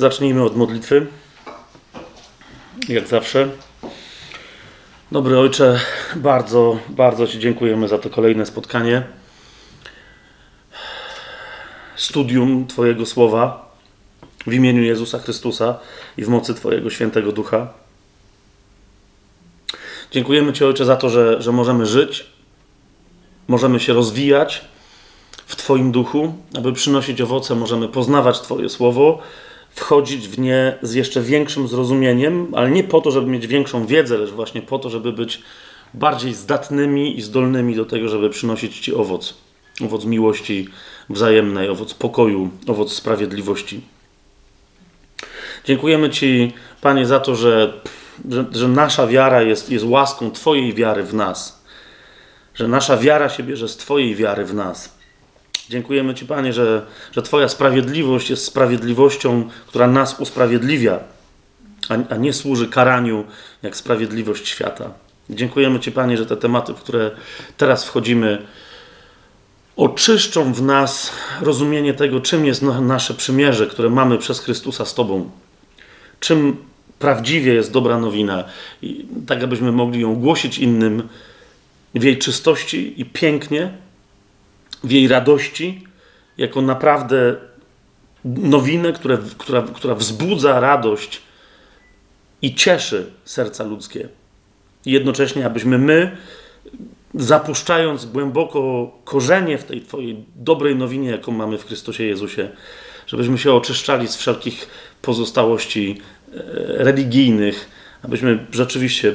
Zacznijmy od modlitwy. Jak zawsze. Dobry Ojcze, bardzo, bardzo Ci dziękujemy za to kolejne spotkanie. Studium Twojego słowa w imieniu Jezusa Chrystusa i w mocy Twojego świętego ducha. Dziękujemy Ci, Ojcze, za to, że, że możemy żyć, możemy się rozwijać w Twoim duchu, aby przynosić owoce, możemy poznawać Twoje słowo wchodzić w nie z jeszcze większym zrozumieniem, ale nie po to, żeby mieć większą wiedzę, lecz właśnie po to, żeby być bardziej zdatnymi i zdolnymi do tego, żeby przynosić Ci owoc. Owoc miłości wzajemnej, owoc pokoju, owoc sprawiedliwości. Dziękujemy Ci, Panie, za to, że, że, że nasza wiara jest, jest łaską Twojej wiary w nas. Że nasza wiara się bierze z Twojej wiary w nas. Dziękujemy Ci, Panie, że, że Twoja sprawiedliwość jest sprawiedliwością, która nas usprawiedliwia, a, a nie służy karaniu jak sprawiedliwość świata. Dziękujemy Ci, Panie, że te tematy, w które teraz wchodzimy, oczyszczą w nas rozumienie tego, czym jest nasze przymierze, które mamy przez Chrystusa z Tobą. Czym prawdziwie jest dobra nowina, i tak abyśmy mogli ją głosić innym w jej czystości i pięknie, w jej radości, jako naprawdę nowinę, które, która, która wzbudza radość i cieszy serca ludzkie. I jednocześnie, abyśmy my, zapuszczając głęboko korzenie w tej Twojej dobrej nowinie, jaką mamy w Chrystusie Jezusie, żebyśmy się oczyszczali z wszelkich pozostałości e, religijnych, abyśmy rzeczywiście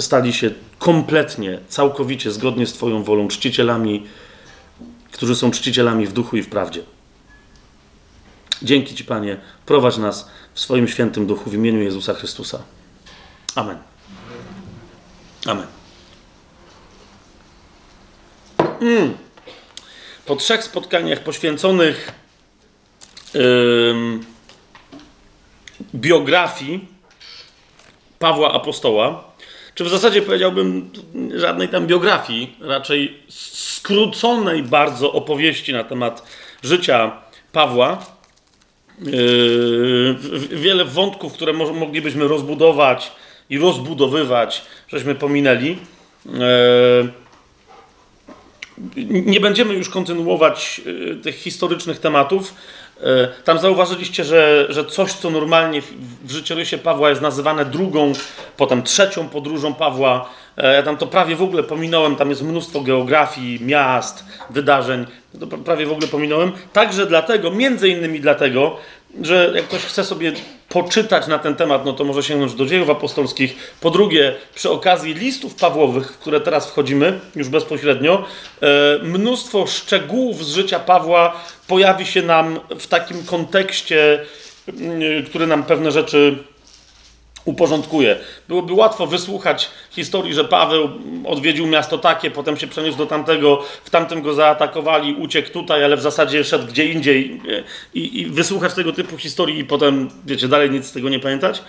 stali się kompletnie, całkowicie, zgodnie z Twoją wolą, czcicielami którzy są czcicielami w duchu i w prawdzie. Dzięki Ci, Panie, prowadź nas w swoim świętym duchu w imieniu Jezusa Chrystusa. Amen. Amen. Mm. Po trzech spotkaniach poświęconych yy, biografii Pawła Apostoła, czy w zasadzie powiedziałbym żadnej tam biografii, raczej skróconej bardzo opowieści na temat życia Pawła. Yy, wiele wątków, które moglibyśmy rozbudować i rozbudowywać, żeśmy pominęli. Yy, nie będziemy już kontynuować yy, tych historycznych tematów. Tam zauważyliście, że, że coś, co normalnie w życiorysie Pawła jest nazywane drugą, potem trzecią podróżą Pawła, E, ja tam to prawie w ogóle pominąłem, tam jest mnóstwo geografii, miast, wydarzeń, to prawie w ogóle pominąłem. Także dlatego, między innymi dlatego, że jak ktoś chce sobie poczytać na ten temat, no to może sięgnąć do dziejów apostolskich. Po drugie, przy okazji listów Pawłowych, w które teraz wchodzimy już bezpośrednio, e, mnóstwo szczegółów z życia Pawła pojawi się nam w takim kontekście, który nam pewne rzeczy uporządkuje. Byłoby łatwo wysłuchać historii, że Paweł odwiedził miasto takie, potem się przeniósł do tamtego, w tamtym go zaatakowali, uciekł tutaj, ale w zasadzie szedł gdzie indziej i, i wysłuchać tego typu historii i potem, wiecie, dalej nic z tego nie pamiętać.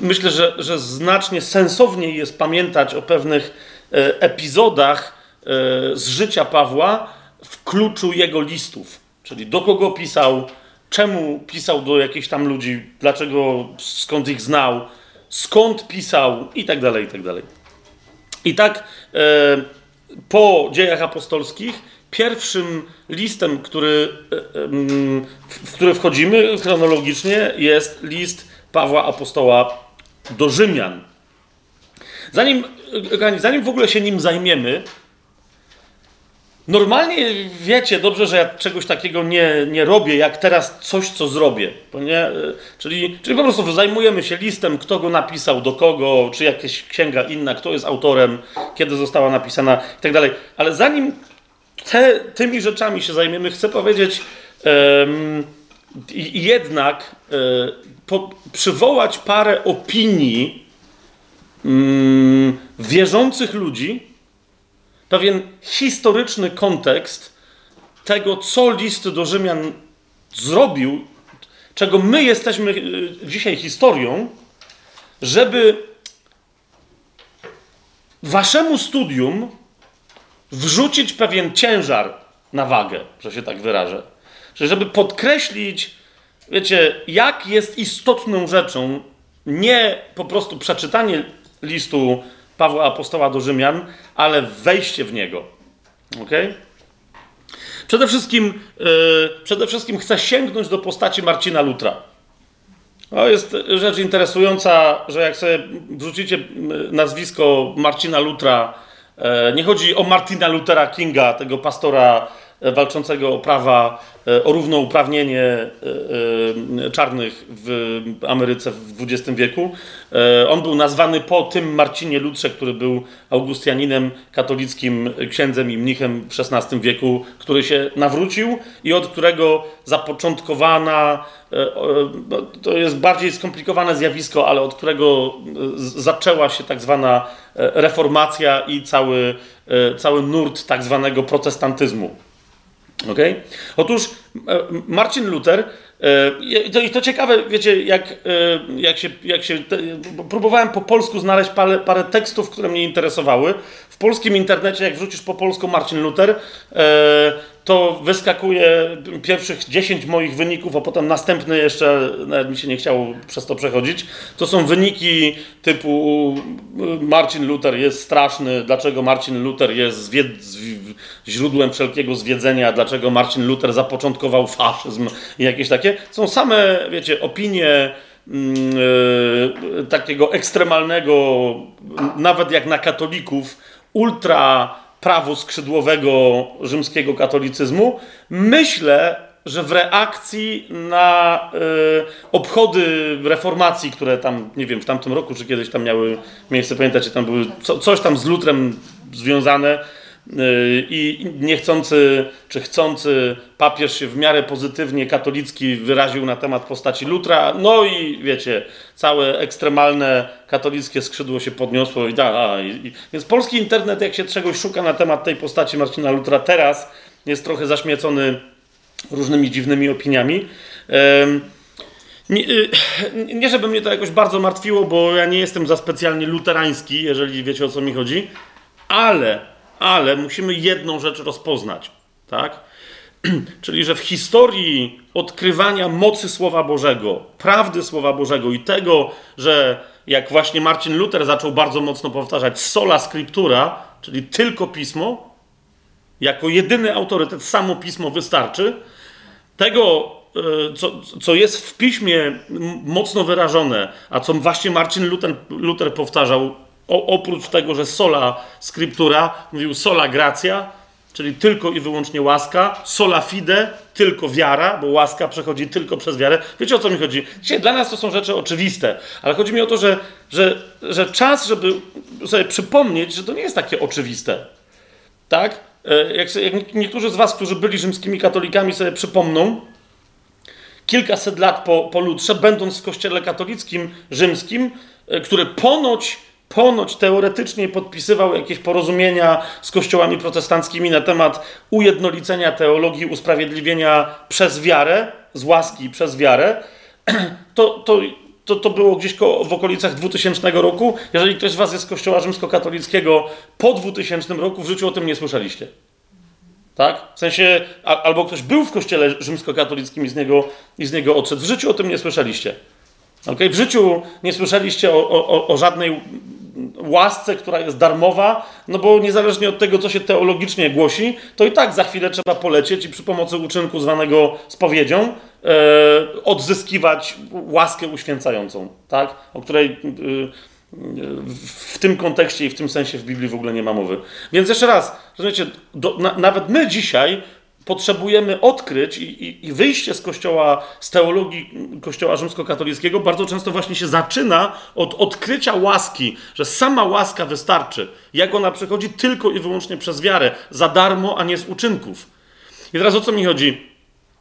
Myślę, że, że znacznie sensowniej jest pamiętać o pewnych e, epizodach e, z życia Pawła w kluczu jego listów, czyli do kogo pisał, czemu pisał do jakichś tam ludzi, dlaczego, skąd ich znał, skąd pisał i tak dalej, i tak dalej. I tak e, po dziejach apostolskich pierwszym listem, który, e, e, w który wchodzimy chronologicznie jest list Pawła Apostoła do Rzymian. Zanim, zanim w ogóle się nim zajmiemy, Normalnie wiecie dobrze, że ja czegoś takiego nie, nie robię, jak teraz coś, co zrobię. Nie? Czyli, czyli po prostu zajmujemy się listem, kto go napisał, do kogo, czy jakaś księga inna, kto jest autorem, kiedy została napisana i tak dalej. Ale zanim te, tymi rzeczami się zajmiemy, chcę powiedzieć um, jednak um, po, przywołać parę opinii um, wierzących ludzi, pewien historyczny kontekst tego, co list do Rzymian zrobił, czego my jesteśmy e, dzisiaj historią, żeby waszemu studium wrzucić pewien ciężar na wagę, że się tak wyrażę. Czyli żeby podkreślić wiecie, jak jest istotną rzeczą nie po prostu przeczytanie listu Pawła Apostoła do Rzymian, ale wejście w niego. Ok? Przede wszystkim, yy, przede wszystkim chcę sięgnąć do postaci Marcina Lutra. To jest rzecz interesująca, że jak sobie wrzucicie nazwisko Marcina Lutra, e, nie chodzi o Martina Luthera Kinga, tego pastora walczącego o prawa, e, o równouprawnienie czarnych w Ameryce w XX wieku. On był nazwany po tym Marcinie Lutrze, który był augustianinem, katolickim księdzem i mnichem w XVI wieku, który się nawrócił i od którego zapoczątkowana E, to jest bardziej skomplikowane zjawisko, ale od którego zaczęła się tak zwana e, reformacja i cały, e, cały nurt tak zwanego protestantyzmu. Okay? Otóż Marcin Luther, i to, to ciekawe, wiecie, jak, jak się, jak się próbowałem po polsku znaleźć parę, parę tekstów, które mnie interesowały. Polskim internecie, jak wrzucisz po polsku Marcin Luther, to wyskakuje pierwszych 10 moich wyników, a potem następny jeszcze, nawet mi się nie chciało przez to przechodzić. To są wyniki typu Marcin Luther jest straszny, dlaczego Marcin Luther jest źródłem wszelkiego zwiedzenia, dlaczego Marcin Luther zapoczątkował faszyzm i jakieś takie. Są same, wiecie, opinie yy, takiego ekstremalnego, nawet jak na katolików, ultra prawu skrzydłowego rzymskiego katolicyzmu, myślę, że w reakcji na y, obchody reformacji, które tam, nie wiem, w tamtym roku czy kiedyś tam miały miejsce, pamiętacie, tam były co, coś tam z lutrem związane, i niechcący czy chcący papież się w miarę pozytywnie katolicki wyraził na temat postaci Lutra. No i wiecie, całe ekstremalne katolickie skrzydło się podniosło i da. Więc polski internet, jak się czegoś szuka na temat tej postaci Marcina Lutra, teraz jest trochę zaśmiecony różnymi dziwnymi opiniami. Nie, y, nie, żeby mnie to jakoś bardzo martwiło, bo ja nie jestem za specjalnie luterański, jeżeli wiecie o co mi chodzi, ale ale musimy jedną rzecz rozpoznać, tak? Czyli, że w historii odkrywania mocy Słowa Bożego, prawdy Słowa Bożego i tego, że jak właśnie Marcin Luther zaczął bardzo mocno powtarzać sola scriptura, czyli tylko pismo, jako jedyny autorytet, samo pismo wystarczy, tego, e, co, co jest w piśmie mocno wyrażone, a co właśnie Marcin Luther, Luther powtarzał o, oprócz tego, że sola scriptura, mówił sola gracja, czyli tylko i wyłącznie łaska, sola fide, tylko wiara, bo łaska przechodzi tylko przez wiarę. Wiecie o co mi chodzi? Dzisiaj dla nas to są rzeczy oczywiste, ale chodzi mi o to, że, że, że czas, żeby sobie przypomnieć, że to nie jest takie oczywiste. Tak? E, jak, jak niektórzy z Was, którzy byli rzymskimi katolikami, sobie przypomną, kilkaset lat po, po Lutrze, będąc w kościele katolickim rzymskim, e, który ponoć ponoć teoretycznie podpisywał jakieś porozumienia z kościołami protestanckimi na temat ujednolicenia teologii, usprawiedliwienia przez wiarę, z łaski przez wiarę, to, to, to, to było gdzieś w okolicach 2000 roku. Jeżeli ktoś z Was jest z kościoła rzymskokatolickiego po 2000 roku, w życiu o tym nie słyszeliście. Tak? W sensie, albo ktoś był w kościele rzymskokatolickim i z niego, i z niego odszedł. W życiu o tym nie słyszeliście. Okay? W życiu nie słyszeliście o, o, o żadnej łasce, która jest darmowa, no bo niezależnie od tego, co się teologicznie głosi, to i tak za chwilę trzeba polecieć i przy pomocy uczynku zwanego spowiedzią e, odzyskiwać łaskę uświęcającą, tak? o której e, w tym kontekście i w tym sensie w Biblii w ogóle nie ma mowy. Więc jeszcze raz, rozumiecie, do, na, nawet my dzisiaj potrzebujemy odkryć i, i, i, wyjście z kościoła, z teologii kościoła rzymskokatolickiego bardzo często właśnie się zaczyna od odkrycia łaski, że sama łaska wystarczy. Jak ona przychodzi tylko i wyłącznie przez wiarę, za darmo, a nie z uczynków. I teraz o co mi chodzi?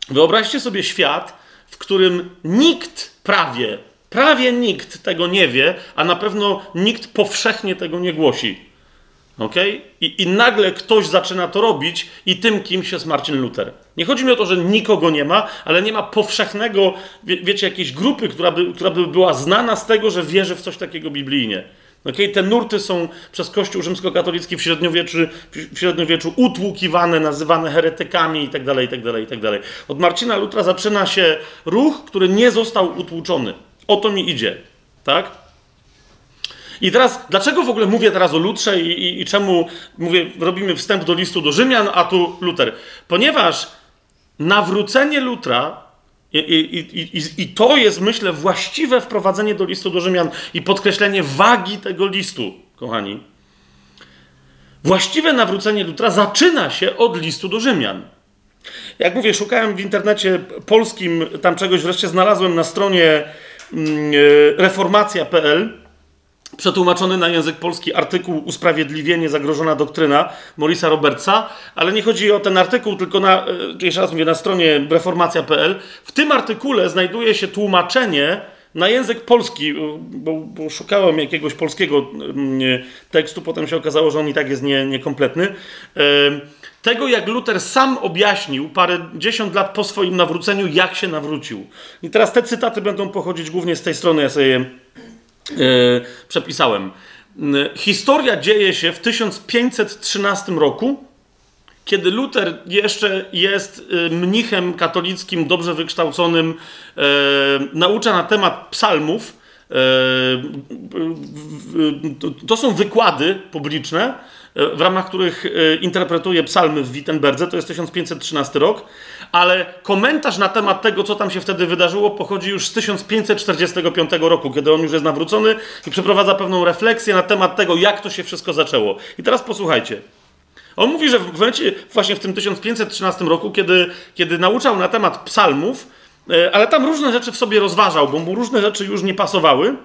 Wyobraźcie sobie świat, w którym nikt prawie, prawie nikt tego nie wie, a na pewno nikt powszechnie tego nie głosi. Okay? I, I nagle ktoś zaczyna to robić, i tym kimś jest Marcin Luther. Nie chodzi mi o to, że nikogo nie ma, ale nie ma powszechnego, wie, wiecie, jakiejś grupy, która by, która by była znana z tego, że wierzy w coś takiego biblijnie. Okay? Te nurty są przez Kościół rzymskokatolicki w średniowieczu, w średniowieczu utłukiwane, nazywane heretykami itd., itd., itd. Od Marcina Lutra zaczyna się ruch, który nie został utłuczony. O to mi idzie. Tak? I teraz, dlaczego w ogóle mówię teraz o Lutrze i, i, i czemu mówię, robimy wstęp do listu do Rzymian, a tu Luter? Ponieważ nawrócenie Lutra i, i, i, I, to jest, myślę, właściwe wprowadzenie do listu do Rzymian i podkreślenie wagi tego listu, kochani. Właściwe nawrócenie Lutra zaczyna się od listu do Rzymian. Jak mówię, szukałem w internecie polskim, tam czegoś wreszcie znalazłem na stronie mm, e, reformacja.pl przetłumaczony na język polski artykuł Usprawiedliwienie zagrożona doktryna Morisa Robertsa, ale nie chodzi o ten artykuł, tylko na, e, jeszcze raz mówię, na stronie reformacja.pl. W tym artykule znajduje się tłumaczenie na język polski, e, bo, bo szukałem jakiegoś polskiego mm, tekstu, potem się okazało, że on i tak jest nie, niekompletny. E, tego, jak Luther sam objaśnił parę dziesiąt lat po swoim nawróceniu, jak się nawrócił. I teraz te cytaty będą pochodzić głównie z tej strony, ja sobie E, przepisałem. Historia dzieje się w 1513 roku, kiedy Luther jeszcze jest e, mnichem katolickim, dobrze wykształconym, e, naucza na temat psalmów. To są wykłady publiczne, w ramach których interpretuje psalmy w Wittenberdze, to jest 1513 rok ale komentarz na temat tego, co tam się wtedy wydarzyło, pochodzi już z 1545 roku, kiedy on już jest nawrócony i przeprowadza pewną refleksję na temat tego, jak to się wszystko zaczęło. I teraz posłuchajcie. On mówi, że w momencie, właśnie w tym 1513 roku, kiedy, kiedy nauczał na temat psalmów, e, ale tam różne rzeczy w sobie rozważał, bo mu różne rzeczy już nie pasowały.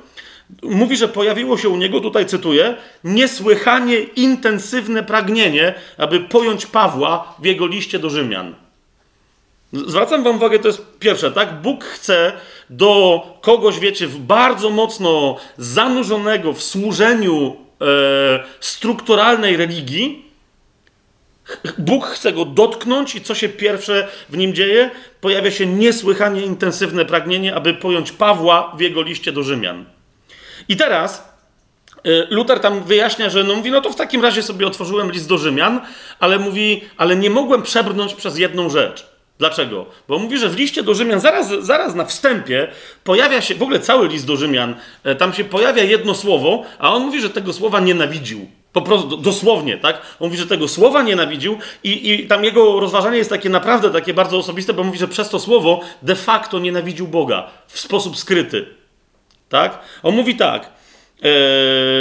Mówi, że pojawiło się u niego, tutaj cytuję, niesłychanie intensywne pragnienie, aby pojąć Pawła w jego liście do Rzymian. Zwracam wam uwagę, to jest pierwsze, tak? Bóg chce do kogoś, wiecie, bardzo mocno zanurzonego w służeniu e, strukturalnej religii. Bóg chce go dotknąć i co się pierwsze w nim dzieje? Pojawia się niesłychanie intensywne pragnienie, aby pojąć Pawła w jego liście do Rzymian. I teraz e, Luther tam wyjaśnia, że no mówi, no to w takim razie sobie otworzyłem list do Rzymian, ale mówi, ale nie mogłem przebrnąć przez jedną rzecz. Dlaczego? Bo mówi, że w liście do Rzymian, zaraz, zaraz na wstępie, pojawia się, w ogóle cały list do Rzymian, e, tam się pojawia jedno słowo, a on mówi, że tego słowa nienawidził. Po prostu, dosłownie, tak? On mówi, że tego słowa nienawidził i, i tam jego rozważanie jest takie naprawdę takie bardzo osobiste, bo mówi, że przez to słowo de facto nienawidził Boga w sposób skryty. Tak? On mówi tak,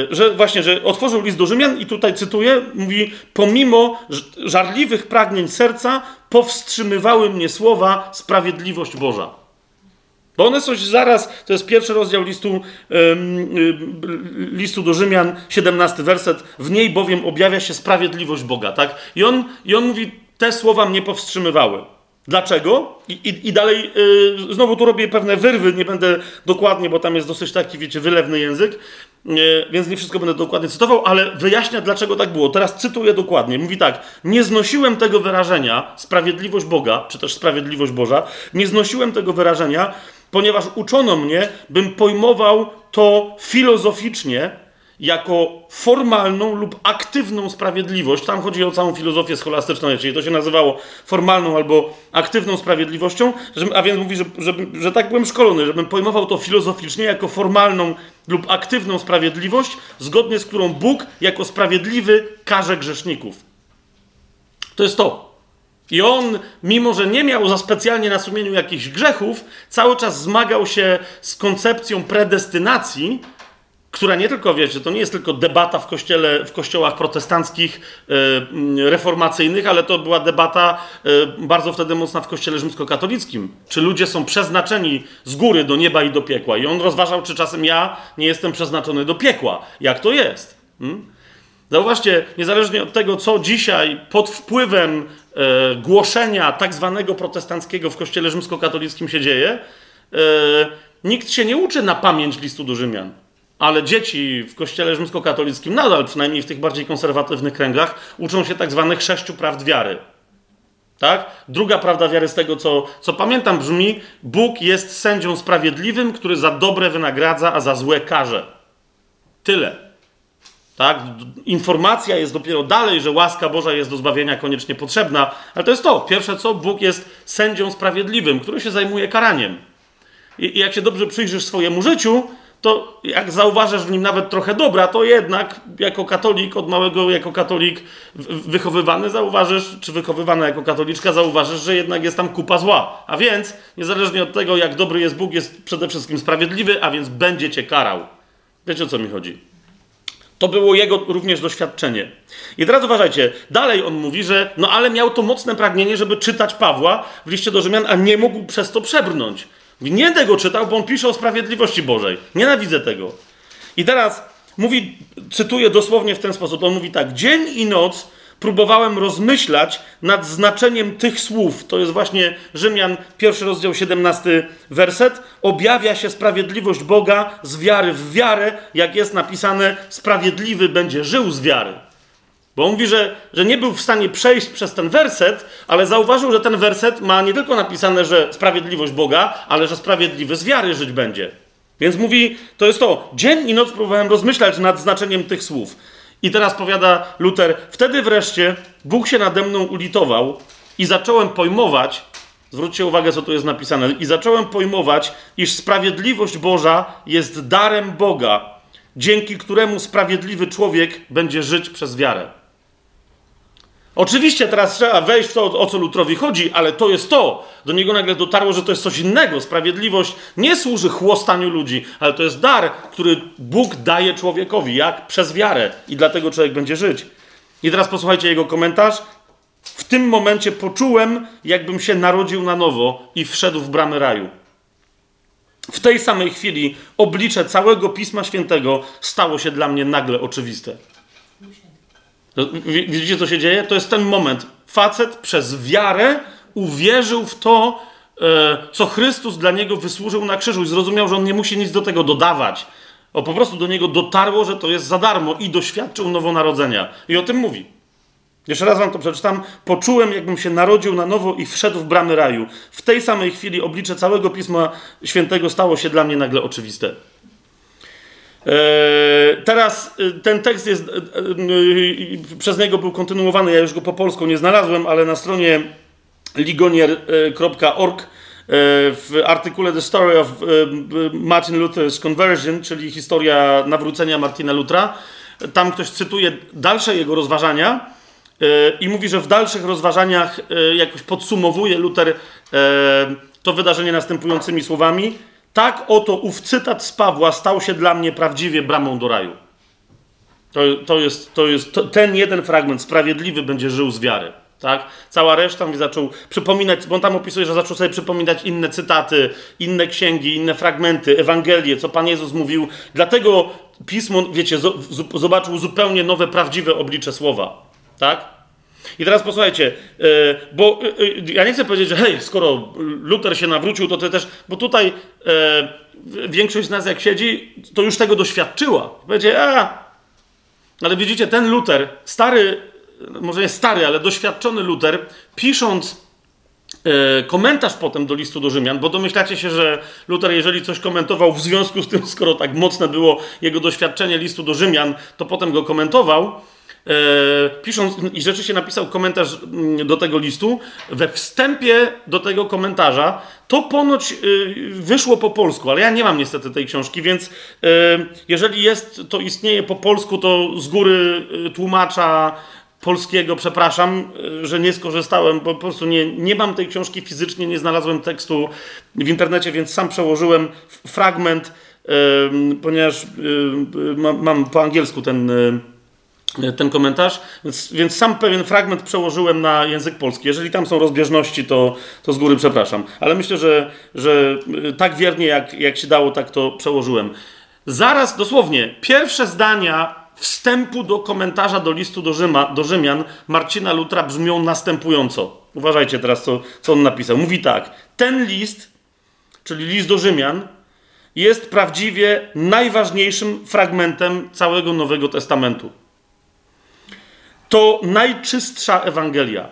że właśnie, że otworzył list do Rzymian i tutaj cytuję, mówi, pomimo żarliwych pragnień serca powstrzymywały mnie słowa sprawiedliwość Boża. Bo one coś zaraz, to jest pierwszy rozdział listu, yy, listu do Rzymian, 17 werset, w niej bowiem objawia się sprawiedliwość Boga, tak? I on, i on mówi, te słowa mnie powstrzymywały. Dlaczego? I, i, i dalej, yy, znowu tu robię pewne wyrwy, nie będę dokładnie, bo tam jest dosyć taki, wiecie, wylewny język, yy, więc nie wszystko będę dokładnie cytował, ale wyjaśnia, dlaczego tak było. Teraz cytuję dokładnie. Mówi tak: Nie znosiłem tego wyrażenia, sprawiedliwość Boga, czy też sprawiedliwość Boża, nie znosiłem tego wyrażenia, ponieważ uczono mnie, bym pojmował to filozoficznie, jako formalną lub aktywną sprawiedliwość. Tam chodzi o całą filozofię scholastyczną, czyli to się nazywało formalną albo aktywną sprawiedliwością, a więc mówi, że, że, że tak byłem szkolony, żebym pojmował to filozoficznie jako formalną lub aktywną sprawiedliwość, zgodnie z którą Bóg jako sprawiedliwy karze grzeszników. To jest to. I on, mimo że nie miał za specjalnie na sumieniu jakichś grzechów, cały czas zmagał się z koncepcją predestynacji, która nie tylko, wiecie, to nie jest tylko debata w, kościele, w kościołach protestanckich, e, reformacyjnych, ale to była debata e, bardzo wtedy mocna w kościele rzymskokatolickim. Czy ludzie są przeznaczeni z góry do nieba i do piekła? I on rozważał, czy czasem ja nie jestem przeznaczony do piekła. Jak to jest? Hmm? Zauważcie, niezależnie od tego, co dzisiaj pod wpływem e, głoszenia tak zwanego protestanckiego w kościele rzymskokatolickim się dzieje, nikt się nie uczy na pamięć listu do Rzymian. Ale dzieci w kościele rzymskokatolickim nadal, przynajmniej w tych bardziej konserwatywnych kręgach, uczą się tak zwanych sześciu prawd wiary. Tak? Druga prawda wiary z tego, co, co pamiętam, brzmi: Bóg jest sędzią sprawiedliwym, który za dobre wynagradza, a za złe karze. Tyle. Tak? Informacja jest dopiero dalej, że łaska Boża jest do zbawienia koniecznie potrzebna, ale to jest to. Pierwsze co, Bóg jest sędzią sprawiedliwym, który się zajmuje karaniem. I, i jak się dobrze przyjrzysz swojemu życiu, to jak zauważasz w nim nawet trochę dobra, to jednak jako katolik, od małego jako katolik wychowywany zauważysz, czy wychowywana jako katoliczka zauważysz, że jednak jest tam kupa zła. A więc, niezależnie od tego, jak dobry jest Bóg, jest przede wszystkim sprawiedliwy, a więc będzie cię karał. Wiecie o co mi chodzi? To było jego również doświadczenie. I teraz uważajcie, dalej on mówi, że no ale miał to mocne pragnienie, żeby czytać Pawła w liście do Rzymian, a nie mógł przez to przebrnąć. Nie tego czytał, bo on pisze o sprawiedliwości Bożej. Nienawidzę tego. I teraz mówi, cytuję dosłownie w ten sposób. On mówi tak: Dzień i noc próbowałem rozmyślać nad znaczeniem tych słów. To jest właśnie Rzymian, pierwszy rozdział, 17 werset. Objawia się sprawiedliwość Boga z wiary w wiarę, jak jest napisane: Sprawiedliwy będzie żył z wiary. Bo on mówi, że, że nie był w stanie przejść przez ten werset, ale zauważył, że ten werset ma nie tylko napisane, że sprawiedliwość Boga, ale że sprawiedliwy z wiary żyć będzie. Więc mówi, to jest to. Dzień i noc próbowałem rozmyślać nad znaczeniem tych słów. I teraz powiada Luter, wtedy wreszcie Bóg się nade mną ulitował i zacząłem pojmować, zwróćcie uwagę, co tu jest napisane, i zacząłem pojmować, iż sprawiedliwość Boża jest darem Boga, dzięki któremu sprawiedliwy człowiek będzie żyć przez wiarę. Oczywiście teraz trzeba wejść w to, o co Lutrowi chodzi, ale to jest to. Do niego nagle dotarło, że to jest coś innego. Sprawiedliwość nie służy chłostaniu ludzi, ale to jest dar, który Bóg daje człowiekowi, jak przez wiarę. I dlatego człowiek będzie żyć. I teraz posłuchajcie jego komentarz. W tym momencie poczułem, jakbym się narodził na nowo i wszedł w bramy raju. W tej samej chwili oblicze całego Pisma Świętego stało się dla mnie nagle oczywiste. Widzicie, co się dzieje? To jest ten moment. Facet przez wiarę uwierzył w to, e, co Chrystus dla niego wysłużył na krzyżu i zrozumiał, że on nie musi nic do tego dodawać. O, po prostu do niego dotarło, że to jest za darmo i doświadczył nowonarodzenia. I o tym mówi. Jeszcze raz wam to przeczytam. Poczułem, jakbym się narodził na nowo i wszedł w bramy raju. W tej samej chwili oblicze całego Pisma Świętego stało się dla mnie nagle oczywiste. E, teraz e, ten tekst jest, e, przez niego był kontynuowany, ja już go po polsku nie znalazłem, ale na stronie ligonier.org w artykule The Story of Martin Luther's Conversion, czyli historia nawrócenia Martina Lutra, tam ktoś cytuje dalsze jego rozważania i mówi, że w dalszych rozważaniach jakoś podsumowuje Luther to wydarzenie następującymi słowami – tak oto ów cytat z Pawła stał się dla mnie prawdziwie bramą do raju. To, to jest, to jest to, ten jeden fragment, sprawiedliwy będzie żył z wiary. Tak? Cała reszta mi zaczął przypominać, bo on tam opisuje, że zaczął sobie przypominać inne cytaty, inne księgi, inne fragmenty, Ewangelie, co Pan Jezus mówił. Dlatego pismo, wiecie, zobaczył zupełnie nowe, prawdziwe oblicze słowa. Tak? I teraz posłuchajcie, e, bo e, e, ja nie chcę powiedzieć, że hej, skoro Luther się nawrócił, to ty też, bo tutaj większość z nas jak siedzi, to już tego doświadczyła. Będzie, a, ale widzicie, ten Luther, stary, może nie stary, ale doświadczony Luther, pisząc komentarz potem do listu do Rzymian, bo domyślacie się, że Luther, jeżeli coś komentował w związku z tym, skoro tak mocne było jego doświadczenie listu do Rzymian, to potem go komentował pisząc, i rzeczywiście napisał komentarz mm, do tego listu, we wstępie do tego komentarza, to ponoć y, wyszło po polsku, ale ja nie mam niestety tej książki, więc y, jeżeli jest, to istnieje po polsku, to z góry tłumacza polskiego, przepraszam, że nie skorzystałem, bo po prostu nie, nie mam tej książki fizycznie, nie znalazłem tekstu w internecie, więc sam przełożyłem fragment, ponieważ mam po angielsku ten E, ten komentarz, więc, więc, sam pewien fragment przełożyłem na język polski. Jeżeli tam są rozbieżności, to, to z góry przepraszam. Ale myślę, że, że e, tak wiernie jak, jak się dało, tak to przełożyłem. Zaraz, dosłownie, pierwsze zdania wstępu do komentarza do listu do, Rzyma, do Rzymian Marcina Lutra brzmią następująco. Uważajcie teraz, co, co on napisał. Mówi tak. Ten list, czyli list do Rzymian, jest prawdziwie najważniejszym fragmentem całego Nowego Testamentu to najczystsza Ewangelia.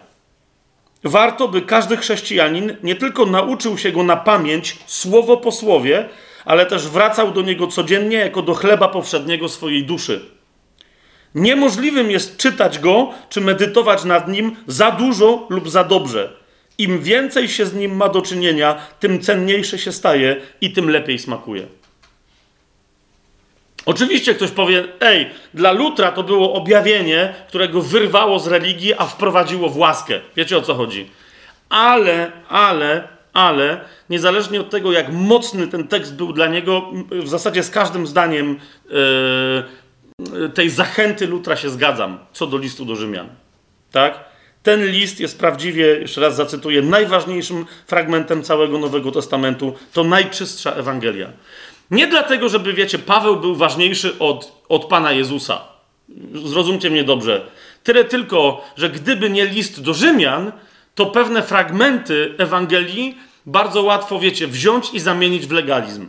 Warto, by każdy chrześcijanin nie tylko nauczył się go na pamięć, słowo po słowie, ale też wracał do niego codziennie jako do chleba powszedniego swojej duszy. Niemożliwym jest czytać go czy medytować nad nim za dużo lub za dobrze. Im więcej się z nim ma do czynienia, tym cenniejsze się staje i tym lepiej smakuje. Oczywiście ktoś powie, ej, dla Lutra to było objawienie, którego wyrwało z religii, a wprowadziło w łaskę. Wiecie o co chodzi? Ale, ale, ale, niezależnie od tego, jak mocny ten tekst był dla niego, w zasadzie z każdym zdaniem yy, tej zachęty Lutra się zgadzam, co do listu do Rzymian. Tak? Ten list jest prawdziwie, jeszcze raz zacytuję, najważniejszym fragmentem całego Nowego Testamentu. To najczystsza Ewangelia. Nie dlatego, żeby, wiecie, Paweł był ważniejszy od, od Pana Jezusa. Zrozumcie mnie dobrze. Tyle tylko, że gdyby nie list do Rzymian, to pewne fragmenty Ewangelii bardzo łatwo, wiecie, wziąć i zamienić w legalizm.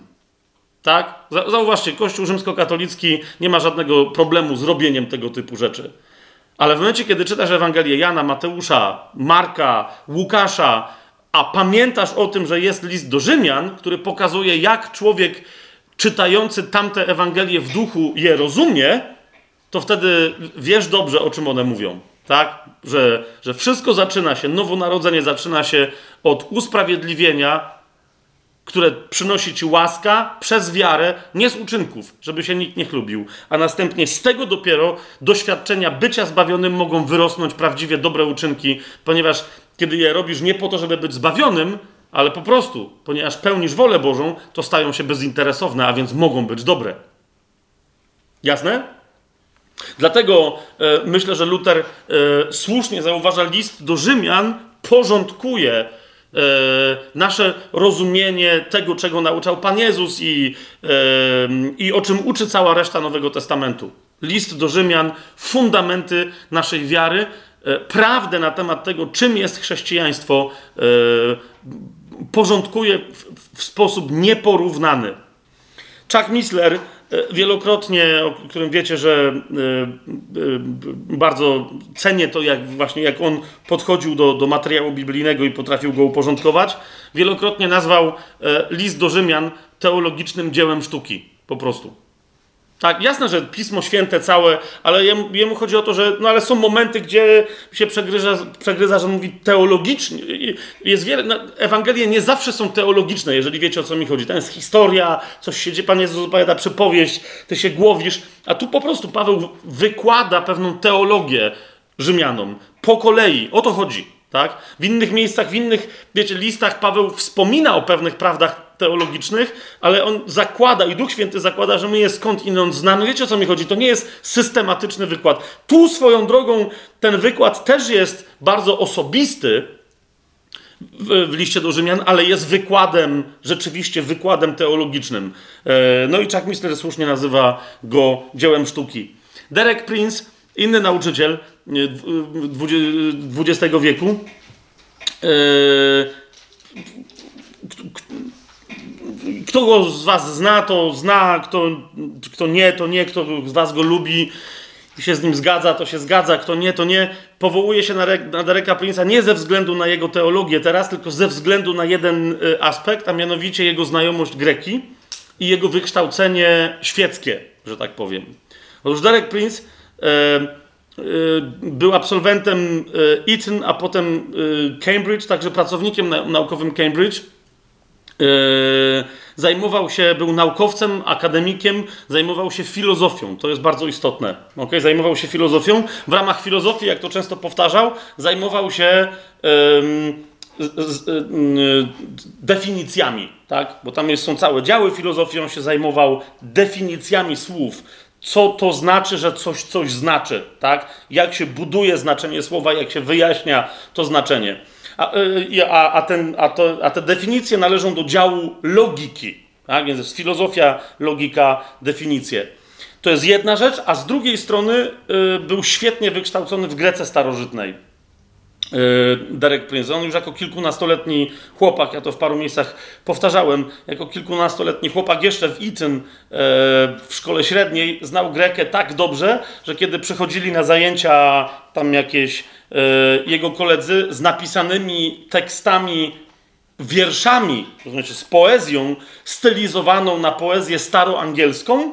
Tak? Zauważcie, Kościół rzymskokatolicki nie ma żadnego problemu z robieniem tego typu rzeczy. Ale w momencie, kiedy czytasz Ewangelię Jana, Mateusza, Marka, Łukasza, a pamiętasz o tym, że jest list do Rzymian, który pokazuje, jak człowiek czytający tamte Ewangelie w duchu je rozumie, to wtedy wiesz dobrze, o czym one mówią. Tak? Że, że wszystko zaczyna się, nowonarodzenie zaczyna się od usprawiedliwienia, które przynosi ci łaska przez wiarę, nie z uczynków, żeby się nikt nie chlubił. A następnie z tego dopiero doświadczenia bycia zbawionym mogą wyrosnąć prawdziwie dobre uczynki, ponieważ kiedy je robisz nie po to, żeby być zbawionym, ale po prostu, ponieważ pełnisz wolę Bożą, to stają się bezinteresowne, a więc mogą być dobre. Jasne? Dlatego e, myślę, że Luther e, słusznie zauważa list do Rzymian, porządkuje e, nasze rozumienie tego, czego nauczał Pan Jezus i, e, i o czym uczy cała reszta Nowego Testamentu. List do Rzymian, fundamenty naszej wiary, e, prawdę na temat tego, czym jest chrześcijaństwo, e, porządkuje w, sposób nieporównany. Chuck Missler E, wielokrotnie, o którym wiecie, że e, e, bardzo cenię to, jak właśnie jak on podchodził do, do materiału biblijnego i potrafił go uporządkować, wielokrotnie nazwał list do Rzymian teologicznym dziełem sztuki. Po prostu. Tak, jasne, że Pismo Święte całe, ale jemu, jemu, chodzi o to, że no ale są momenty, gdzie się przegryza, przegryza że mówi teologicznie. Jest wiele, no, Ewangelie nie zawsze są teologiczne, jeżeli wiecie o co mi chodzi. To jest historia, coś się dzieje, Pan Jezus opowiada przypowieść, ty się głowisz, a tu po prostu Paweł wykłada pewną teologię Rzymianom po kolei. O to chodzi. Tak? W innych miejscach, w innych, wiecie, listach Paweł wspomina o pewnych prawdach teologicznych, ale on zakłada i Duch Święty zakłada, że my je skąd inąd znamy. Wiecie o co mi chodzi? To nie jest systematyczny wykład. Tu swoją drogą ten wykład też jest bardzo osobisty w, w liście do Rzymian, ale jest wykładem, rzeczywiście wykładem teologicznym. E, no i Chuck Mister słusznie nazywa go dziełem sztuki. Derek Prince, inny nauczyciel XX wieku, e, kto go z Was zna, to zna, kto, kto nie, to nie, kto z Was go lubi i się z nim zgadza, to się zgadza, kto nie, to nie. Powołuje się na, na Dereka Prince'a nie ze względu na jego teologię teraz, tylko ze względu na jeden y, aspekt, a mianowicie jego znajomość greki i jego wykształcenie świeckie, że tak powiem. Otóż Derek Prince e, e, był absolwentem e, Eton, a potem Cambridge, także pracownikiem naukowym Cambridge zajmował się, był naukowcem, akademikiem, zajmował się filozofią. To jest bardzo istotne. Okay? Zajmował się filozofią. W ramach filozofii, jak to często powtarzał, zajmował się z, z, y, definicjami, tak? bo tam jest, są całe działy filozofii. On się zajmował definicjami słów. Co to znaczy, że coś coś znaczy, tak? Jak się buduje znaczenie słowa, jak się wyjaśnia to znaczenie. A, y, a, a, ten, a, to, a te definicje należą do działu logiki. Tak? Więc jest filozofia, logika, definicje. To jest jedna rzecz, a z drugiej strony y, był świetnie wykształcony w Grece starożytnej. Y, Derek Prince. On już jako kilkunastoletni chłopak, ja to w paru miejscach powtarzałem, jako kilkunastoletni chłopak jeszcze w Eton w szkole średniej znał Grekę tak dobrze, że kiedy przychodzili na zajęcia tam jakieś jego koledzy z napisanymi tekstami, wierszami, to znaczy z poezją stylizowaną na poezję staroangielską,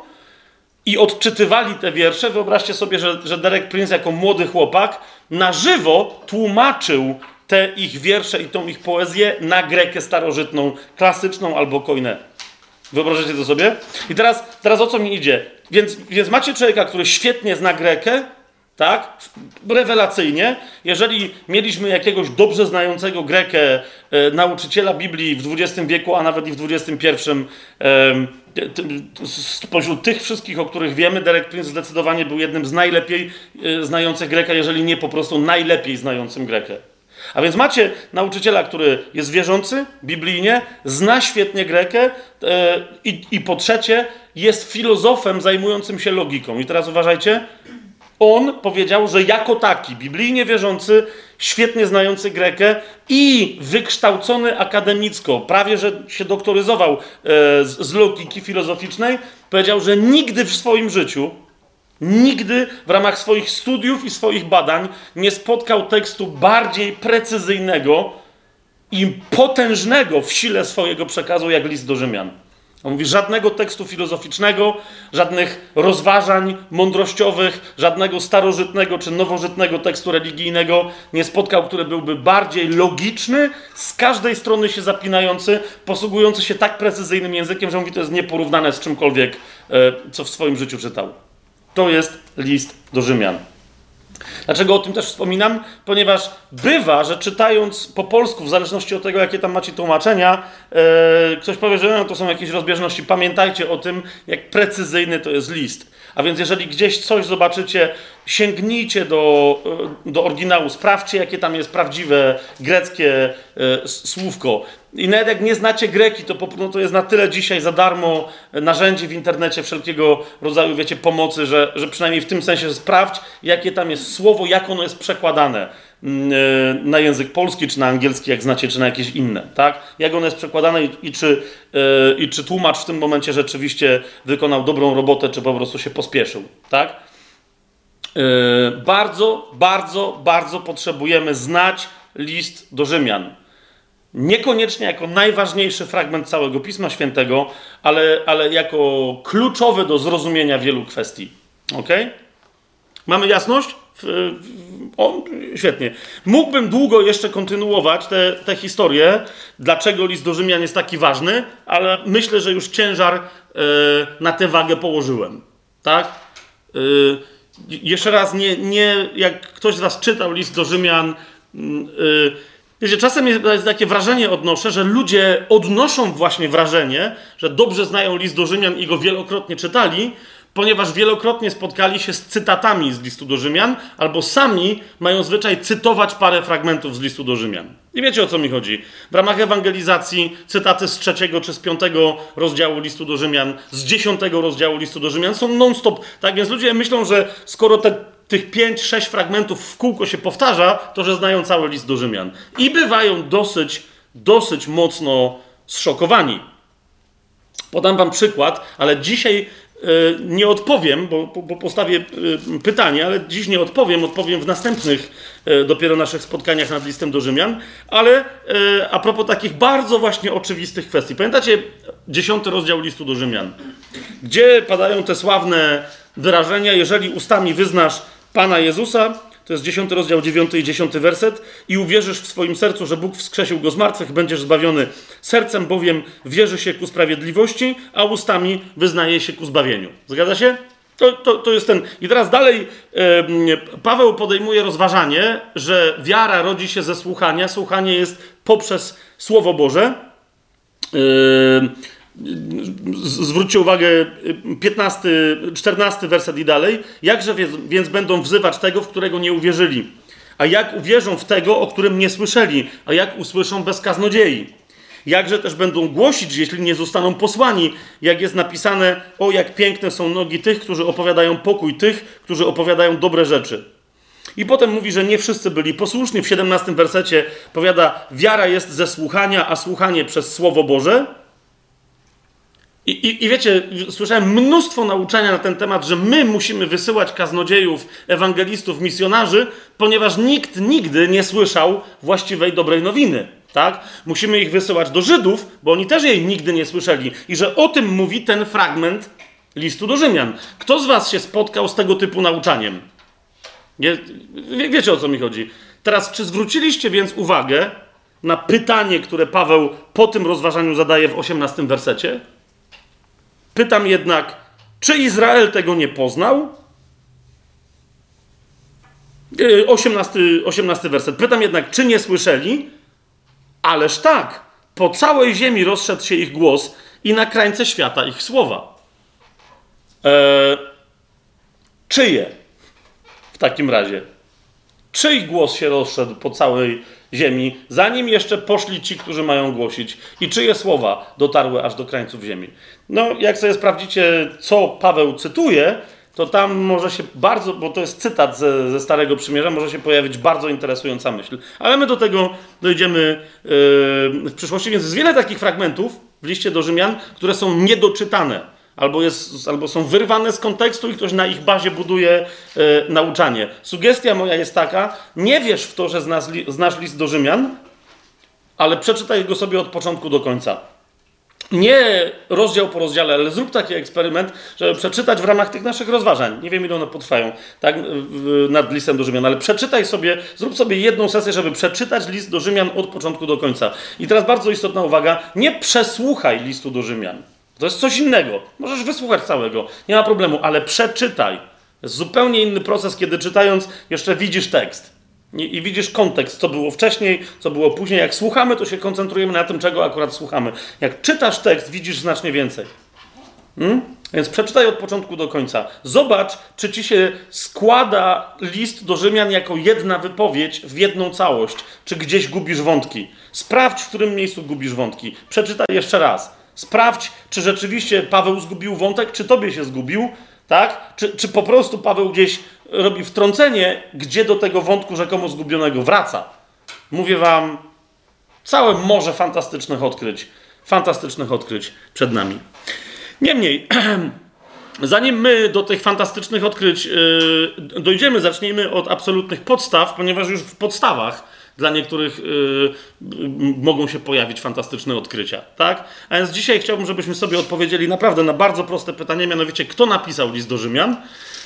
i odczytywali te wiersze. Wyobraźcie sobie, że, że Derek Prince jako młody chłopak na żywo tłumaczył te ich wiersze i tą ich poezję na grekę starożytną, klasyczną albo koinę. Wyobrażacie to sobie? I teraz, teraz o co mi idzie? Więc, więc macie człowieka, który świetnie zna grekę, tak? Rewelacyjnie. Jeżeli mieliśmy jakiegoś dobrze znającego Grekę, e, nauczyciela Biblii w XX wieku, a nawet i w XXI, e, spośród tych wszystkich, o których wiemy, Derek Prince zdecydowanie był jednym z najlepiej e, znających Grekę, jeżeli nie po prostu najlepiej znającym Grekę. A więc macie nauczyciela, który jest wierzący biblijnie, zna świetnie Grekę e, i, i po trzecie jest filozofem zajmującym się logiką. I teraz uważajcie, on powiedział, że jako taki, biblijnie wierzący, świetnie znający Grekę i wykształcony akademicko, prawie że się doktoryzował e, z, z logiki filozoficznej, powiedział, że nigdy w swoim życiu, nigdy w ramach swoich studiów i swoich badań nie spotkał tekstu bardziej precyzyjnego i potężnego w sile swojego przekazu jak list do Rzymian. On mówi żadnego tekstu filozoficznego, żadnych rozważań mądrościowych, żadnego starożytnego czy nowożytnego tekstu religijnego nie spotkał, który byłby bardziej logiczny, z każdej strony się zapinający, posługujący się tak precyzyjnym językiem, że mówi, to jest nieporównane z czymkolwiek, e, co w swoim życiu czytał. To jest list do Rzymian. Dlaczego o tym też wspominam? Ponieważ bywa, że czytając po polsku, w zależności od tego, jakie tam macie tłumaczenia, yy, ktoś powie, że no, to są jakieś rozbieżności. Pamiętajcie o tym, jak precyzyjny to jest list. A więc jeżeli gdzieś coś zobaczycie, sięgnijcie do, e, do oryginału, sprawdźcie, jakie tam jest prawdziwe greckie e, słówko. I nawet jak nie znacie greki, to, no to jest na tyle dzisiaj za darmo narzędzi w internecie wszelkiego rodzaju, wiecie, pomocy, że, że przynajmniej w tym sensie sprawdź, jakie tam jest słowo, jak ono jest przekładane mm, e, na język polski, czy na angielski, jak znacie, czy na jakieś inne, tak? Jak ono jest przekładane i, i, czy, yy, i czy tłumacz w tym momencie rzeczywiście wykonał dobrą robotę, czy po prostu się pospieszył, tak? Yy, bardzo, bardzo, bardzo potrzebujemy znać list do Rzymian Niekoniecznie jako najważniejszy fragment całego Pisma Świętego, ale, ale jako kluczowy do zrozumienia wielu kwestii. Ok? Mamy jasność? O, świetnie. Mógłbym długo jeszcze kontynuować tę historię, dlaczego list do Rzymian jest taki ważny, ale myślę, że już ciężar y, na tę wagę położyłem. Tak? Y, jeszcze raz, nie, nie, jak ktoś z Was czytał list do Rzymian, y, Wiecie, czasem jest takie wrażenie odnoszę, że ludzie odnoszą właśnie wrażenie, że dobrze znają list do Rzymian i go wielokrotnie czytali, ponieważ wielokrotnie spotkali się z cytatami z listu do Rzymian, albo sami mają zwyczaj cytować parę fragmentów z listu do Rzymian. I wiecie o co mi chodzi. W ramach ewangelizacji cytaty z trzeciego czy z piątego rozdziału listu do Rzymian, z dziesiątego rozdziału listu do Rzymian są non-stop. Tak więc ludzie myślą, że skoro te tych pięć, sześć fragmentów w kółko się powtarza, to że znają cały list do Rzymian. I bywają dosyć, dosyć mocno zszokowani. Podam wam przykład, ale dzisiaj y, nie odpowiem, bo, bo, postawię y, pytanie, ale dziś nie odpowiem, odpowiem w następnych y, dopiero naszych spotkaniach nad listem do Rzymian, ale a propos takich bardzo właśnie oczywistych kwestii. Pamiętacie dziesiąty rozdział listu do Rzymian, gdzie padają te sławne wyrażenia, jeżeli ustami wyznasz Pana Jezusa, to jest 10 rozdział 9 i 10 werset, i uwierzysz w swoim sercu, że Bóg wskrzesił go z martwych, będziesz zbawiony. Sercem bowiem wierzy się ku sprawiedliwości, a ustami wyznaje się ku zbawieniu. Zgadza się? To, to, to jest ten. I teraz dalej Paweł podejmuje rozważanie, że wiara rodzi się ze słuchania. Słuchanie jest poprzez Słowo Boże. E, Zwróćcie uwagę, 15, 14 werset i dalej. Jakże więc, będą wzywać tego, w którego nie uwierzyli? A jak uwierzą w tego, o którym nie słyszeli? A jak usłyszą bez kaznodziei? Jakże też będą głosić, jeśli nie zostaną posłani? Jak jest napisane, o jak piękne są nogi tych, którzy opowiadają pokój, tych, którzy opowiadają dobre rzeczy. I potem mówi, że nie wszyscy byli posłuszni. W 17 wersecie powiada, wiara jest ze słuchania, a słuchanie przez Słowo Boże. I, i, I, wiecie, słyszałem mnóstwo nauczania na ten temat, że my musimy wysyłać kaznodziejów, ewangelistów, misjonarzy, ponieważ nikt nigdy nie słyszał właściwej, dobrej nowiny. Tak? Musimy ich wysyłać do Żydów, bo oni też jej nigdy nie słyszeli. I że o tym mówi ten fragment listu do Rzymian. Kto z was się spotkał z tego typu nauczaniem? Nie, wie, wiecie o co mi chodzi. Teraz, czy zwróciliście więc uwagę na pytanie, które Paweł po tym rozważaniu zadaje w 18 wersecie? Pytam jednak, czy Izrael tego nie poznał? 18, e, 18 werset. Pytam jednak, czy nie słyszeli? Ależ tak, po całej ziemi rozszedł się ich głos i na krańce świata ich słowa. Eee, czyje w takim razie? Czyj głos się rozszedł po całej ziemi, zanim jeszcze poszli ci, którzy mają głosić? I czyje słowa dotarły aż do krańców ziemi? No, jak sobie sprawdzicie, co Paweł cytuje, to tam może się bardzo, bo to jest cytat ze, ze Starego Przymierza, może się pojawić bardzo interesująca myśl. Ale my do tego dojdziemy yy, w przyszłości, więc jest wiele takich fragmentów w liście do Rzymian, które są niedoczytane. Albo, jest, albo są wyrwane z kontekstu i ktoś na ich bazie buduje yy, nauczanie. Sugestia moja jest taka: nie wierz w to, że znasz, znasz list do Rzymian, ale przeczytaj go sobie od początku do końca nie rozdział po rozdziale, ale zrób taki eksperyment, żeby przeczytać w ramach tych naszych rozważań. Nie wiem, ile one potrwają, tak, nad listem do Rzymian, ale przeczytaj sobie, zrób sobie jedną sesję, żeby przeczytać list do Rzymian od początku do końca. I teraz bardzo istotna uwaga, nie przesłuchaj listu do Rzymian. To jest coś innego. Możesz wysłuchać całego, nie ma problemu, ale przeczytaj. Jest zupełnie inny proces, kiedy czytając jeszcze widzisz tekst. I, I, widzisz kontekst, co było wcześniej, co było później. Jak słuchamy, to się koncentrujemy na tym, czego akurat słuchamy. Jak czytasz tekst, widzisz znacznie więcej. Hmm? Więc przeczytaj od początku do końca. Zobacz, czy ci się składa list do Rzymian jako jedna wypowiedź w jedną całość, czy gdzieś gubisz wątki. Sprawdź, w którym miejscu gubisz wątki. Przeczytaj jeszcze raz. Sprawdź, czy rzeczywiście Paweł zgubił wątek, czy tobie się zgubił, tak? Czy, czy po prostu Paweł gdzieś robi wtrącenie, gdzie do tego wątku rzekomo zgubionego wraca. Mówię wam, całe morze fantastycznych odkryć, fantastycznych odkryć przed nami. Niemniej, zanim my do tych fantastycznych odkryć yy, dojdziemy, zacznijmy od absolutnych podstaw, ponieważ już w podstawach dla niektórych yy, mogą się pojawić fantastyczne odkrycia, tak? A więc dzisiaj chciałbym, żebyśmy sobie odpowiedzieli naprawdę na bardzo proste pytanie, mianowicie kto napisał list do Rzymian?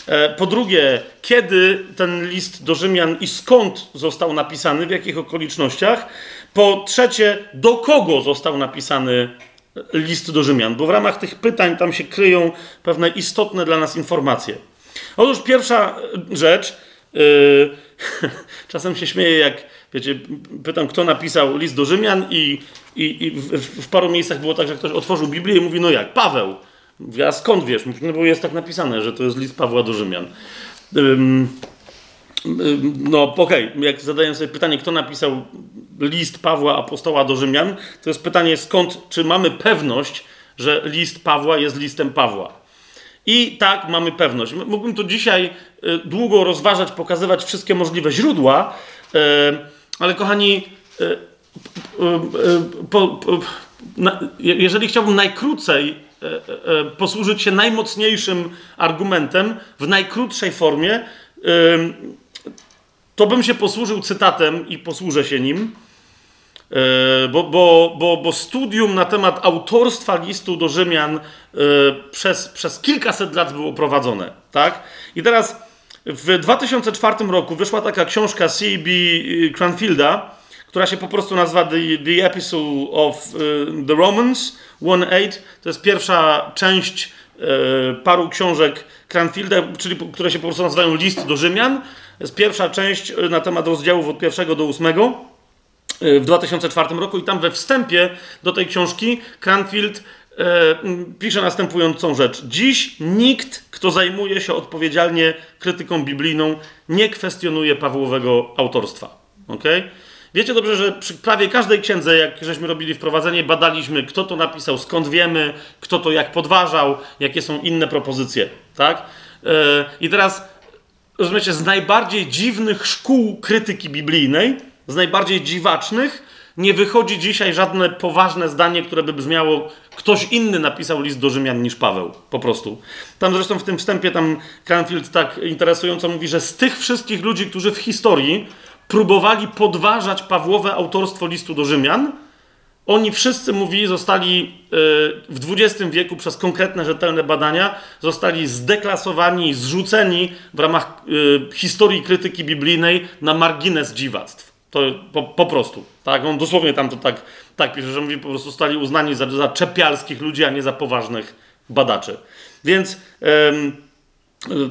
E, po drugie, kiedy ten list do Rzymian i skąd został napisany, w jakich okolicznościach? Po trzecie, do kogo został napisany list do Rzymian? Bo w ramach tych pytań tam się kryją pewne istotne dla nas informacje. Otóż pierwsza rzecz, yy, czasem się śmieję, jak wiecie, pytam, kto napisał list do Rzymian, i, i, i w, w, paru miejscach było tak, że ktoś otworzył Biblię i mówi: No jak, Paweł. Mówię, a skąd wiesz? No bo jest tak napisane, że to jest list Pawła do Rzymian. No okej, okay. jak zadaję sobie pytanie, kto napisał list Pawła Apostoła do Rzymian, to jest pytanie skąd, czy mamy pewność, że list Pawła jest listem Pawła. I tak mamy pewność. Mógłbym tu dzisiaj y, długo rozważać, pokazywać wszystkie możliwe źródła, y, ale kochani, y, jeżeli chciałbym najkrócej E, e, posłużyć się najmocniejszym argumentem w najkrótszej formie, to bym się posłużył cytatem i posłużę się nim, e, bo, bo, bo, bo studium na temat autorstwa listu do Rzymian przez, przez kilkaset lat było prowadzone. Tak? I teraz w 2004 roku wyszła taka książka C.B. Cranfielda, która się po prostu nazywa The, the Epistle of the Romans 1.8 to jest pierwsza część e, paru książek Cranfielda, czyli które się po prostu nazywają List do Rzymian. To jest pierwsza część na temat rozdziałów od pierwszego do ósmego w 2004 roku i tam we wstępie do tej książki Cranfield pisze następującą rzecz. Dziś nikt, kto zajmuje się odpowiedzialnie krytyką biblijną, nie kwestionuje Pawłowego autorstwa. Okay? Wiecie dobrze, że przy prawie każdej księdze, jak żeśmy robili wprowadzenie, badaliśmy, kto to napisał, skąd wiemy, kto to jak podważał, jakie są inne propozycje, tak? Yy, I teraz, rozumiecie, z najbardziej dziwnych szkół krytyki biblijnej, z najbardziej dziwacznych, nie wychodzi dzisiaj żadne poważne zdanie, które by brzmiało, ktoś inny napisał list do Rzymian niż Paweł. Po prostu. Tam zresztą w tym wstępie tam Cranfield tak interesująco mówi, że z tych wszystkich ludzi, którzy w historii próbowali podważać Pawłowe autorstwo listu do Rzymian, Oni wszyscy mówili, zostali y, w XX wieku przez konkretne, rzetelne badania, zostali zdeklasowani, zrzuceni w ramach y, historii krytyki biblijnej na margines dziwactw. To po, po, prostu. Tak? On dosłownie tam to tak, tak pisze, że mówi, po prostu zostali uznani za, za czepialskich ludzi, a nie za poważnych badaczy. Więc.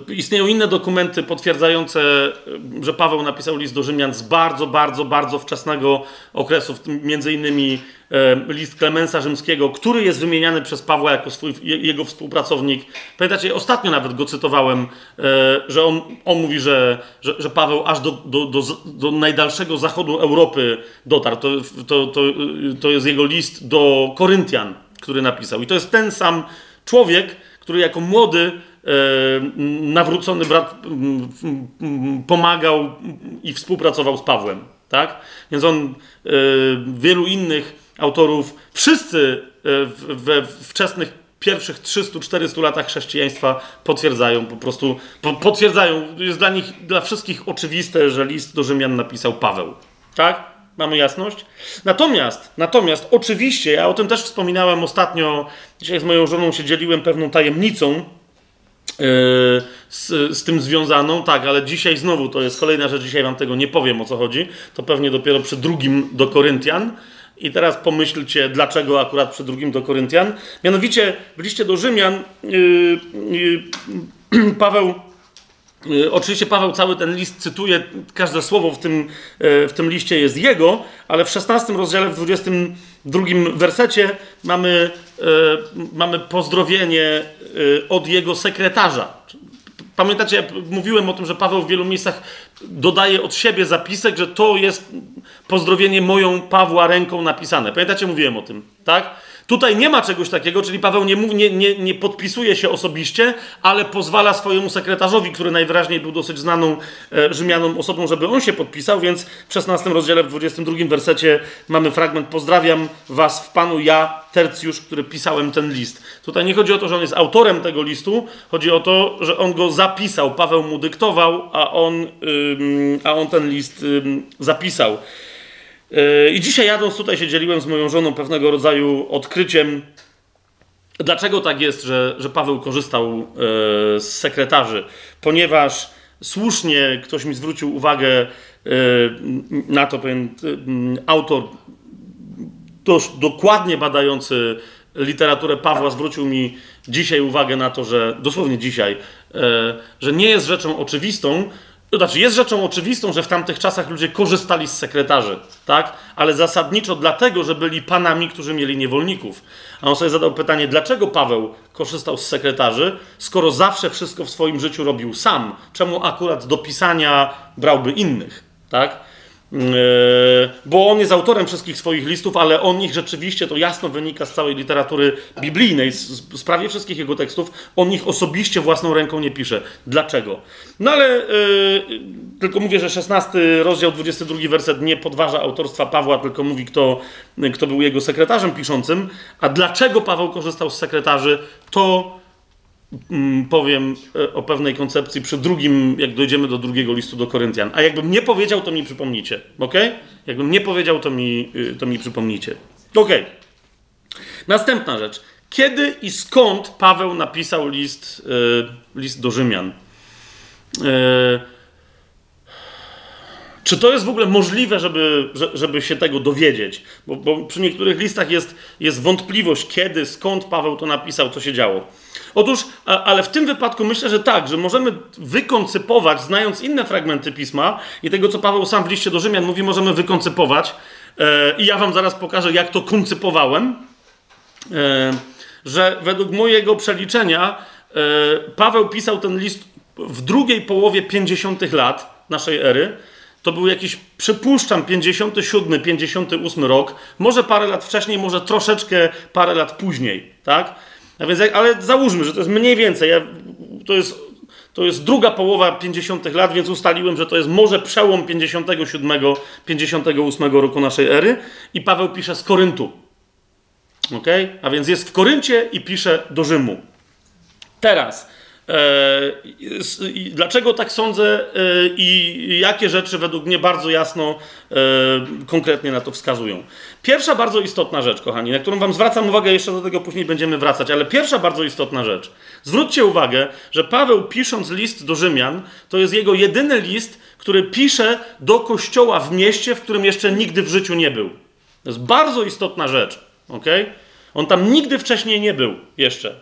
Istnieją inne dokumenty potwierdzające, y, że Paweł napisał list do Rzymian z bardzo, bardzo, bardzo wczesnego okresu, w tym między innymi y, list Klemensa Rzymskiego, który jest wymieniany przez Pawła jako swój, jego współpracownik. Pamiętacie, ostatnio nawet go cytowałem, że on, on mówi, że, że, że Paweł aż do, do, do, do, najdalszego zachodu Europy dotarł. To, to, to, to jest jego list do Koryntian, który napisał. I to jest ten sam człowiek, który jako młody nawrócony brat pomagał i współpracował z Pawłem. Tak? Więc on, e, wielu innych autorów, wszyscy e, we wczesnych pierwszych 300-400 latach chrześcijaństwa potwierdzają po prostu, potwierdzają, jest dla nich, dla wszystkich oczywiste, że list do Rzymian napisał Paweł. Tak? Mamy jasność? Natomiast, natomiast, oczywiście, ja o tym też wspominałem ostatnio, dzisiaj z moją żoną się dzieliłem pewną tajemnicą, z, z, tym związaną, tak, ale dzisiaj znowu to jest kolejna rzecz, dzisiaj wam tego nie powiem o co chodzi, to pewnie dopiero przy drugim do Koryntian. I teraz pomyślcie, dlaczego akurat przy drugim do Koryntian. Mianowicie w liście do Rzymian yy, yy, Paweł Y, oczywiście Paweł cały ten list cytuje, każde słowo w tym, y, w tym liście jest jego, ale w 16 rozdziale, w 22 wersecie mamy, y, mamy pozdrowienie od jego sekretarza. Pamiętacie, ja mówiłem o tym, że Paweł w wielu miejscach dodaje od siebie zapisek, że to jest pozdrowienie moją Pawła ręką napisane. Pamiętacie, mówiłem o tym, tak? Tutaj nie ma czegoś takiego, czyli Paweł nie, nie, nie, nie podpisuje się osobiście, ale pozwala swojemu sekretarzowi, który najwyraźniej był dosyć znaną e, Rzymianą osobą, żeby on się podpisał, więc w 16 rozdziale, w 22 wersecie mamy fragment Pozdrawiam was w Panu, ja, Tercjusz, który pisałem ten list. Tutaj nie chodzi o to, że on jest autorem tego listu, chodzi o to, że on go zapisał, Paweł mu dyktował, a on, ym, a on ten list ym, zapisał. I dzisiaj jadąc tutaj się dzieliłem z moją żoną pewnego rodzaju odkryciem, dlaczego tak jest, że, że Paweł korzystał e, z sekretarzy. Ponieważ słusznie ktoś mi zwrócił uwagę e, na to, pewien autor dość dokładnie badający literaturę Pawła zwrócił mi dzisiaj uwagę na to, że dosłownie dzisiaj, e, że nie jest rzeczą oczywistą, to znaczy, jest rzeczą oczywistą, że w tamtych czasach ludzie korzystali z sekretarzy, tak? Ale zasadniczo dlatego, że byli panami, którzy mieli niewolników. A on sobie zadał pytanie, dlaczego Paweł korzystał z sekretarzy, skoro zawsze wszystko w swoim życiu robił sam? Czemu akurat do pisania brałby innych, tak? Yy, bo on jest autorem wszystkich swoich listów, ale on ich rzeczywiście, to jasno wynika z całej literatury biblijnej, z, z prawie wszystkich jego tekstów, on ich osobiście własną ręką nie pisze. Dlaczego? No ale yy, tylko mówię, że 16 rozdział, 22 werset nie podważa autorstwa Pawła, tylko mówi, kto, kto był jego sekretarzem piszącym. A dlaczego Paweł korzystał z sekretarzy, to powiem e, o pewnej koncepcji przy drugim, jak dojdziemy do drugiego listu do Koryntian. A jakbym nie powiedział, to mi przypomnicie. Ok? Jakbym nie powiedział, to mi, y, to mi przypomnicie. Ok. Następna rzecz. Kiedy i skąd Paweł napisał list, y, list do Rzymian? Czy to jest w ogóle możliwe, żeby, żeby się tego dowiedzieć? Bo, bo przy niektórych listach jest, jest wątpliwość, kiedy, skąd Paweł to napisał, co się działo. Otóż, ale w tym wypadku myślę, że tak, że możemy wykoncypować, znając inne fragmenty pisma i tego, co Paweł sam w liście do Rzymian mówi, możemy wykoncypować. E, I ja wam zaraz pokażę, jak to koncypowałem. E, że według mojego przeliczenia e, Paweł pisał ten list w drugiej połowie 50 lat naszej ery. To był jakiś, przypuszczam, 57, 58 rok, może parę lat wcześniej, może troszeczkę parę lat później, tak? A więc, ale załóżmy, że to jest mniej więcej, ja, to, jest, to jest druga połowa 50 lat, więc ustaliłem, że to jest może przełom 57, 58 roku naszej ery i Paweł pisze z Koryntu. Ok? A więc jest w Koryncie i pisze do Rzymu. Teraz, dlaczego tak sądzę i jakie rzeczy według mnie bardzo jasno, konkretnie na to wskazują? Pierwsza bardzo istotna rzecz, kochani, na którą Wam zwracam uwagę, jeszcze do tego później będziemy wracać, ale pierwsza bardzo istotna rzecz. Zwróćcie uwagę, że Paweł pisząc list do Rzymian, to jest jego jedyny list, który pisze do kościoła w mieście, w którym jeszcze nigdy w życiu nie był. To jest bardzo istotna rzecz. ok? On tam nigdy wcześniej nie był jeszcze.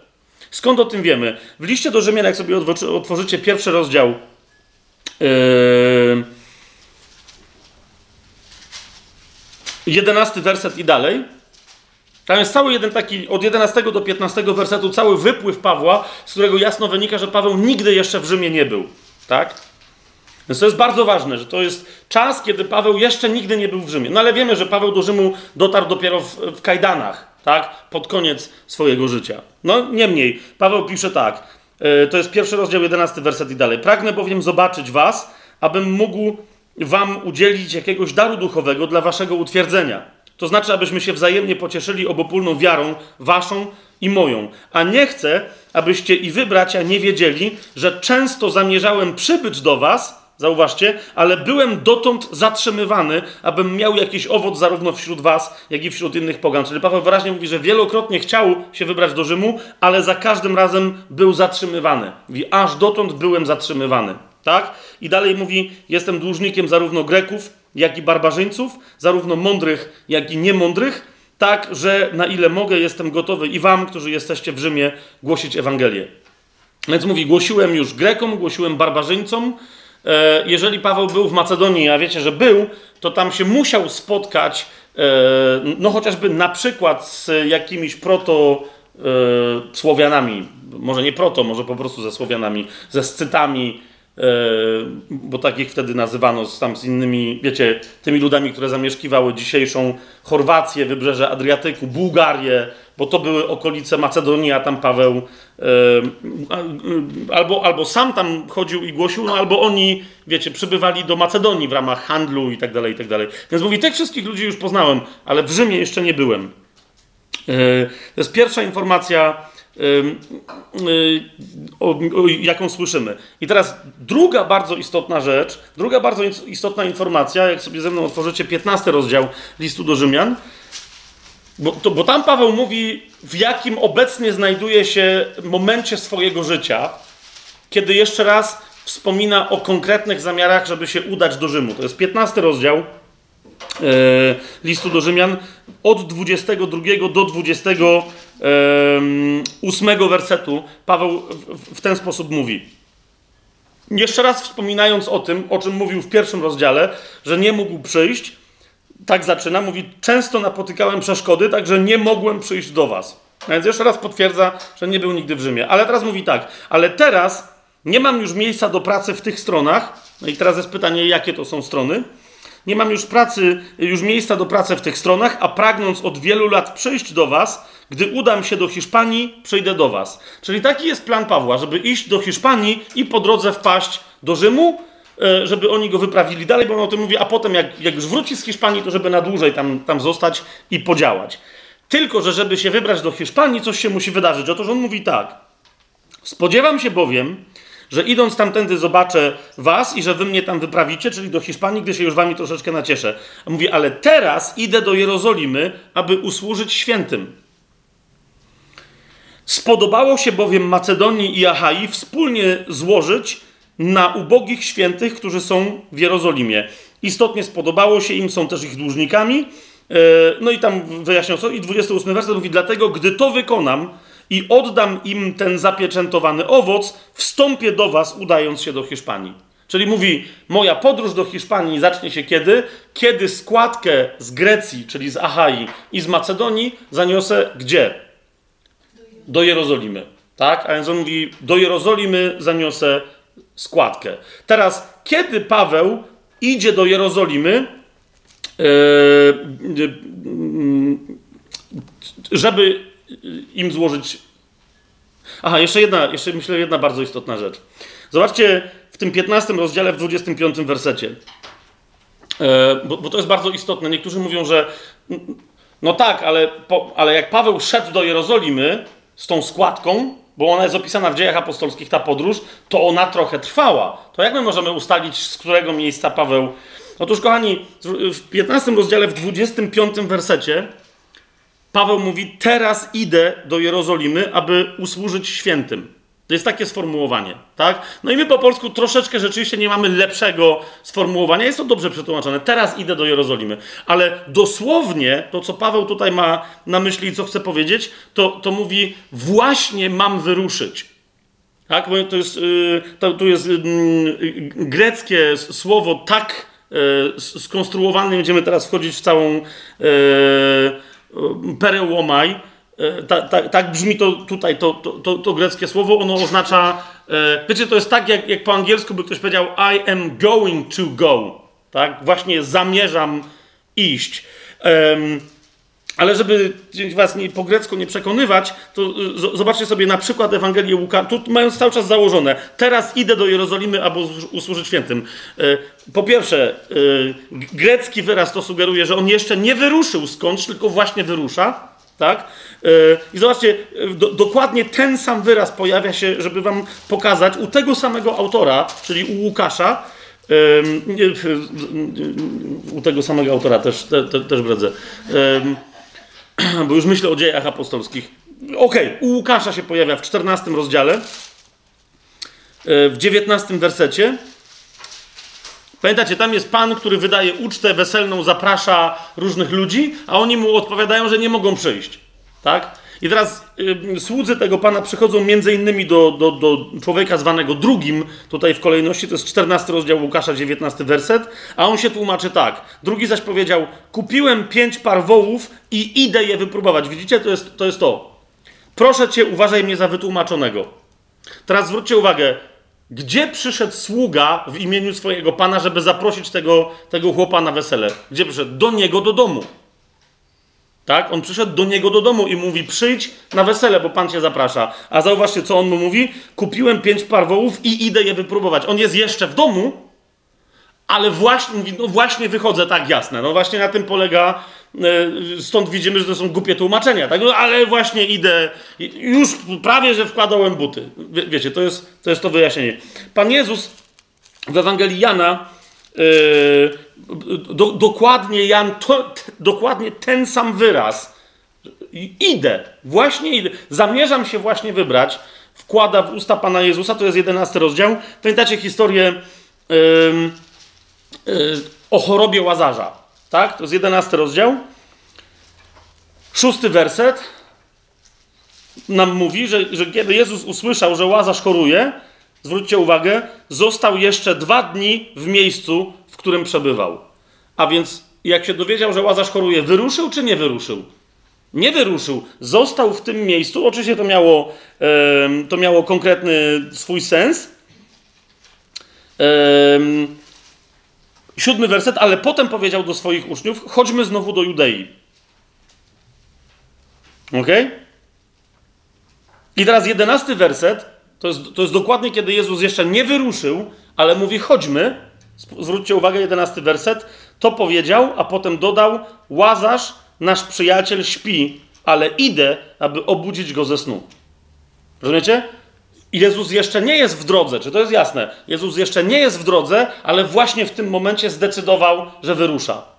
Skąd o tym wiemy? W liście do Rzymian, jak sobie otworzycie pierwszy rozdział, yy, jedenasty werset i dalej, tam jest cały jeden taki, od 11 do 15 wersetu, cały wypływ Pawła, z którego jasno wynika, że Paweł nigdy jeszcze w Rzymie nie był. Tak? Więc to jest bardzo ważne, że to jest czas, kiedy Paweł jeszcze nigdy nie był w Rzymie. No ale wiemy, że Paweł do Rzymu dotarł dopiero w, w kajdanach, tak? Pod koniec swojego życia. No niemniej, Paweł pisze tak. Yy, to jest pierwszy rozdział, 11 werset i dalej. Pragnę bowiem zobaczyć was, abym mógł wam udzielić jakiegoś daru duchowego dla waszego utwierdzenia. To znaczy, abyśmy się wzajemnie pocieszyli obopólną wiarą waszą i moją. A nie chcę, abyście i wy, bracia, nie wiedzieli, że często zamierzałem przybyć do was, Zauważcie, ale byłem dotąd zatrzymywany, abym miał jakiś owoc zarówno wśród was, jak i wśród innych pogan. Czyli Paweł wyraźnie mówi, że wielokrotnie chciał się wybrać do Rzymu, ale za każdym razem był zatrzymywany. Mówi, aż dotąd byłem zatrzymywany. Tak? I dalej mówi, jestem dłużnikiem zarówno Greków, jak i barbarzyńców, zarówno mądrych, jak i niemądrych, tak, że na ile mogę, jestem gotowy i wam, którzy jesteście w Rzymie, głosić Ewangelię. Więc mówi, głosiłem już Grekom, głosiłem barbarzyńcom, jeżeli Paweł był w Macedonii, a wiecie, że był, to tam się musiał spotkać, e, no chociażby na przykład z jakimiś proto e, Słowianami, może nie proto, może po prostu ze Słowianami, ze Scytami, bo takich wtedy nazywano z, tam z innymi, wiecie, tymi ludami, które zamieszkiwały dzisiejszą Chorwację, wybrzeże Adriatyku, Bułgarię, bo to były okolice Macedonii, a tam Paweł albo, albo sam tam chodził i głosił, no albo oni, wiecie, przybywali do Macedonii w ramach handlu i tak dalej, i tak dalej. Więc mówi, tych wszystkich ludzi już poznałem, ale w Rzymie jeszcze nie byłem. E, to jest pierwsza informacja, jaką słyszymy. I teraz druga bardzo istotna rzecz, druga bardzo istotna informacja, jak sobie ze mną otworzycie 15 rozdział listu do Rzymian, bo, to, bo tam Paweł mówi, w jakim obecnie znajduje się momencie swojego życia, kiedy jeszcze raz wspomina o konkretnych zamiarach, żeby się udać do Rzymu. To jest 15 rozdział e, listu do Rzymian, od 22 do 28 wersetu. Paweł w, ten sposób mówi. Jeszcze raz wspominając o tym, o czym mówił w pierwszym rozdziale, że nie mógł przyjść, tak zaczyna, mówi, często napotykałem przeszkody, także nie mogłem przyjść do was. Więc jeszcze raz potwierdza, że nie był nigdy w Rzymie. Ale teraz mówi tak, ale teraz nie mam już miejsca do pracy w tych stronach. No i teraz jest pytanie, jakie to są strony. Nie mam już pracy, już miejsca do pracy w tych stronach, a pragnąc od wielu lat przyjść do was, gdy udam się do Hiszpanii, przyjdę do was. Czyli taki jest plan Pawła, żeby iść do Hiszpanii i po drodze wpaść do Rzymu, E, żeby oni go wyprawili dalej, bo on o tym mówi, a potem jak, jak już wróci z Hiszpanii, to żeby na dłużej tam, tam zostać i podziałać. Tylko, że żeby się wybrać do Hiszpanii, coś się musi wydarzyć. Otóż on mówi tak. Spodziewam się bowiem, że idąc tamtędy zobaczę was i że wy mnie tam wyprawicie, czyli do Hiszpanii, gdy się już wami troszeczkę nacieszę. A mówi, ale teraz idę do Jerozolimy, aby usłużyć świętym. Spodobało się bowiem Macedonii i Achai wspólnie złożyć na ubogich świętych, którzy są w Jerozolimie. Istotnie spodobało się im, są też ich dłużnikami. E, no i tam wyjaśniał co. I 28 werset mówi, dlatego gdy to wykonam i oddam im ten zapieczętowany owoc, wstąpię do was, udając się do Hiszpanii. Czyli mówi, moja podróż do Hiszpanii zacznie się kiedy? Kiedy składkę z Grecji, czyli z Achai i z Macedonii zaniosę gdzie? Do Jerozolimy. Tak? A więc on mówi, do Jerozolimy zaniosę składkę. Teraz, kiedy Paweł idzie do Jerozolimy, e, żeby im złożyć. Aha, jeszcze jedna, jeszcze myślę, jedna bardzo istotna rzecz. Zobaczcie w tym 15 rozdziale, w 25 wersecie. E, bo, bo to jest bardzo istotne. Niektórzy mówią, że no tak, ale, po, ale jak Paweł szedł do Jerozolimy z tą składką, bo ona jest opisana w dziejach apostolskich, ta podróż, to ona trochę trwała. To jak my możemy ustalić, z którego miejsca Paweł. Otóż, kochani, w 15 rozdziale, w 25 wersecie, Paweł mówi: Teraz idę do Jerozolimy, aby usłużyć świętym. To jest takie sformułowanie, tak? No i my po polsku troszeczkę rzeczywiście nie mamy lepszego sformułowania. Jest to dobrze przetłumaczone. Teraz idę do Jerozolimy. Ale dosłownie to, co Paweł tutaj ma na myśli i co chce powiedzieć, to, to mówi właśnie mam wyruszyć. Tak? Bo to jest, y, to, tu jest y, greckie słowo tak y, skonstruowane. Będziemy teraz wchodzić w całą E, tak, tak, tak brzmi to tutaj, to, to, to, to, greckie słowo. Ono oznacza, e, wiecie, to jest tak, jak, jak po angielsku by ktoś powiedział I am going to go. Tak? Właśnie zamierzam iść. Ale żeby was nie, po grecku nie przekonywać, to z, zobaczcie sobie na przykład Ewangelię Łukasza. Tu mając cały czas założone. Teraz idę do Jerozolimy, aby usłużyć świętym. E, po pierwsze, grecki wyraz to sugeruje, że on jeszcze nie wyruszył skądś, tylko właśnie wyrusza. Tak? I zobaczcie, do, dokładnie ten sam wyraz pojawia się, żeby wam pokazać u tego samego autora, czyli u Łukasza, u tego samego autora też, te, te, też bredzę, bo już myślę o dziejach apostolskich. Okej, okay, u Łukasza się pojawia w 14 rozdziale, e, w 19 wersecie. Pamiętacie, tam jest pan, który wydaje ucztę weselną, zaprasza różnych ludzi, a oni mu odpowiadają, że nie mogą przyjść. Tak? I teraz y, słudzy tego pana przychodzą między innymi do, do, do człowieka zwanego drugim, tutaj w kolejności, to jest 14 rozdział Łukasza, 19 werset, a on się tłumaczy tak. Drugi zaś powiedział, kupiłem pięć par wołów i idę je wypróbować. Widzicie, to jest to. Jest to. Proszę cię, uważaj mnie za wytłumaczonego. Teraz zwróćcie uwagę, gdzie przyszedł sługa w imieniu swojego pana, żeby zaprosić tego, tego chłopa na wesele? Gdzie przyszedł? Do niego do domu. Tak? On przyszedł do niego do domu i mówi: Przyjdź na wesele, bo pan cię zaprasza. A zauważcie, co on mu mówi: Kupiłem pięć par wołów i idę je wypróbować. On jest jeszcze w domu, ale właśnie, no właśnie wychodzę, tak jasne. No właśnie na tym polega, e, stąd widzimy, że to są głupie tłumaczenia, tak? No, ale właśnie idę, już prawie, że wkładałem buty. Wie, wiecie, to jest, to jest to wyjaśnienie. Pan Jezus w Ewangelii Jana do, dokładnie Jan, to, dokładnie ten sam wyraz. Idę, właśnie idę. Zamierzam się właśnie wybrać. Wkłada w usta Pana Jezusa, to jest jedenasty rozdział. Pamiętacie historię yy, yy, o chorobie Łazarza, tak? To jest jedenasty rozdział. Szósty werset nam mówi, że, że kiedy Jezus usłyszał, że Łazarz choruje, zwróćcie uwagę, został jeszcze dwa dni w miejscu, w którym przebywał. A więc jak się dowiedział, że Łazarz choruje, wyruszył czy nie wyruszył? Nie wyruszył. Został w tym miejscu. Oczywiście to miało, to miało konkretny swój sens. siódmy werset, ale potem powiedział do swoich uczniów: chodźmy znowu do Judei. Ok? I teraz jedenasty werset, to jest, to jest dokładnie kiedy Jezus jeszcze nie wyruszył, ale mówi: chodźmy. Zwróćcie uwagę, jedenasty werset. To powiedział, a potem dodał: Łazarz, nasz przyjaciel, śpi, ale idę, aby obudzić go ze snu. Rozumiecie? Jezus jeszcze nie jest w drodze, czy to jest jasne? Jezus jeszcze nie jest w drodze, ale właśnie w tym momencie zdecydował, że wyrusza.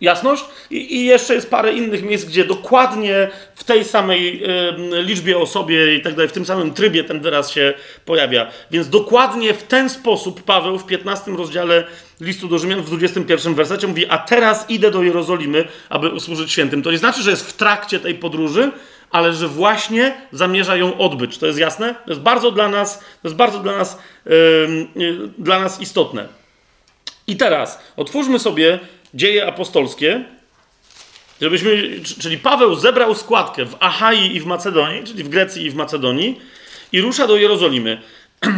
Jasność? I, I, jeszcze jest parę innych miejsc, gdzie dokładnie w tej samej y, liczbie osobie i tak dalej, w tym samym trybie ten wyraz się pojawia. Więc dokładnie w ten sposób Paweł w 15 rozdziale listu do Rzymian w 21 wersecie mówi: A teraz idę do Jerozolimy, aby usłużyć świętym. To nie znaczy, że jest w trakcie tej podróży, ale że właśnie zamierza ją odbyć. To jest jasne? To jest bardzo dla nas, to jest bardzo dla nas, dla nas istotne. I teraz otwórzmy sobie dzieje apostolskie, żebyśmy, czyli Paweł zebrał składkę w Achai i w Macedonii, czyli w Grecji i w Macedonii i rusza do Jerozolimy.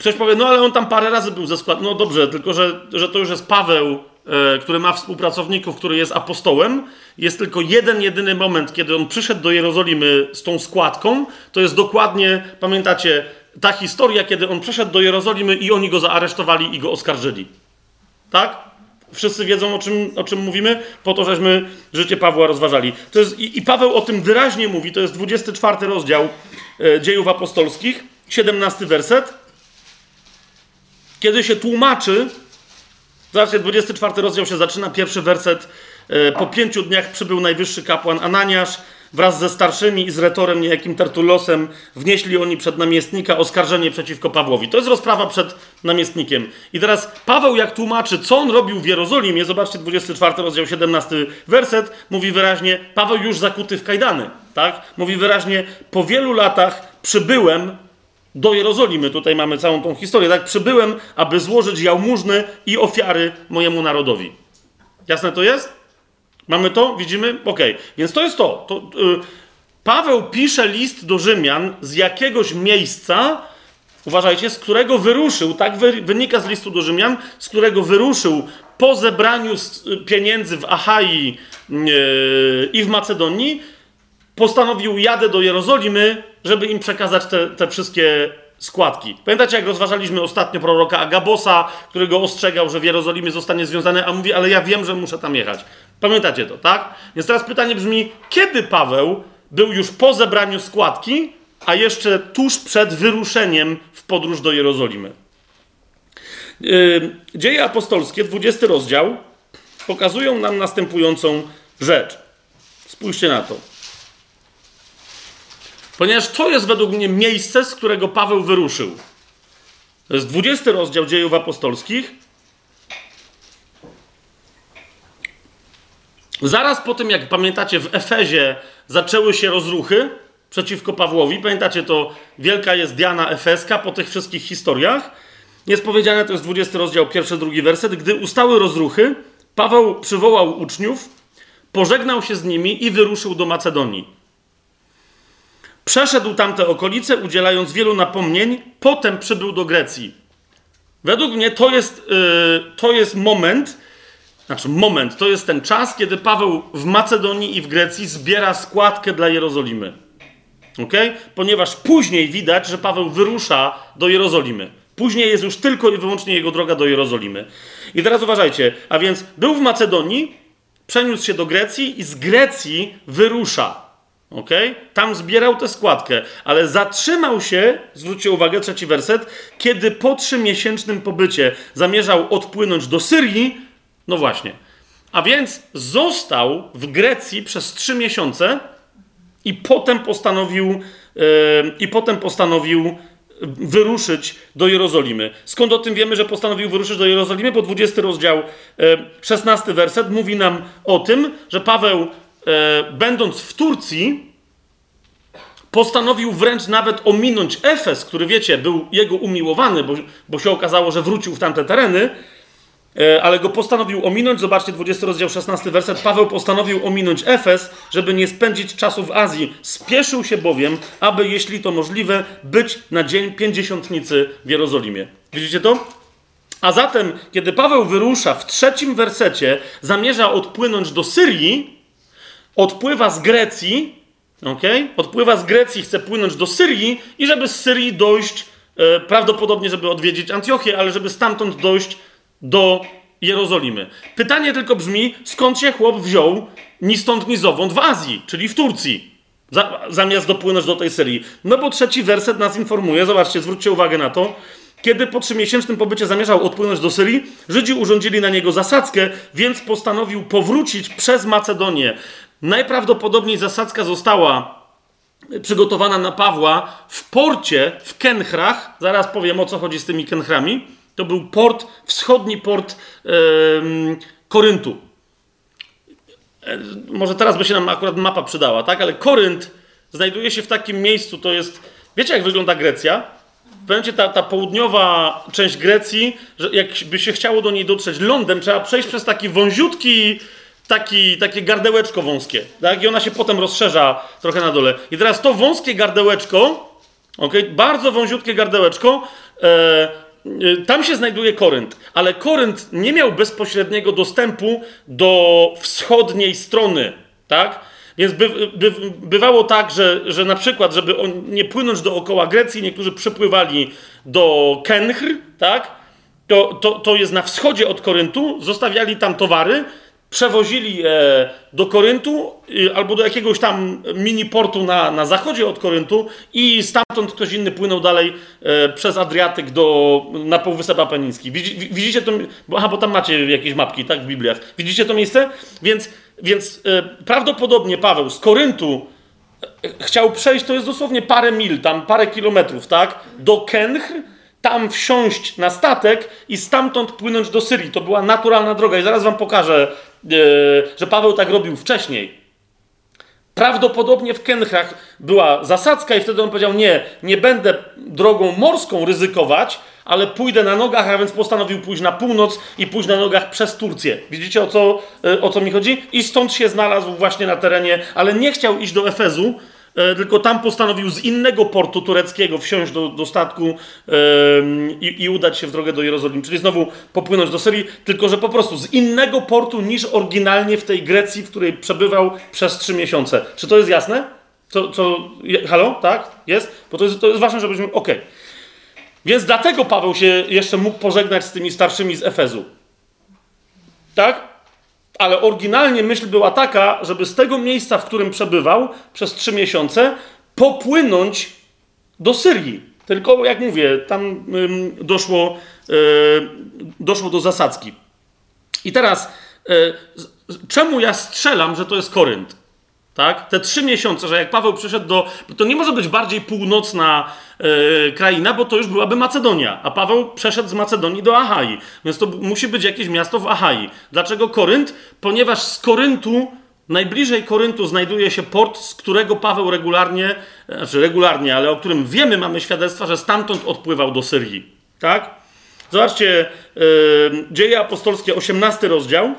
Ktoś powie, no ale on tam parę razy był ze składką. No dobrze, tylko że, że to już jest Paweł, e, który ma współpracowników, który jest apostołem. Jest tylko jeden, jedyny moment, kiedy on przyszedł do Jerozolimy z tą składką. To jest dokładnie, pamiętacie, ta historia, kiedy on przyszedł do Jerozolimy i oni go zaaresztowali i go oskarżyli. Tak? Wszyscy wiedzą, o czym, o czym mówimy, po to, żeśmy życie Pawła rozważali. To jest, i, I Paweł o tym wyraźnie mówi, to jest 24 rozdział e, dziejów apostolskich, 17 werset, kiedy się tłumaczy, zobaczcie, 24 rozdział się zaczyna, pierwszy werset, e, po pięciu dniach przybył najwyższy kapłan Ananiasz, wraz ze starszymi i z retorem niejakim Tertulosem wnieśli oni przed namiestnika oskarżenie przeciwko Pawłowi. To jest rozprawa przed namiestnikiem. I teraz Paweł jak tłumaczy, co on robił w Jerozolimie, zobaczcie 24 rozdział 17 werset, mówi wyraźnie, Paweł już zakuty w kajdany, tak? Mówi wyraźnie, po wielu latach przybyłem do Jerozolimy, tutaj mamy całą tą historię, tak? Przybyłem, aby złożyć jałmużny i ofiary mojemu narodowi. Jasne to jest? Mamy to? Widzimy? Okay. Więc to jest to. to yy, Paweł pisze list do Rzymian z jakiegoś miejsca, uważajcie, z którego wyruszył, tak wynika z listu do Rzymian, z którego wyruszył po zebraniu pieniędzy w Achai yy, i w Macedonii, postanowił jadę do Jerozolimy, żeby im przekazać te, te wszystkie składki. Pamiętacie, jak rozważaliśmy ostatnio proroka Agabosa, którego ostrzegał, że w Jerozolimie zostanie związany, a mówi, ale ja wiem, że muszę tam jechać. Pamiętacie to, tak? Więc teraz pytanie brzmi, kiedy Paweł był już po zebraniu składki, a jeszcze tuż przed wyruszeniem w podróż do Jerozolimy? Yy, Dzieje apostolskie, 20 rozdział, pokazują nam następującą rzecz. Spójrzcie na to. Ponieważ to jest według mnie miejsce, z którego Paweł wyruszył. To jest 20 rozdział dziejów apostolskich. Zaraz po tym, jak pamiętacie, w Efezie zaczęły się rozruchy przeciwko Pawłowi. Pamiętacie, to wielka jest Diana Efeska po tych wszystkich historiach. Jest powiedziane, to jest 20 rozdział, pierwszy, drugi werset. Gdy ustały rozruchy, Paweł przywołał uczniów, pożegnał się z nimi i wyruszył do Macedonii. Przeszedł tamte okolice, udzielając wielu napomnień, potem przybył do Grecji. Według mnie to jest, yy, to jest moment, znaczy moment, to jest ten czas, kiedy Paweł w Macedonii i w Grecji zbiera składkę dla Jerozolimy. ok? Ponieważ później widać, że Paweł wyrusza do Jerozolimy. Później jest już tylko i wyłącznie jego droga do Jerozolimy. I teraz uważajcie, a więc był w Macedonii, przeniósł się do Grecji i z Grecji wyrusza. Ok? Tam zbierał tę składkę, ale zatrzymał się, zwróćcie uwagę, trzeci werset, kiedy po trzymiesięcznym pobycie zamierzał odpłynąć do Syrii. No właśnie. A więc został w Grecji przez trzy miesiące i potem postanowił, yy, i potem postanowił wyruszyć do Jerozolimy. Skąd o tym wiemy, że postanowił wyruszyć do Jerozolimy? Bo 20 rozdział, 16 werset mówi nam o tym, że Paweł e, będąc w Turcji, postanowił wręcz nawet ominąć Efes, który wiecie, był jego umiłowany, bo, bo się okazało, że wrócił w tamte tereny, e, ale go postanowił ominąć. Zobaczcie, 20 rozdział, 16 werset. Paweł postanowił ominąć Efes, żeby nie spędzić czasu w Azji. Spieszył się bowiem, aby, jeśli to możliwe, być na dzień pięćdziesiątnicy w Jerozolimie. Widzicie to? A zatem, kiedy Paweł wyrusza w trzecim wersecie, zamierza odpłynąć do Syrii, odpływa z Grecji, okay? odpływa z Grecji, chce płynąć do Syrii i żeby z Syrii dojść, e, prawdopodobnie, żeby odwiedzić Antiochię, ale żeby stamtąd dojść do Jerozolimy. Pytanie tylko brzmi, skąd się chłop wziął ni stąd, ni zowąd w Azji, czyli w Turcji, za, zamiast dopłynąć do tej Syrii. No bo trzeci werset nas informuje, zobaczcie, zwróćcie uwagę na to, kiedy po trzymiesięcznym pobycie zamierzał odpłynąć do Syrii, Żydzi urządzili na niego zasadzkę, więc postanowił powrócić przez Macedonię. Najprawdopodobniej zasadzka została przygotowana na Pawła w porcie w Kenchrach. Zaraz powiem o co chodzi z tymi Kenchrami. To był port, wschodni port yy, Koryntu. E, może teraz by się nam akurat mapa przydała, tak? Ale Korynt znajduje się w takim miejscu, to jest. Wiecie, jak wygląda Grecja? Będzie ta, ta południowa część Grecji, że jakby się chciało do niej dotrzeć lądem, trzeba przejść przez taki wąziutki taki, takie gardełeczko wąskie, tak? I ona się potem rozszerza trochę na dole. I teraz to wąskie gardełeczko, okay, bardzo wąziutkie gardełeczko, e, tam się znajduje Korynt, ale Korynt nie miał bezpośredniego dostępu do wschodniej strony, tak? Więc by, by, bywało tak, że, że na przykład, żeby on, nie płynąć dookoła Grecji, niektórzy przypływali do Kenchr, tak? to, to, to jest na wschodzie od Koryntu, zostawiali tam towary, przewozili je do Koryntu albo do jakiegoś tam mini portu na, na zachodzie od Koryntu i stamtąd ktoś inny płynął dalej e, przez Adriatyk do, na Półwysep Apeniński. Widzi, widzicie to? Aha, bo tam macie jakieś mapki, tak, w Bibliach. Widzicie to miejsce? Więc, więc e, prawdopodobnie Paweł z Koryntu e, chciał przejść, to jest dosłownie parę mil, tam parę kilometrów, tak, do Kenchr, tam wsiąść na statek i stamtąd płynąć do Syrii. To była naturalna droga i zaraz wam pokażę, e, że Paweł tak robił wcześniej. Prawdopodobnie w Kenchrach była zasadzka i wtedy on powiedział, nie, nie będę drogą morską ryzykować, ale pójdę na nogach, a więc postanowił pójść na północ i pójść na nogach przez Turcję. Widzicie o co, e, o co mi chodzi? I stąd się znalazł właśnie na terenie, ale nie chciał iść do Efezu, E, tylko tam postanowił z innego portu tureckiego wsiąść do, do statku i, i, udać się w drogę do Jerozolimy. Czyli znowu popłynąć do Syrii, tylko że po prostu z innego portu niż oryginalnie w tej Grecji, w której przebywał przez trzy miesiące. Czy to jest jasne? Co, co, halo? Tak? Jest? Bo to jest, to jest ważne, żebyśmy... Okej. Okay. Więc dlatego Paweł się jeszcze mógł pożegnać z tymi starszymi z Efezu. Tak? Ale oryginalnie myśl była taka, żeby z tego miejsca, w którym przebywał przez trzy miesiące, popłynąć do Syrii. Tylko, jak mówię, tam doszło, e, doszło do zasadzki. I teraz, e, czemu ja strzelam, że to jest Korynt? Tak? Te trzy miesiące, że jak Paweł przyszedł do. To nie może być bardziej północna e, kraina, bo to już byłaby Macedonia. A Paweł przeszedł z Macedonii do Achai. Więc to musi być jakieś miasto w Achai. Dlaczego Korynt? Ponieważ z Koryntu, najbliżej Koryntu znajduje się port, z którego Paweł regularnie, e, znaczy regularnie, ale o którym wiemy, mamy świadectwa, że stamtąd odpływał do Syrii. Tak? Zobaczcie, e, Dzieje Apostolskie, 18 rozdział.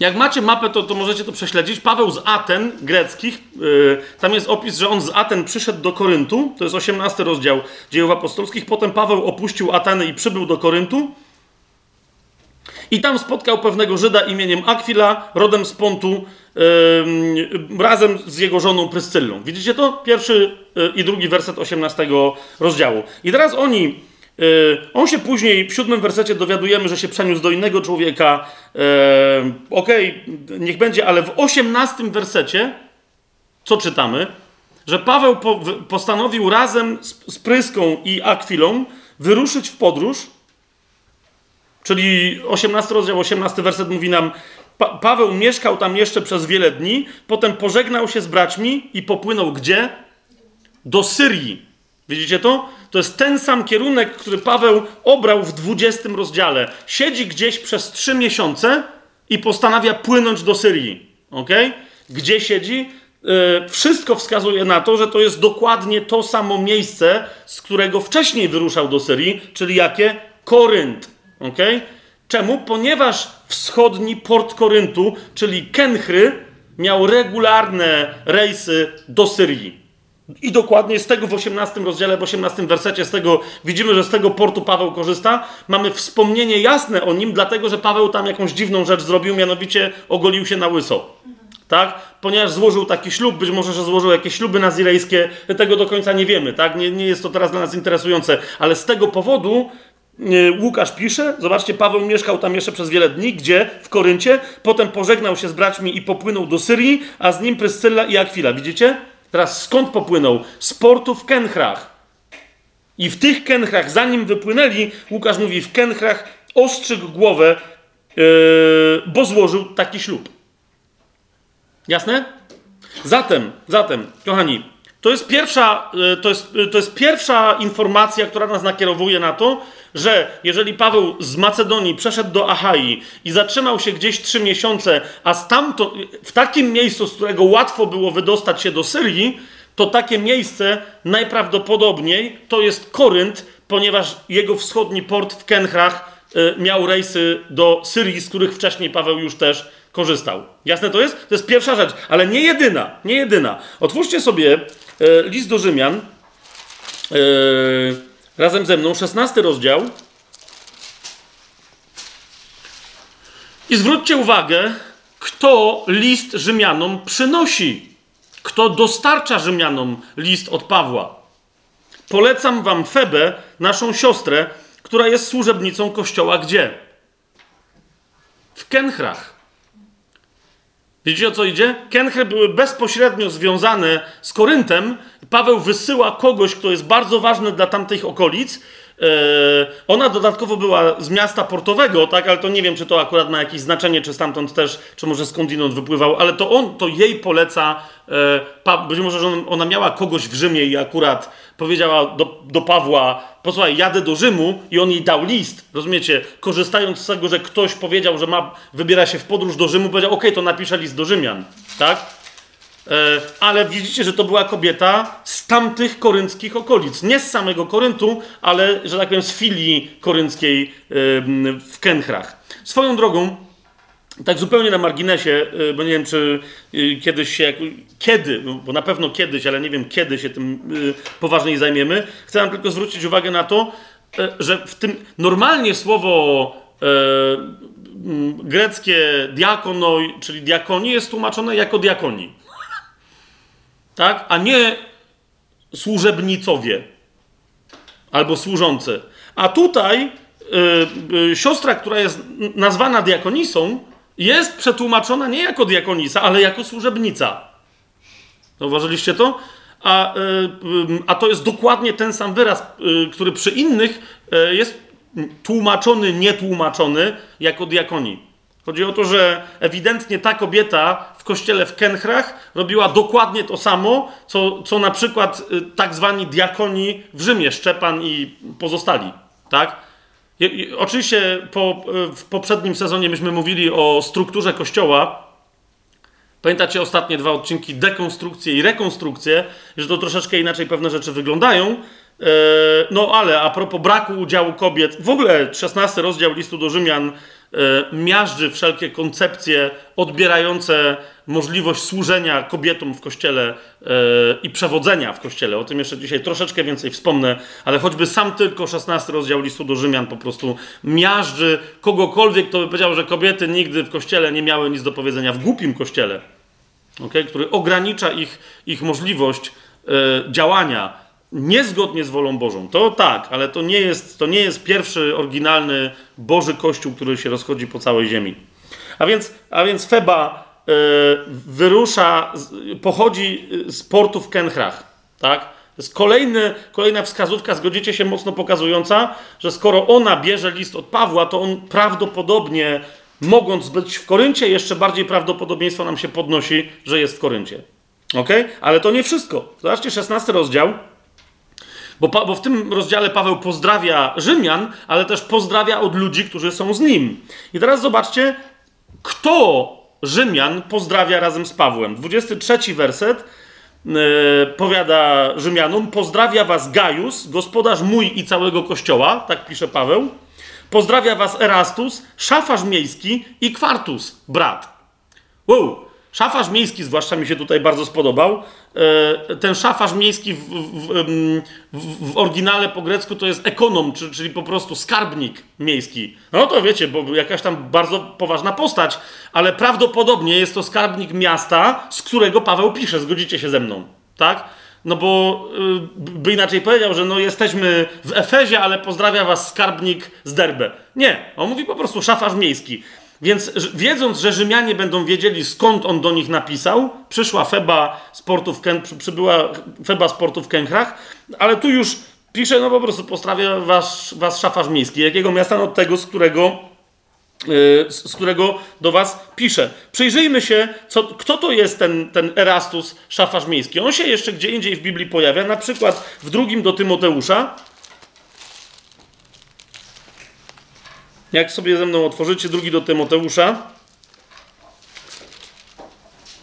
Jak macie mapę, to, to możecie to prześledzić. Paweł z Aten greckich, yy, tam jest opis, że on z Aten przyszedł do Koryntu, to jest 18 rozdział dziejów apostolskich. Potem Paweł opuścił Ateny i przybył do Koryntu. I tam spotkał pewnego Żyda imieniem Aquila, rodem z Pontu, yy, razem z jego żoną Pryscyllą. Widzicie to? Pierwszy yy, i drugi werset 18 rozdziału. I teraz oni Y, on się później w siódmym wersecie dowiadujemy, że się przeniósł do innego człowieka. Y, okej, okay, niech będzie, ale w osiemnastym wersecie, co czytamy? Że Paweł po, postanowił razem z, z Pryską i Akwilą wyruszyć w podróż. Czyli 18 rozdział, 18 werset mówi nam, pa Paweł mieszkał tam jeszcze przez wiele dni, potem pożegnał się z braćmi i popłynął gdzie? Do Syrii. Widzicie to? To jest ten sam kierunek, który Paweł obrał w 20 rozdziale. Siedzi gdzieś przez trzy miesiące i postanawia płynąć do Syrii. Ok? Gdzie siedzi? Yy, wszystko wskazuje na to, że to jest dokładnie to samo miejsce, z którego wcześniej wyruszał do Syrii, czyli jakie? Korynt. Ok? Czemu? Ponieważ wschodni port Koryntu, czyli Kenchry, miał regularne rejsy do Syrii. I dokładnie z tego w 18 rozdziale, w 18 wersecie, z tego widzimy, że z tego portu Paweł korzysta. Mamy wspomnienie jasne o nim, dlatego że Paweł tam jakąś dziwną rzecz zrobił, mianowicie ogolił się na łyso. Tak? Ponieważ złożył taki ślub, być może, że złożył jakieś śluby nazirejskie, tego do końca nie wiemy, tak? Nie, nie jest to teraz dla nas interesujące, ale z tego powodu e, Łukasz pisze, zobaczcie, Paweł mieszkał tam jeszcze przez wiele dni, gdzie? W Koryncie, potem pożegnał się z braćmi i popłynął do Syrii, a z nim Pryscylla i Akwila, widzicie? Teraz skąd popłynął? Z portu w Kenchrach. I w tych Kenchrach, zanim wypłynęli, Łukasz mówi, w Kenchrach ostrzygł głowę, yy, bo złożył taki ślub. Jasne? Zatem, zatem, kochani, to jest pierwsza, yy, to jest, yy, to jest pierwsza informacja, która nas nakierowuje na to, że jeżeli Paweł z Macedonii przeszedł do Achai i zatrzymał się gdzieś trzy miesiące, a stamtąd, w takim miejscu, z którego łatwo było wydostać się do Syrii, to takie miejsce najprawdopodobniej to jest Korynt, ponieważ jego wschodni port w Kenchrach y, miał rejsy do Syrii, z których wcześniej Paweł już też korzystał. Jasne to jest? To jest pierwsza rzecz, ale nie jedyna, nie jedyna. Otwórzcie sobie list do Rzymian. Y, razem ze mną 16 rozdział. I zwróćcie uwagę, kto list Rzymianom przynosi. Kto dostarcza Rzymianom list od Pawła. Polecam wam Febę, naszą siostrę, która jest służebnicą kościoła gdzie? W Kenchrach. Widzicie o co idzie? Kenchry były bezpośrednio związane z Koryntem. Paweł wysyła kogoś, kto jest bardzo ważny dla tamtych okolic. E, ona dodatkowo była z miasta portowego, tak, ale to nie wiem, czy to akurat ma jakieś znaczenie, czy stamtąd też, czy może skądinąd wypływał, ale to on, to jej poleca, e, być może, że ona miała kogoś w Rzymie i akurat powiedziała do, do Pawła, posłuchaj, jadę do Rzymu i on jej dał list, rozumiecie, korzystając z tego, że ktoś powiedział, że ma, wybiera się w podróż do Rzymu, powiedział, okej, okay, to napiszę list do Rzymian, tak? E, ale widzicie, że to była kobieta z tamtych korynckich okolic. Nie z samego Koryntu, ale, że tak powiem, z filii korynckiej w Kenchrach. Swoją drogą, tak zupełnie na marginesie, e, bo nie wiem, czy e, kiedyś się, kiedy, bo na pewno kiedyś, ale nie wiem, kiedy się tym poważniej zajmiemy, chcę wam tylko zwrócić uwagę na to, że w tym normalnie słowo greckie diakonoi, czyli diakonii, jest tłumaczone jako diakonii tak? a nie służebnicowie albo służący. A tutaj yy, yy, siostra, która jest nazwana diakonisą, jest przetłumaczona nie jako diakonisa, ale jako służebnica. Zauważyliście to? A, yy, a to jest dokładnie ten sam wyraz, y, który przy innych y, jest tłumaczony, nietłumaczony jako diakonii. Chodzi o to, że ewidentnie ta kobieta w kościele w Kenchrach robiła dokładnie to samo, co, co na przykład y, tak zwani diakoni w Rzymie, Szczepan i pozostali. Tak? I, i, oczywiście po, y, w poprzednim sezonie myśmy mówili o strukturze kościoła. Pamiętacie ostatnie dwa odcinki, dekonstrukcję i rekonstrukcję, że to troszeczkę inaczej pewne rzeczy wyglądają. E, no ale a propos braku udziału kobiet, w ogóle 16 rozdział listu do Rzymian miażdży wszelkie koncepcje odbierające możliwość służenia kobietom w kościele e, i przewodzenia w kościele. O tym jeszcze dzisiaj troszeczkę więcej wspomnę, ale choćby sam tylko 16 rozdział listu do Rzymian po prostu miażdży kogokolwiek, kto by powiedział, że kobiety nigdy w kościele nie miały nic do powiedzenia, w głupim kościele, okay? który ogranicza ich, ich możliwość e, działania niezgodnie z wolą Bożą. To tak, ale to nie jest, to nie jest pierwszy oryginalny Boży Kościół, który się rozchodzi po całej ziemi. A więc, a więc Feba y, wyrusza, pochodzi z portu w Kenchrach. Tak? To jest kolejny, kolejna wskazówka, zgodzicie się, mocno pokazująca, że skoro ona bierze list od Pawła, to on prawdopodobnie, mogąc być w Koryncie, jeszcze bardziej prawdopodobieństwo nam się podnosi, że jest w Koryncie. Ok? Ale to nie wszystko. Zobaczcie, 16 rozdział. Bo, bo w tym rozdziale Paweł pozdrawia Rzymian, ale też pozdrawia od ludzi, którzy są z nim. I teraz zobaczcie, kto Rzymian pozdrawia razem z Pawłem. 23 werset yy, powiada Rzymianom: Pozdrawia was Gajus, gospodarz mój i całego kościoła, tak pisze Paweł. Pozdrawia was Erastus, szafarz miejski i Kwartus, brat. Wow, Szafarz miejski zwłaszcza mi się tutaj bardzo spodobał. E, ten szafarz miejski w, w, w, w oryginale po grecku to jest ekonom, czyli po prostu skarbnik miejski. No to wiecie, bo jakaś tam bardzo poważna postać, ale prawdopodobnie jest to skarbnik miasta, z którego Paweł pisze. Zgodzicie się ze mną, tak? No bo y, by inaczej powiedział, że no jesteśmy w Efezie, ale pozdrawia was skarbnik z Derbe. Nie, on mówi po prostu szafarz miejski. Więc wiedząc, że Rzymianie będą wiedzieli, skąd on do nich napisał, przyszła Feba z portu w Ken, przybyła Feba z portu w Kęchrach, ale tu już pisze, no po prostu postrawia was, was szafarz miejski. Jakiego miasta? No tego, z którego, yy, z którego do was pisze. Przyjrzyjmy się, co, kto to jest ten, ten Erastus, szafarz miejski. On się jeszcze gdzie indziej w Biblii pojawia, na przykład w drugim do Tymoteusza, Jak sobie ze mną otworzycie drugi do Tymoteusza.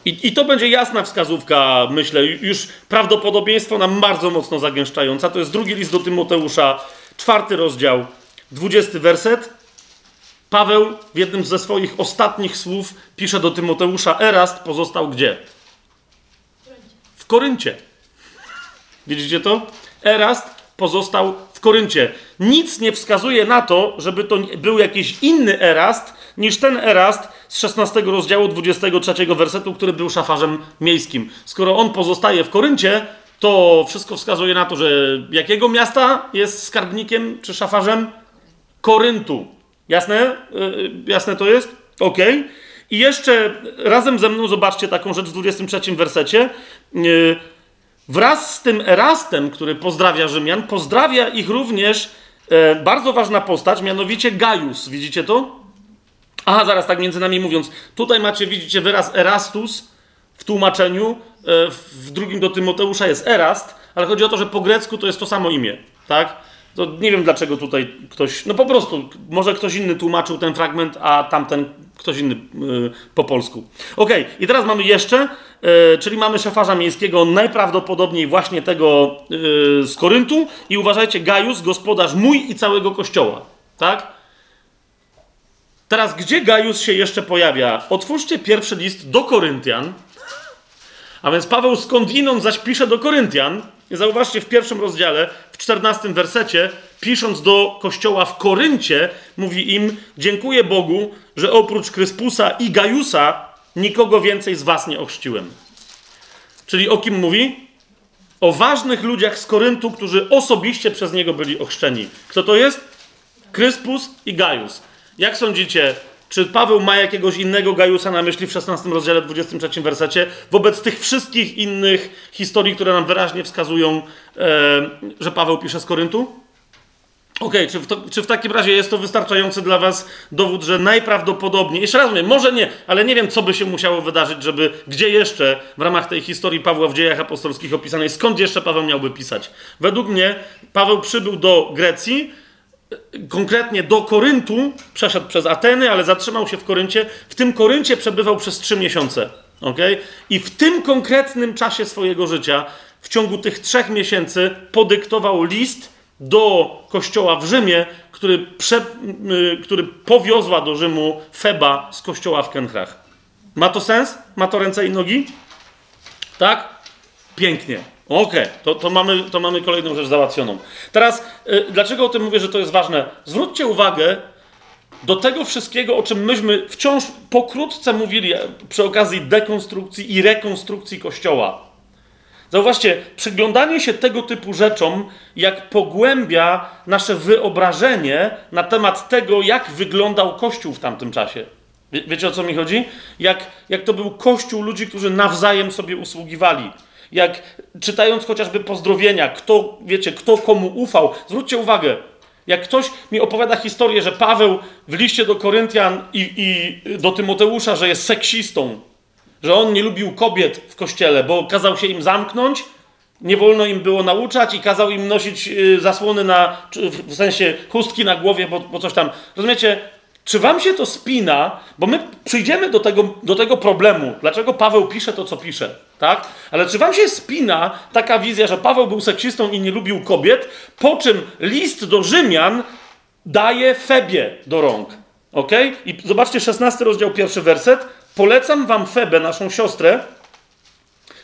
I, I to będzie jasna wskazówka, myślę, już prawdopodobieństwo nam bardzo mocno zagęszczająca. To jest drugi list do Tymoteusza, czwarty rozdział, dwudziesty werset. Paweł w jednym ze swoich ostatnich słów pisze do Tymoteusza: Erast pozostał gdzie? W Koryncie. Widzicie to? Erast pozostał w Koryncie. Nic nie wskazuje na to, żeby to był jakiś inny Erast niż ten Erast z 16 rozdziału 23 wersetu, który był szafarzem miejskim. Skoro on pozostaje w Koryncie, to wszystko wskazuje na to, że jakiego miasta jest skarbnikiem czy szafarzem? Koryntu. Jasne? Yy, jasne to jest? Ok. I jeszcze razem ze mną zobaczcie taką rzecz w 23 wersecie. Yy, wraz z tym Erastem, który pozdrawia Rzymian, pozdrawia ich również yy, bardzo ważna postać, mianowicie Gaius. Widzicie to? Aha, zaraz tak między nami mówiąc. Tutaj macie, widzicie wyraz Erastus w tłumaczeniu. E, w drugim do Tymoteusza jest Erast, ale chodzi o to, że po grecku to jest to samo imię, tak? To nie wiem dlaczego tutaj ktoś, no po prostu, może ktoś inny tłumaczył ten fragment, a tamten ktoś inny yy, po polsku. Ok, i teraz mamy jeszcze, czyli mamy szafarza miejskiego, najprawdopodobniej właśnie tego yy, z Koryntu i uważajcie, Gajus, gospodarz mój i całego kościoła, tak? Teraz, gdzie Gajus się jeszcze pojawia? Otwórzcie pierwszy list do Koryntian, a więc Paweł skądinąd zaś pisze do Koryntian. Zauważcie w pierwszym rozdziale, w czternastym wersecie, pisząc do kościoła w Koryncie, mówi im: Dziękuję Bogu, że oprócz Kryspusa i Gajusa nikogo więcej z was nie ochrzciłem. Czyli o kim mówi? O ważnych ludziach z Koryntu, którzy osobiście przez niego byli ochrzczeni. Kto to jest? Kryspus i Gajus. Jak sądzicie, czy Paweł ma jakiegoś innego Gajusa na myśli w 16 rozdziale 23 wersecie, wobec tych wszystkich innych historii, które nam wyraźnie wskazują, e, że Paweł pisze z Koryntu? Okej, okay, czy, czy, w takim razie jest to wystarczający dla Was dowód, że najprawdopodobniej, jeszcze raz mówię, może nie, ale nie wiem, co by się musiało wydarzyć, żeby gdzie jeszcze w ramach tej historii Pawła w dziejach apostolskich opisanej, skąd jeszcze Paweł miałby pisać? Według mnie Paweł przybył do Grecji, konkretnie do Koryntu, przeszedł przez Ateny, ale zatrzymał się w Koryncie. W tym Koryncie przebywał przez trzy miesiące. Okay? I w tym konkretnym czasie swojego życia, w ciągu tych trzech miesięcy, podyktował list do kościoła w Rzymie, który, prze, y, który powiozła do Rzymu Feba z kościoła w Kenchrach. Ma to sens? Ma to ręce i nogi? Tak? Pięknie. Okej, okay, to, to, mamy, to mamy kolejną rzecz załatwioną. Teraz, yy, dlaczego o tym mówię, że to jest ważne? Zwróćcie uwagę do tego wszystkiego, o czym myśmy wciąż pokrótce mówili przy okazji dekonstrukcji i rekonstrukcji Kościoła. Zauważcie, przyglądanie się tego typu rzeczom, jak pogłębia nasze wyobrażenie na temat tego, jak wyglądał Kościół w tamtym czasie. Wie, wiecie o co mi chodzi? Jak, jak to był Kościół ludzi, którzy nawzajem sobie usługiwali jak czytając chociażby pozdrowienia, kto, wiecie, kto komu ufał. Zwróćcie uwagę, jak ktoś mi opowiada historię, że Paweł w liście do Koryntian i, i do Tymoteusza, że jest seksistą, że on nie lubił kobiet w kościele, bo kazał się im zamknąć, nie wolno im było nauczać i kazał im nosić y, zasłony na, w sensie chustki na głowie, bo, bo coś tam. Rozumiecie? Czy wam się to spina? Bo my przyjdziemy do tego, do tego problemu, dlaczego Paweł pisze to, co pisze, tak? Ale czy wam się spina taka wizja, że Paweł był seksistą i nie lubił kobiet, po czym list do Rzymian daje Febie do rąk, ok? I zobaczcie, 16 rozdział, pierwszy werset. Polecam wam Febę, naszą siostrę,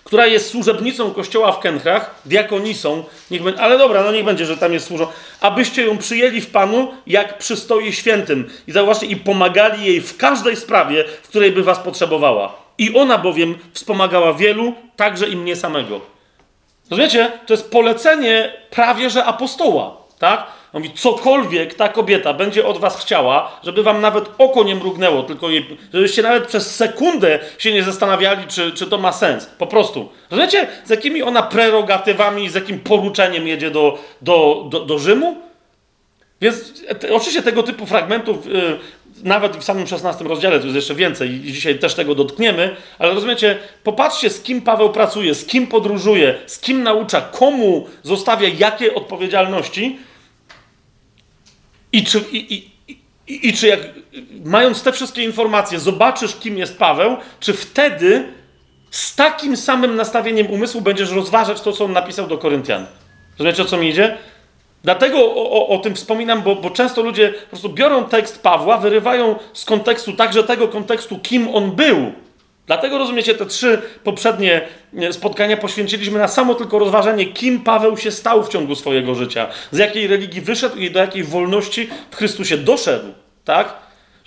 która jest służebnicą kościoła w Kenchrach, diakonisą, niech będzie, ale dobra, no niech będzie, że tam jest służą, abyście ją przyjęli w Panu, jak przystoi świętym. I zauważcie, i pomagali jej w każdej sprawie, w której by was potrzebowała. I ona bowiem wspomagała wielu, także i mnie samego. Rozumiecie? To jest polecenie prawie że apostoła, tak? On mówi, cokolwiek ta kobieta będzie od was chciała, żeby wam nawet oko nie mrugnęło, tylko jej, żebyście nawet przez sekundę się nie zastanawiali, czy, czy to ma sens. Po prostu. Rozumiecie, z jakimi ona prerogatywami, z jakim poruczeniem jedzie do, do, do, do Rzymu? Więc te, oczywiście tego typu fragmentów, yy, nawet w samym 16 rozdziale, to jest jeszcze więcej i dzisiaj też tego dotkniemy, ale rozumiecie, popatrzcie, z kim Paweł pracuje, z kim podróżuje, z kim naucza, komu zostawia jakie odpowiedzialności i czy, i, i, i, i czy jak, mając te wszystkie informacje, zobaczysz, kim jest Paweł, czy wtedy z takim samym nastawieniem umysłu będziesz rozważać to, co on napisał do Koryntian. Rozumiecie, o co mi idzie? Dlatego o, o, o, tym wspominam, bo, bo często ludzie po prostu biorą tekst Pawła, wyrywają z kontekstu, także tego kontekstu, kim on był, Dlatego rozumiecie, te trzy poprzednie e, spotkania poświęciliśmy na samo tylko rozważanie, kim Paweł się stał w ciągu swojego życia, z jakiej religii wyszedł i do jakiej wolności w Chrystusie doszedł, tak?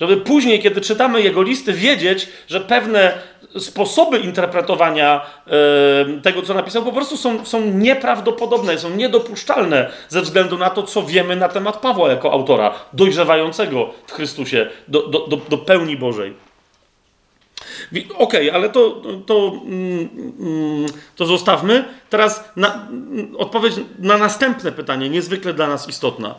Żeby później, kiedy czytamy jego listy, wiedzieć, że pewne sposoby interpretowania e, tego, co napisał, po prostu są, są nieprawdopodobne, są niedopuszczalne ze względu na to, co wiemy na temat Pawła jako autora, dojrzewającego w Chrystusie do, do, do, do pełni Bożej. Okej, okay, ale to, to, mm, mm, to zostawmy. Teraz na, odpowiedź na następne pytanie, niezwykle dla nas istotna.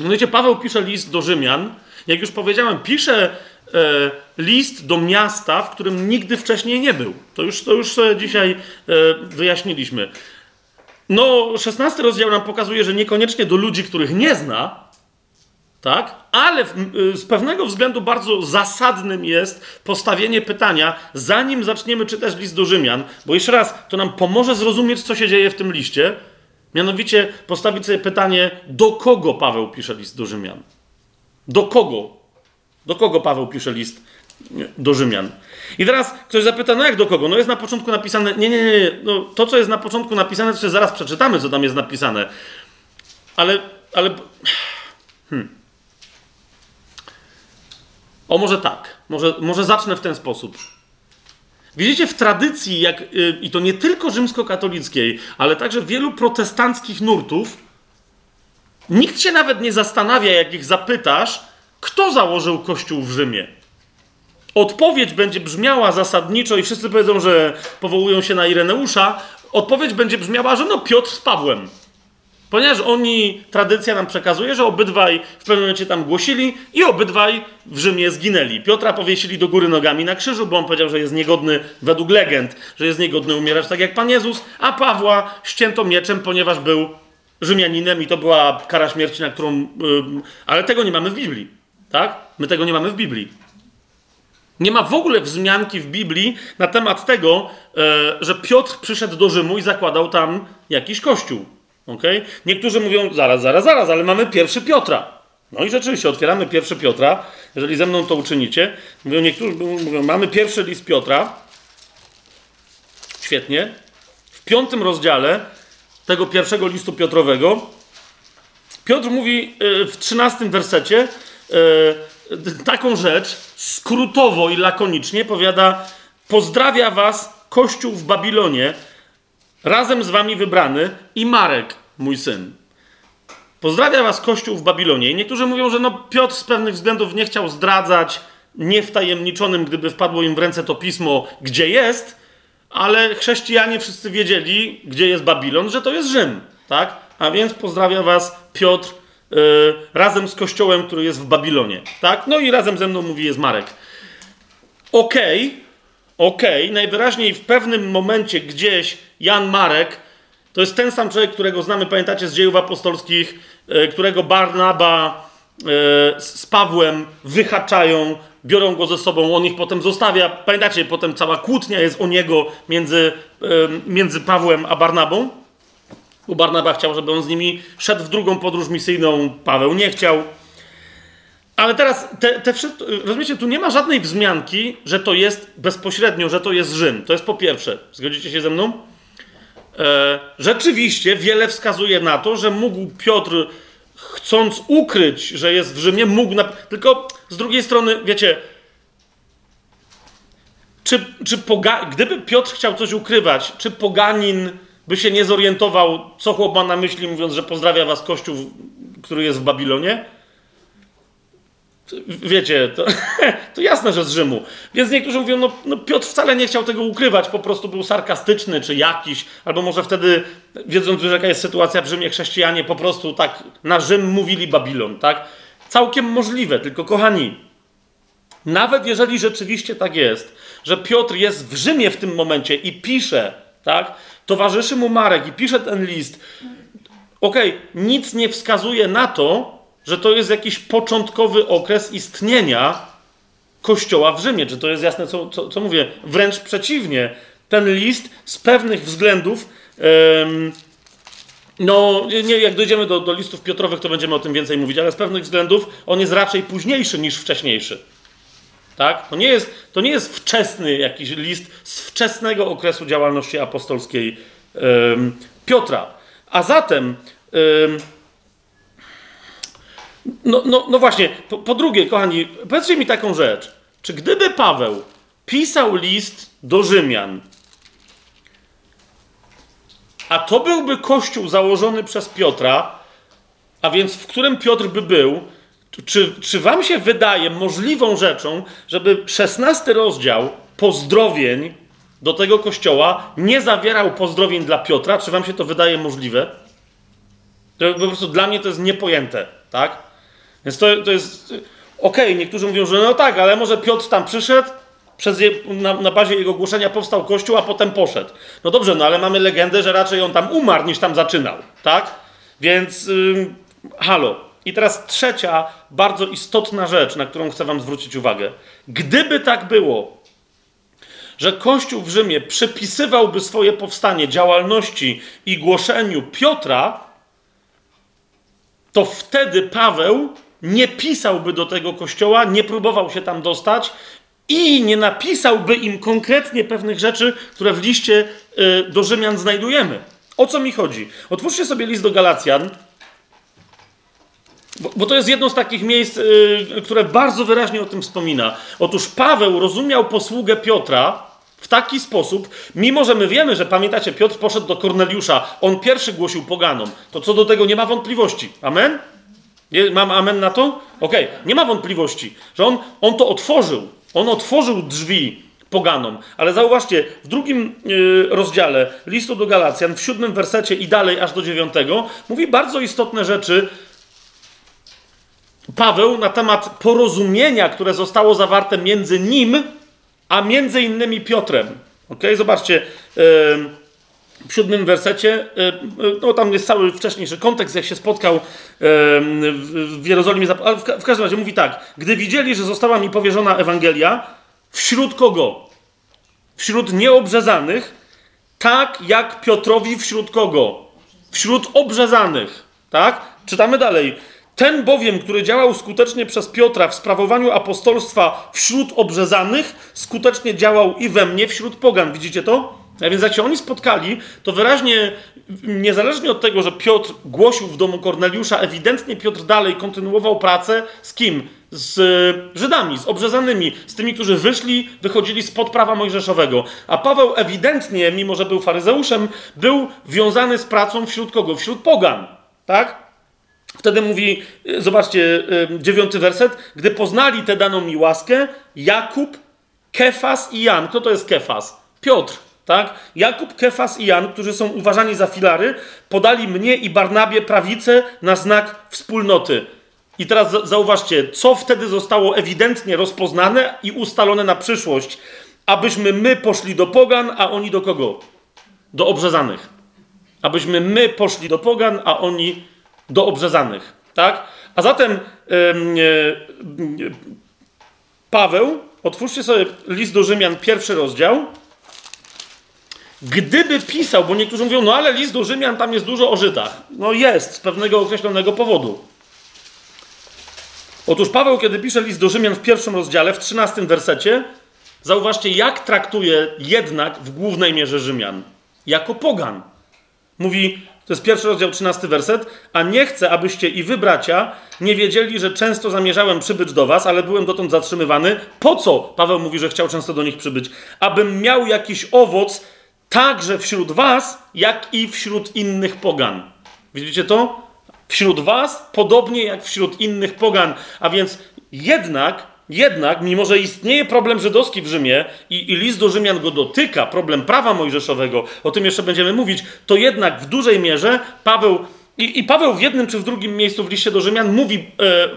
Mianowicie Paweł pisze list do Rzymian. Jak już powiedziałem, pisze e, list do miasta, w którym nigdy wcześniej nie był. To już, to już dzisiaj e, wyjaśniliśmy. No, 16 rozdział nam pokazuje, że niekoniecznie do ludzi, których nie zna, tak? Ale w, y, z pewnego względu bardzo zasadnym jest postawienie pytania, zanim zaczniemy czytać list do Rzymian, bo jeszcze raz, to nam pomoże zrozumieć, co się dzieje w tym liście. Mianowicie postawić sobie pytanie, do kogo Paweł pisze list do Rzymian? Do kogo? Do kogo Paweł pisze list do Rzymian? I teraz ktoś zapyta, no jak do kogo? No jest na początku napisane, nie, nie, nie, no, to co jest na początku napisane, to się zaraz przeczytamy, co tam jest napisane. Ale, ale, hmm. O, może tak. Może, może zacznę w ten sposób. Widzicie, w tradycji, jak, yy, i to nie tylko rzymskokatolickiej, ale także wielu protestanckich nurtów, nikt się nawet nie zastanawia, jak ich zapytasz, kto założył kościół w Rzymie. Odpowiedź będzie brzmiała zasadniczo, i wszyscy powiedzą, że powołują się na Ireneusza. Odpowiedź będzie brzmiała, że no Piotr z Pawłem. Ponieważ oni, tradycja nam przekazuje, że obydwaj w pewnym momencie tam głosili i obydwaj w Rzymie zginęli. Piotra powiesili do góry nogami na krzyżu, bo on powiedział, że jest niegodny, według legend, że jest niegodny umierać tak jak Pan Jezus, a Pawła ścięto mieczem, ponieważ był Rzymianinem i to była kara śmierci, na którą... Yy, ale tego nie mamy w Biblii, tak? My tego nie mamy w Biblii. Nie ma w ogóle wzmianki w Biblii na temat tego, yy, że Piotr przyszedł do Rzymu i zakładał tam jakiś kościół. Okay? Niektórzy mówią, zaraz, zaraz, zaraz, ale mamy pierwszy Piotra. No i rzeczywiście, otwieramy pierwszy Piotra. Jeżeli ze mną to uczynicie, mówią, niektórzy mówią, mamy pierwszy list Piotra. Świetnie. W piątym rozdziale tego pierwszego listu Piotrowego Piotr mówi y, w trzynastym wersecie y, taką rzecz, skrótowo i lakonicznie powiada: Pozdrawia was Kościół w Babilonie, razem z wami wybrany i Marek, mój syn. Pozdrawia was Kościół w Babilonie. I niektórzy mówią, że no Piotr z pewnych względów nie chciał zdradzać niewtajemniczonym, gdyby wpadło im w ręce to pismo, gdzie jest, ale chrześcijanie wszyscy wiedzieli, gdzie jest Babilon, że to jest Rzym, tak? A więc pozdrawia was Piotr yy, razem z kościołem, który jest w Babilonie, tak? No i razem ze mną mówi jest Marek. Okej, okay, okej, okay. najwyraźniej w pewnym momencie gdzieś Jan Marek to jest ten sam człowiek, którego znamy, pamiętacie, z dziejów apostolskich, e, którego Barnaba e, z Pawłem wyhaczają, biorą go ze sobą, on ich potem zostawia. Pamiętacie, potem cała kłótnia jest o niego między, między Pawłem a Barnabą. Bo Barnaba chciał, żeby on z nimi szedł w drugą podróż misyjną, Paweł nie chciał. Ale teraz, te, te wszystko, rozumiecie, tu nie ma żadnej wzmianki, że to jest bezpośrednio, że to jest Rzym. To jest po pierwsze. Zgodzicie się ze mną? E, rzeczywiście wiele wskazuje na to, że mógł Piotr, chcąc ukryć, że jest w Rzymie, mógł. Na... Tylko z drugiej strony, wiecie, czy, czy poga... gdyby Piotr chciał coś ukrywać, czy poganin by się nie zorientował, co chłop ma na myśli, mówiąc, że pozdrawia was Kościół, który jest w Babilonie? Wiecie, to, to jasne, że z Rzymu. Więc niektórzy mówią, no, no, Piotr wcale nie chciał tego ukrywać, po prostu był sarkastyczny czy jakiś, albo może wtedy, wiedząc, że jaka jest sytuacja w Rzymie, chrześcijanie po prostu tak na Rzym mówili Babilon, tak? Całkiem możliwe, tylko kochani, nawet jeżeli rzeczywiście tak jest, że Piotr jest w Rzymie w tym momencie i pisze, tak? Towarzyszy mu Marek i pisze ten list. Okej, okay, nic nie wskazuje na to, że to jest jakiś początkowy okres istnienia Kościoła w Rzymie. Czy to jest jasne, co, co, co mówię? Wręcz przeciwnie. Ten list z pewnych względów, no nie, jak dojdziemy do, do listów Piotrowych, to będziemy o tym więcej mówić, ale z pewnych względów on jest raczej późniejszy niż wcześniejszy. Tak? To, nie jest, to nie jest wczesny jakiś list z wczesnego okresu działalności apostolskiej Piotra. A zatem No, no, no właśnie, po, po drugie, kochani, powiedzcie mi taką rzecz. Czy gdyby Paweł pisał list do Rzymian, a to byłby kościół założony przez Piotra, a więc w którym Piotr by był, czy, czy wam się wydaje możliwą rzeczą, żeby szesnasty rozdział pozdrowień do tego kościoła nie zawierał pozdrowień dla Piotra? Czy wam się to wydaje możliwe? To po prostu dla mnie to jest niepojęte, tak? Więc to, to jest. Okej, okay, niektórzy mówią, że no tak, ale może Piotr tam przyszedł, przez je, na, na, bazie jego głoszenia powstał kościół, a potem poszedł. No dobrze, no ale mamy legendę, że raczej on tam umarł niż tam zaczynał, tak? Więc halo. I teraz trzecia, bardzo istotna rzecz, na którą chcę Wam zwrócić uwagę. Gdyby tak było, że Kościół w Rzymie przypisywałby swoje powstanie działalności i głoszeniu Piotra, to wtedy Paweł nie pisałby do tego kościoła, nie próbował się tam dostać i nie napisałby im konkretnie pewnych rzeczy, które w liście y, do Rzymian znajdujemy. O co mi chodzi? Otwórzcie sobie list do Galacjan, bo, to jest jedno z takich miejsc, y, które bardzo wyraźnie o tym wspomina. Otóż Paweł rozumiał posługę Piotra w taki sposób, mimo że my wiemy, że pamiętacie, Piotr poszedł do Korneliusza, on pierwszy głosił poganom, to co do tego nie ma wątpliwości. Amen? Mam amen na to? Okej, okay. nie ma wątpliwości, że on, on to otworzył. On otworzył drzwi poganom. Ale zauważcie, w drugim yy, rozdziale listu do Galacjan, w siódmym wersecie i dalej aż do dziewiątego, mówi bardzo istotne rzeczy Paweł na temat porozumienia, które zostało zawarte między nim, a między innymi Piotrem. Ok, zobaczcie. Yy, w siódmym wersecie, no tam jest cały wcześniejszy kontekst, jak się spotkał w Jerozolimie, ale w każdym razie mówi tak, gdy widzieli, że została mi powierzona Ewangelia, wśród kogo? Wśród nieobrzezanych, tak jak Piotrowi wśród kogo? Wśród obrzezanych, tak? Czytamy dalej. Ten bowiem, który działał skutecznie przez Piotra w sprawowaniu apostolstwa wśród obrzezanych, skutecznie działał i we mnie wśród pogan. Widzicie to? A więc jak się oni spotkali, to wyraźnie, niezależnie od tego, że Piotr głosił w domu Korneliusza, ewidentnie Piotr dalej kontynuował pracę z kim? Z Żydami, z obrzezanymi, z tymi, którzy wyszli, wychodzili spod prawa mojżeszowego. A Paweł ewidentnie, mimo że był faryzeuszem, był wiązany z pracą wśród kogo? Wśród pogan. Tak? Wtedy mówi, zobaczcie, dziewiąty werset, gdy poznali tę daną mi łaskę, Jakub, Kefas i Jan. Kto to jest Kefas? Piotr. Tak? Jakub, Kefas i Jan, którzy są uważani za filary, podali mnie i Barnabie prawicę na znak wspólnoty. I teraz zauważcie, co wtedy zostało ewidentnie rozpoznane i ustalone na przyszłość, abyśmy my poszli do pogan, a oni do kogo? Do obrzezanych. Abyśmy my poszli do pogan, a oni do obrzezanych. Tak? A zatem yy, yy, Paweł, otwórzcie sobie list do Rzymian, pierwszy rozdział. Gdyby pisał, bo niektórzy mówią, no ale list do Rzymian tam jest dużo o Żydach. No jest, z pewnego określonego powodu. Otóż Paweł, kiedy pisze list do Rzymian w pierwszym rozdziale, w trzynastym wersecie, zauważcie, jak traktuje jednak w głównej mierze Rzymian. Jako pogan. Mówi, to jest pierwszy rozdział, trzynasty werset, a nie chcę, abyście i wy, bracia, nie wiedzieli, że często zamierzałem przybyć do was, ale byłem dotąd zatrzymywany. Po co? Paweł mówi, że chciał często do nich przybyć. Abym miał jakiś owoc także wśród was, jak i wśród innych pogan. Widzicie to? Wśród was, podobnie jak wśród innych pogan. A więc jednak, jednak, mimo że istnieje problem żydowski w Rzymie i, i list do Rzymian go dotyka, problem prawa mojżeszowego, o tym jeszcze będziemy mówić, to jednak w dużej mierze Paweł i, I, Paweł w jednym czy w drugim miejscu w liście do Rzymian mówi, e,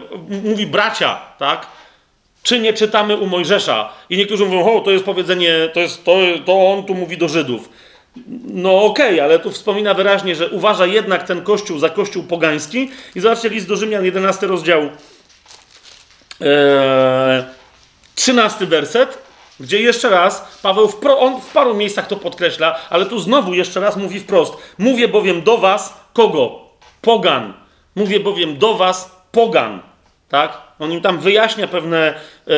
mówi bracia, tak? Czy nie czytamy u Mojżesza? I niektórzy mówią, o, to jest powiedzenie, to, jest, to, to on tu mówi do Żydów. No okej, okay, ale tu wspomina wyraźnie, że uważa jednak ten kościół za kościół pogański. I zobaczcie list do Rzymian, 11 rozdział, e, 13 werset, gdzie jeszcze raz Paweł w, pro, on w paru miejscach to podkreśla, ale tu znowu jeszcze raz mówi wprost. Mówię bowiem do was kogo? Pogan. Mówię bowiem do was pogan. Tak? On im tam wyjaśnia pewne e,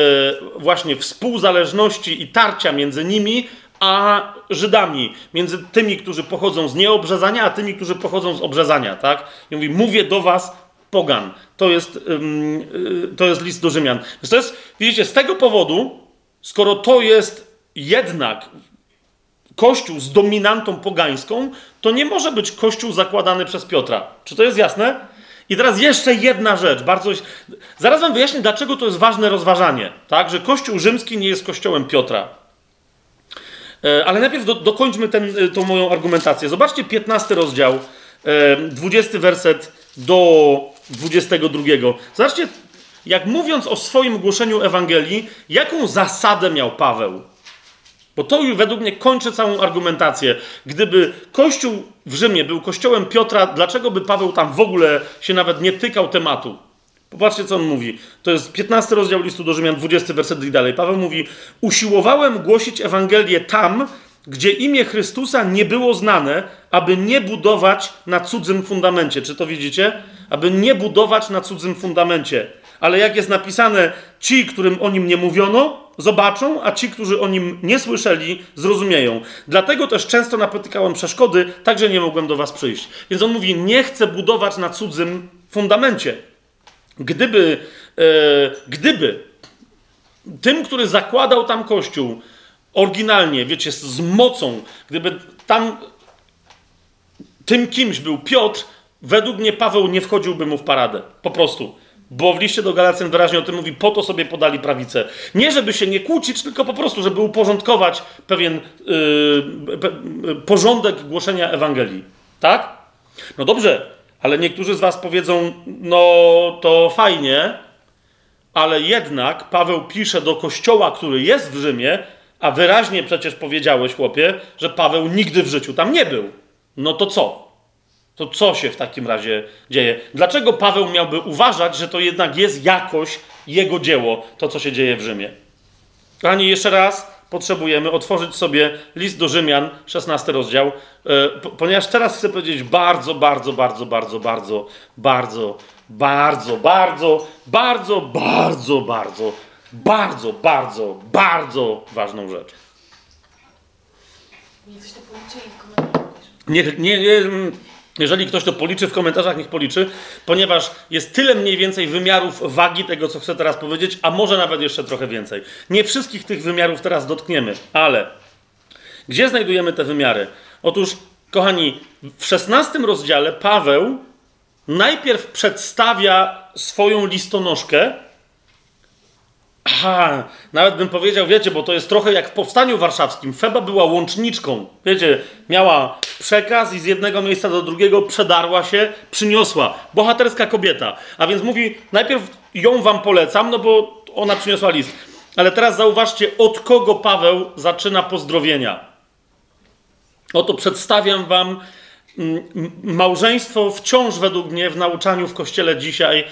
właśnie współzależności i tarcia między nimi a Żydami, między tymi, którzy pochodzą z nieobrzezania, a tymi, którzy pochodzą z obrzezania, tak? I mówi, mówię do was pogan. To jest, y, to jest list do Rzymian. Więc to jest, widzicie, z tego powodu, skoro to jest jednak kościół z dominantą pogańską, to nie może być kościół zakładany przez Piotra. Czy to jest jasne? I teraz jeszcze jedna rzecz, bardzo. Zaraz wam wyjaśnię, dlaczego to jest ważne rozważanie, tak? Że Kościół rzymski nie jest kościołem Piotra. E, ale najpierw do, dokończmy ten, e, tą moją argumentację. Zobaczcie 15 rozdział, 20 e, werset do 22. Zobaczcie, jak mówiąc o swoim głoszeniu Ewangelii, jaką zasadę miał Paweł. Bo to już według mnie kończy całą argumentację. Gdyby Kościół w Rzymie był kościołem Piotra, dlaczego by Paweł tam w ogóle się nawet nie tykał tematu? Popatrzcie, co on mówi. To jest 15 rozdział listu do Rzymian, 20 werset i dalej. Paweł mówi: Usiłowałem głosić Ewangelię tam, gdzie imię Chrystusa nie było znane, aby nie budować na cudzym fundamencie. Czy to widzicie? Aby nie budować na cudzym fundamencie. Ale jak jest napisane, ci, którym o nim nie mówiono, zobaczą, a ci, którzy o nim nie słyszeli, zrozumieją. Dlatego też często napotykałem przeszkody, także nie mogłem do was przyjść. Więc on mówi: Nie chcę budować na cudzym fundamencie. Gdyby, e, gdyby tym, który zakładał tam kościół oryginalnie, wiecie, z mocą, gdyby tam tym kimś był Piotr, według mnie Paweł nie wchodziłby mu w paradę. Po prostu. Bo w liście do Galacjan wyraźnie o tym mówi, po to sobie podali prawicę. Nie żeby się nie kłócić, tylko po prostu, żeby uporządkować pewien yy, porządek głoszenia Ewangelii. Tak? No dobrze, ale niektórzy z Was powiedzą, no to fajnie, ale jednak Paweł pisze do kościoła, który jest w Rzymie, a wyraźnie przecież powiedziałeś, chłopie, że Paweł nigdy w życiu tam nie był. No to co? To co się w takim razie dzieje? Dlaczego Paweł miałby uważać, że to jednak jest jakoś jego dzieło, to co się dzieje w Rzymie? Kochani, jeszcze raz potrzebujemy otworzyć sobie list do Rzymian, 16 rozdział, e, ponieważ teraz chcę powiedzieć bardzo, bardzo, bardzo, bardzo, bardzo, bardzo, bardzo, bardzo, bardzo, bardzo, bardzo, bardzo, bardzo, bardzo ważną rzecz. Niech, nie, nie, jeżeli ktoś to policzy w komentarzach, niech policzy, ponieważ jest tyle mniej więcej wymiarów wagi tego, co chcę teraz powiedzieć, a może nawet jeszcze trochę więcej. Nie wszystkich tych wymiarów teraz dotkniemy, ale gdzie znajdujemy te wymiary? Otóż, kochani, w szesnastym rozdziale Paweł najpierw przedstawia swoją listonoszkę, Aha, nawet bym powiedział, wiecie, bo to jest trochę jak w Powstaniu Warszawskim. Feba była łączniczką. Wiecie, miała przekaz i z jednego miejsca do drugiego przedarła się, przyniosła. Bohaterska kobieta. A więc mówi, najpierw ją wam polecam, no bo ona przyniosła list. Ale teraz zauważcie, od kogo Paweł zaczyna pozdrowienia. Oto przedstawiam wam mm, małżeństwo wciąż według mnie w nauczaniu w kościele dzisiaj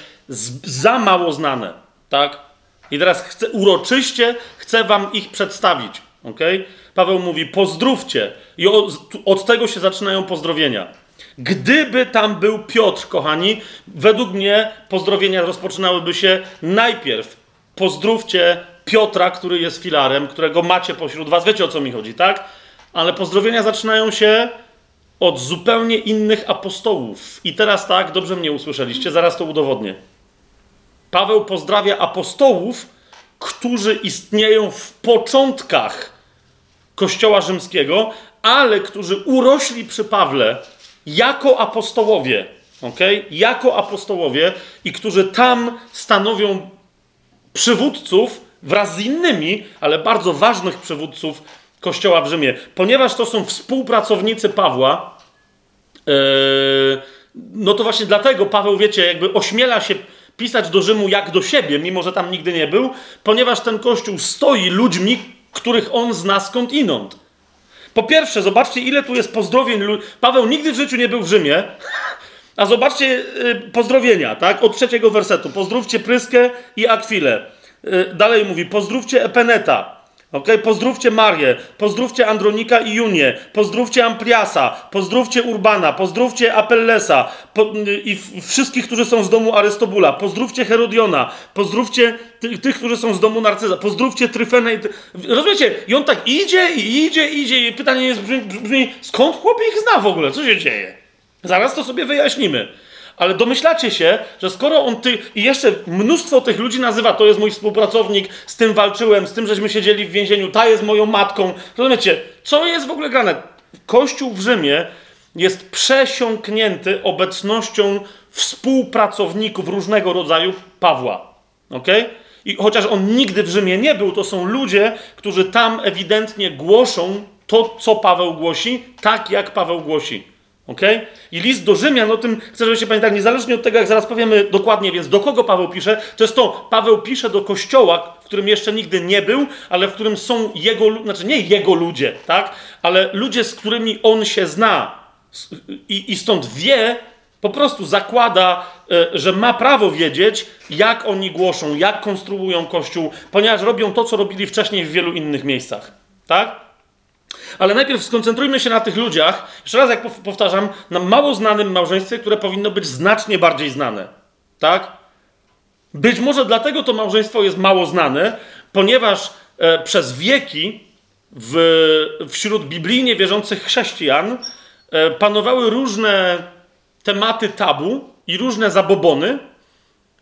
za mało znane. Tak? I teraz chcę, uroczyście chcę wam ich przedstawić. Okay? Paweł mówi: pozdrówcie. I od, od tego się zaczynają pozdrowienia. Gdyby tam był Piotr, kochani, według mnie pozdrowienia rozpoczynałyby się najpierw. Pozdrówcie Piotra, który jest filarem, którego macie pośród was. Wiecie o co mi chodzi, tak? Ale pozdrowienia zaczynają się od zupełnie innych apostołów. I teraz tak, dobrze mnie usłyszeliście, zaraz to udowodnię. Paweł pozdrawia apostołów, którzy istnieją w początkach Kościoła Rzymskiego, ale którzy urośli przy Pawle jako apostołowie, okay? jako apostołowie i którzy tam stanowią przywódców wraz z innymi, ale bardzo ważnych przywódców Kościoła w Rzymie. Ponieważ to są współpracownicy Pawła, yy, no to właśnie dlatego Paweł, wiecie, jakby ośmiela się pisać do Rzymu jak do siebie, mimo że tam nigdy nie był, ponieważ ten kościół stoi ludźmi, których on zna skąd inąd. Po pierwsze, zobaczcie, ile tu jest pozdrowień. Paweł nigdy w życiu nie był w Rzymie, a zobaczcie yy, pozdrowienia, tak? Od trzeciego wersetu. Pozdrówcie Pryskę i Akwilę. Yy, dalej mówi, pozdrówcie Epeneta. Ok, pozdrówcie Marię, pozdrówcie Andronika i Junię, pozdrówcie Ampliasa, pozdrówcie Urbana, pozdrówcie Apellesa po, i wszystkich, którzy są z domu Arystobula, pozdrówcie Herodiona, pozdrówcie ty, tych, którzy są z domu Narcyza, pozdrówcie Tryfenę. I, rozumiecie? I on tak idzie i idzie, idzie i pytanie jest brzmi, brzmi skąd chłop ich zna w ogóle? Co się dzieje? Zaraz to sobie wyjaśnimy. Ale domyślacie się, że skoro on ty i jeszcze mnóstwo tych ludzi nazywa, to jest mój współpracownik, z tym walczyłem, z tym żeśmy siedzieli w więzieniu, ta jest moją matką. Rozumiecie, co jest w ogóle grane? Kościół w Rzymie jest przesiąknięty obecnością współpracowników różnego rodzaju Pawła. ok? I chociaż on nigdy w Rzymie nie był, to są ludzie, którzy tam ewidentnie głoszą to, co Paweł głosi, tak jak Paweł głosi. Ok? I list do Rzymian, o tym chcę, żebyście pamiętali, niezależnie od tego, jak zaraz powiemy dokładnie, więc do kogo Paweł pisze, to jest to, Paweł pisze do kościoła, w którym jeszcze nigdy nie był, ale w którym są jego, znaczy nie jego ludzie, tak? Ale ludzie, z którymi on się zna. I, i stąd wie, po prostu zakłada, e, że ma prawo wiedzieć, jak oni głoszą, jak konstruują Kościół, ponieważ robią to, co robili wcześniej w wielu innych miejscach. Tak? Ale najpierw skoncentrujmy się na tych ludziach, jeszcze raz jak powtarzam, na mało znanym małżeństwie, które powinno być znacznie bardziej znane. Tak? Być może dlatego to małżeństwo jest mało znane, ponieważ e, przez wieki w, wśród biblijnie wierzących chrześcijan e, panowały różne tematy tabu i różne zabobony.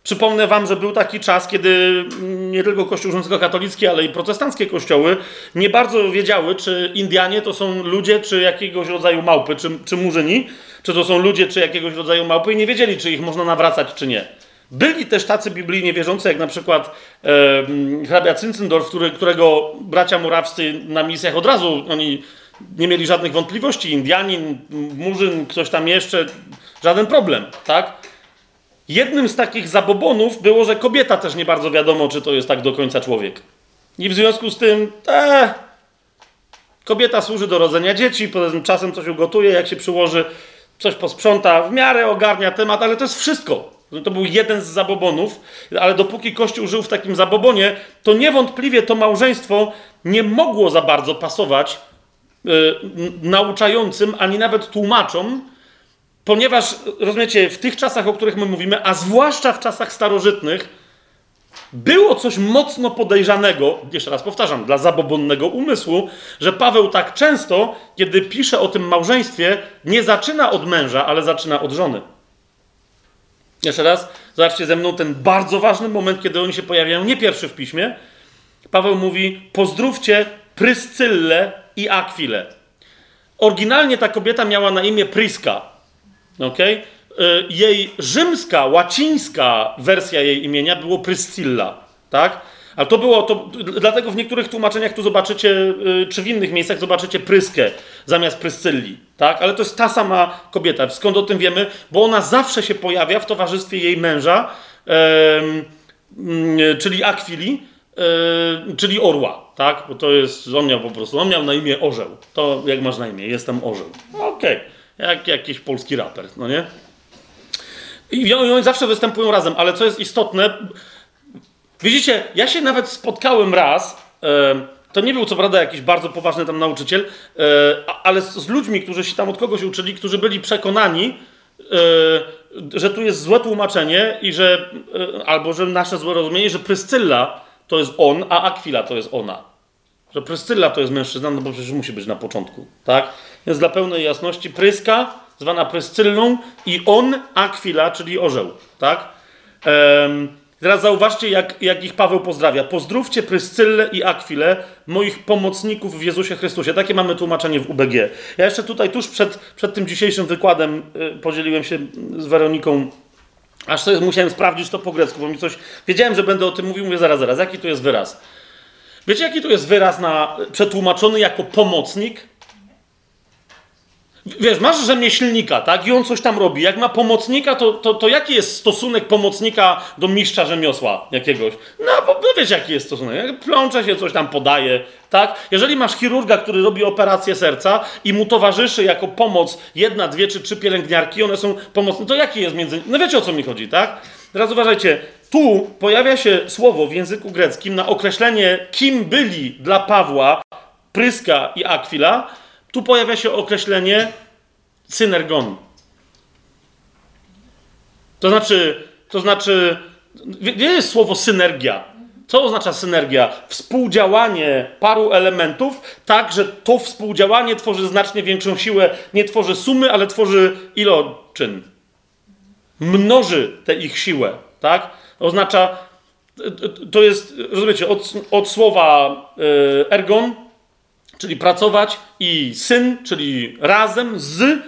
Przypomnę wam, że był taki czas, kiedy nie tylko Kościół rzymskokatolicki, ale i protestanckie kościoły nie bardzo wiedziały, czy Indianie to są ludzie, czy jakiegoś rodzaju małpy, czy, czy murzyni, czy to są ludzie, czy jakiegoś rodzaju małpy i nie wiedzieli, czy ich można nawracać, czy nie. Byli też tacy biblijnie wierzący, jak na przykład e, hrabia Zinzendorf, który, którego bracia murawscy na misjach od razu, oni nie mieli żadnych wątpliwości. Indianin, Murzyn, ktoś tam jeszcze, żaden problem, tak? Jednym z takich zabobonów było, że kobieta też nie bardzo wiadomo, czy to jest tak do końca człowiek. I w związku z tym, te, kobieta służy do rodzenia dzieci, potem czasem coś ugotuje, jak się przyłoży, coś posprząta, w miarę ogarnia temat, ale to jest wszystko. To był jeden z zabobonów, ale dopóki Kościół żył w takim zabobonie, to niewątpliwie to małżeństwo nie mogło za bardzo pasować Y, nauczającym, ani nawet tłumaczom, ponieważ, rozumiecie, w tych czasach, o których my mówimy, a zwłaszcza w czasach starożytnych, było coś mocno podejrzanego, jeszcze raz powtarzam, dla zabobonnego umysłu, że Paweł tak często, kiedy pisze o tym małżeństwie, nie zaczyna od męża, ale zaczyna od żony. Jeszcze raz, zobaczcie ze mną ten bardzo ważny moment, kiedy oni się pojawiają, nie pierwszy w piśmie. Paweł mówi: Pozdrówcie Pryscyllę i Akwilę. Oryginalnie ta kobieta miała na imię Priska. Okay? Jej rzymska, łacińska wersja jej imienia było Pryscilla. Tak? Ale to było, to, dlatego w niektórych tłumaczeniach tu zobaczycie, y, czy w innych miejscach zobaczycie pryskę zamiast pryscylli, tak? Ale to jest ta sama kobieta. Skąd o tym wiemy? Bo ona zawsze się pojawia w towarzystwie jej męża, yy, czyli Akwili, yy, czyli orła, tak? Bo to jest, on miał po prostu, on miał na imię Orzeł. To jak masz na imię? Jestem Orzeł. Okej, okay. Jak jakiś polski raper, no nie? I oni zawsze występują razem, ale co jest istotne, widzicie, ja się nawet spotkałem raz, to nie był co prawda jakiś bardzo poważny tam nauczyciel, yy, ale z, ludźmi, którzy się tam od kogoś uczyli, którzy byli przekonani, że tu jest złe tłumaczenie i że, albo że nasze złe rozumienie, że Pryscylla to jest on, a Akwila to jest ona. Że Pryscylla to jest mężczyzna, no bo przecież musi być na początku, tak? Więc dla pełnej jasności Pryska, zwana Pryscyllą i on, Akwila, czyli orzeł, tak? Teraz zauważcie, jak, jak ich Paweł pozdrawia. Pozdrówcie Pryscyllę i Akwilę, moich pomocników w Jezusie Chrystusie. Takie mamy tłumaczenie w UBG. Ja jeszcze tutaj, tuż przed, przed tym dzisiejszym wykładem, yy, podzieliłem się z Weroniką Aż sobie musiałem sprawdzić to po grecku, bo mi coś. Wiedziałem, że będę o tym mówił, mówię zaraz, zaraz. Jaki to jest wyraz? Wiecie, jaki to jest wyraz na przetłumaczony jako pomocnik? Wiesz, masz rzemieślnika, tak? I on coś tam robi. Jak ma pomocnika, to, to, to jaki jest stosunek pomocnika do mistrza rzemiosła jakiegoś? No, bo no wiesz, jaki jest stosunek. Plącze się, coś tam podaje, tak? Jeżeli masz chirurga, który robi operację serca i mu towarzyszy jako pomoc jedna, dwie czy trzy pielęgniarki, one są pomocne, to jaki jest między... No wiecie, o co mi chodzi, tak? Teraz uważajcie, tu pojawia się słowo w języku greckim na określenie, kim byli dla Pawła Pryska i Akwila, tu pojawia się określenie synergon. To znaczy, to znaczy, gdzie jest słowo synergia? Co oznacza synergia? Współdziałanie paru elementów, tak, że to współdziałanie tworzy znacznie większą siłę, nie tworzy sumy, ale tworzy iloczyn. Mnoży tę ich siłę, tak? Oznacza, to jest, rozumiecie, od, od słowa e, ergon, czyli pracować, i syn, czyli razem z.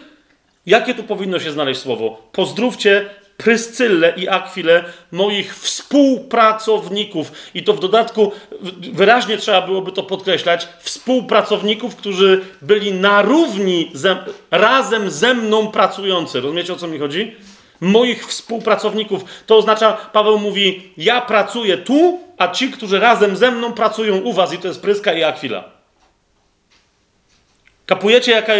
Jakie tu powinno się znaleźć słowo? Pozdrówcie Pryscyllę i Akwilę, moich współpracowników. I to w dodatku wyraźnie trzeba byłoby to podkreślać. Współpracowników, którzy byli na równi ze, razem ze mną pracujący. Rozumiecie o co mi chodzi? Moich współpracowników. To oznacza, Paweł mówi, ja pracuję tu, a ci, którzy razem ze mną pracują u was, i to jest Pryska i Akwila. Kapujecie, jaka.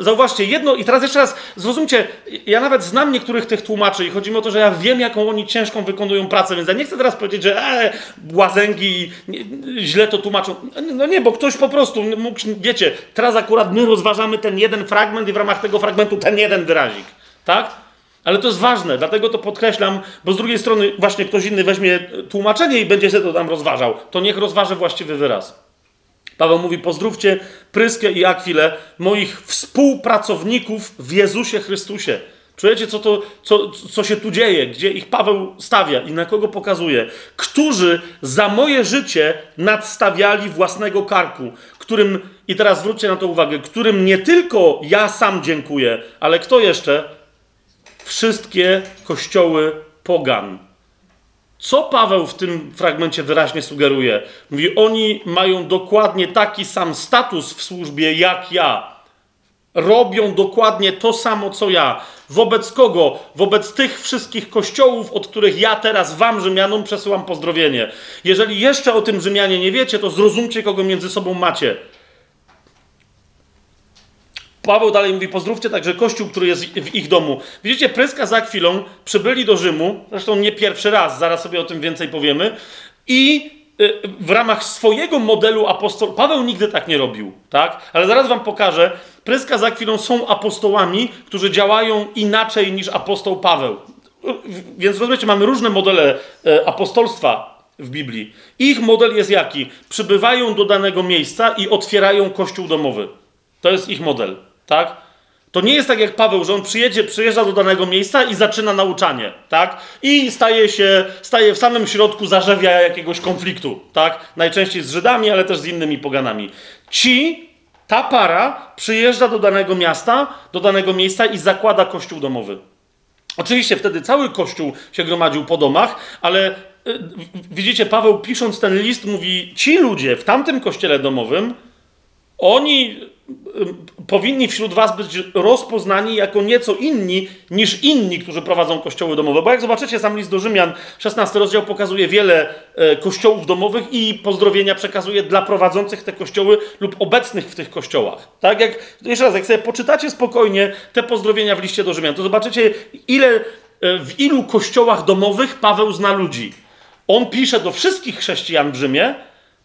Zauważcie, jedno, i teraz jeszcze raz zrozumcie, ja nawet znam niektórych tych tłumaczy i chodzi mi o to, że ja wiem, jaką oni ciężką wykonują pracę, więc ja nie chcę teraz powiedzieć, że e, łazęgi źle to tłumaczą. No nie, bo ktoś po prostu mógł, wiecie, teraz akurat my rozważamy ten jeden fragment i w ramach tego fragmentu ten jeden wyrazik, tak? Ale to jest ważne, dlatego to podkreślam, bo z drugiej strony właśnie ktoś inny weźmie tłumaczenie i będzie się to tam rozważał. To niech rozważy właściwy wyraz. Paweł mówi: Pozdrówcie Pryskę i Akwilę, moich współpracowników w Jezusie Chrystusie. Czujecie, co, to, co, co się tu dzieje, gdzie ich Paweł stawia i na kogo pokazuje? Którzy za moje życie nadstawiali własnego karku, którym, i teraz zwróćcie na to uwagę, którym nie tylko ja sam dziękuję, ale kto jeszcze? Wszystkie kościoły pogan. Co Paweł w tym fragmencie wyraźnie sugeruje? Mówi, oni mają dokładnie taki sam status w służbie jak ja. Robią dokładnie to samo co ja. Wobec kogo? Wobec tych wszystkich kościołów, od których ja teraz wam, Rzymianom, przesyłam pozdrowienie. Jeżeli jeszcze o tym Rzymianie nie wiecie, to zrozumcie, kogo między sobą macie. Paweł dalej mówi, pozdrówcie także Kościół, który jest w ich domu. Widzicie, Pryska za chwilą przybyli do Rzymu, zresztą nie pierwszy raz, zaraz sobie o tym więcej powiemy, i y, w ramach swojego modelu apostol... Paweł nigdy tak nie robił, tak? Ale zaraz wam pokażę. Pryska za chwilą są apostołami, którzy działają inaczej niż apostoł Paweł. Więc rozumiecie, mamy różne modele e, apostolstwa w Biblii. Ich model jest jaki? Przybywają do danego miejsca i otwierają kościół domowy. To jest ich model. Tak? To nie jest tak jak Paweł, że on przyjedzie, przyjeżdża do danego miejsca i zaczyna nauczanie, tak? I staje się, staje w samym środku zarzewia jakiegoś konfliktu, tak? Najczęściej z Żydami, ale też z innymi poganami. Ci, ta para przyjeżdża do danego miasta, do danego miejsca i zakłada kościół domowy. Oczywiście wtedy cały kościół się gromadził po domach, ale y, widzicie, Paweł pisząc ten list mówi, ci ludzie w tamtym kościele domowym, oni powinni wśród was być rozpoznani jako nieco inni niż inni, którzy prowadzą kościoły domowe. Bo jak zobaczycie, sam list do Rzymian, 16 rozdział pokazuje wiele e, kościołów domowych i pozdrowienia przekazuje dla prowadzących te kościoły lub obecnych w tych kościołach. Tak jak, jeszcze raz, jak sobie poczytacie spokojnie te pozdrowienia w liście do Rzymian, to zobaczycie, ile, e, w ilu kościołach domowych Paweł zna ludzi. On pisze do wszystkich chrześcijan w Rzymie,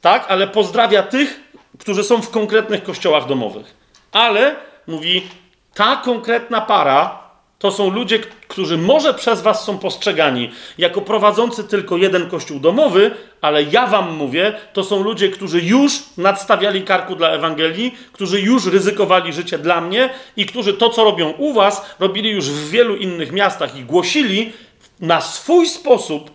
tak, ale pozdrawia tych, którzy są w konkretnych kościołach domowych. Ale, mówi, ta konkretna para to są ludzie, którzy może przez was są postrzegani jako prowadzący tylko jeden kościół domowy, ale ja wam mówię, to są ludzie, którzy już nadstawiali karku dla Ewangelii, którzy już ryzykowali życie dla mnie i którzy to, co robią u was, robili już w wielu innych miastach i głosili na swój sposób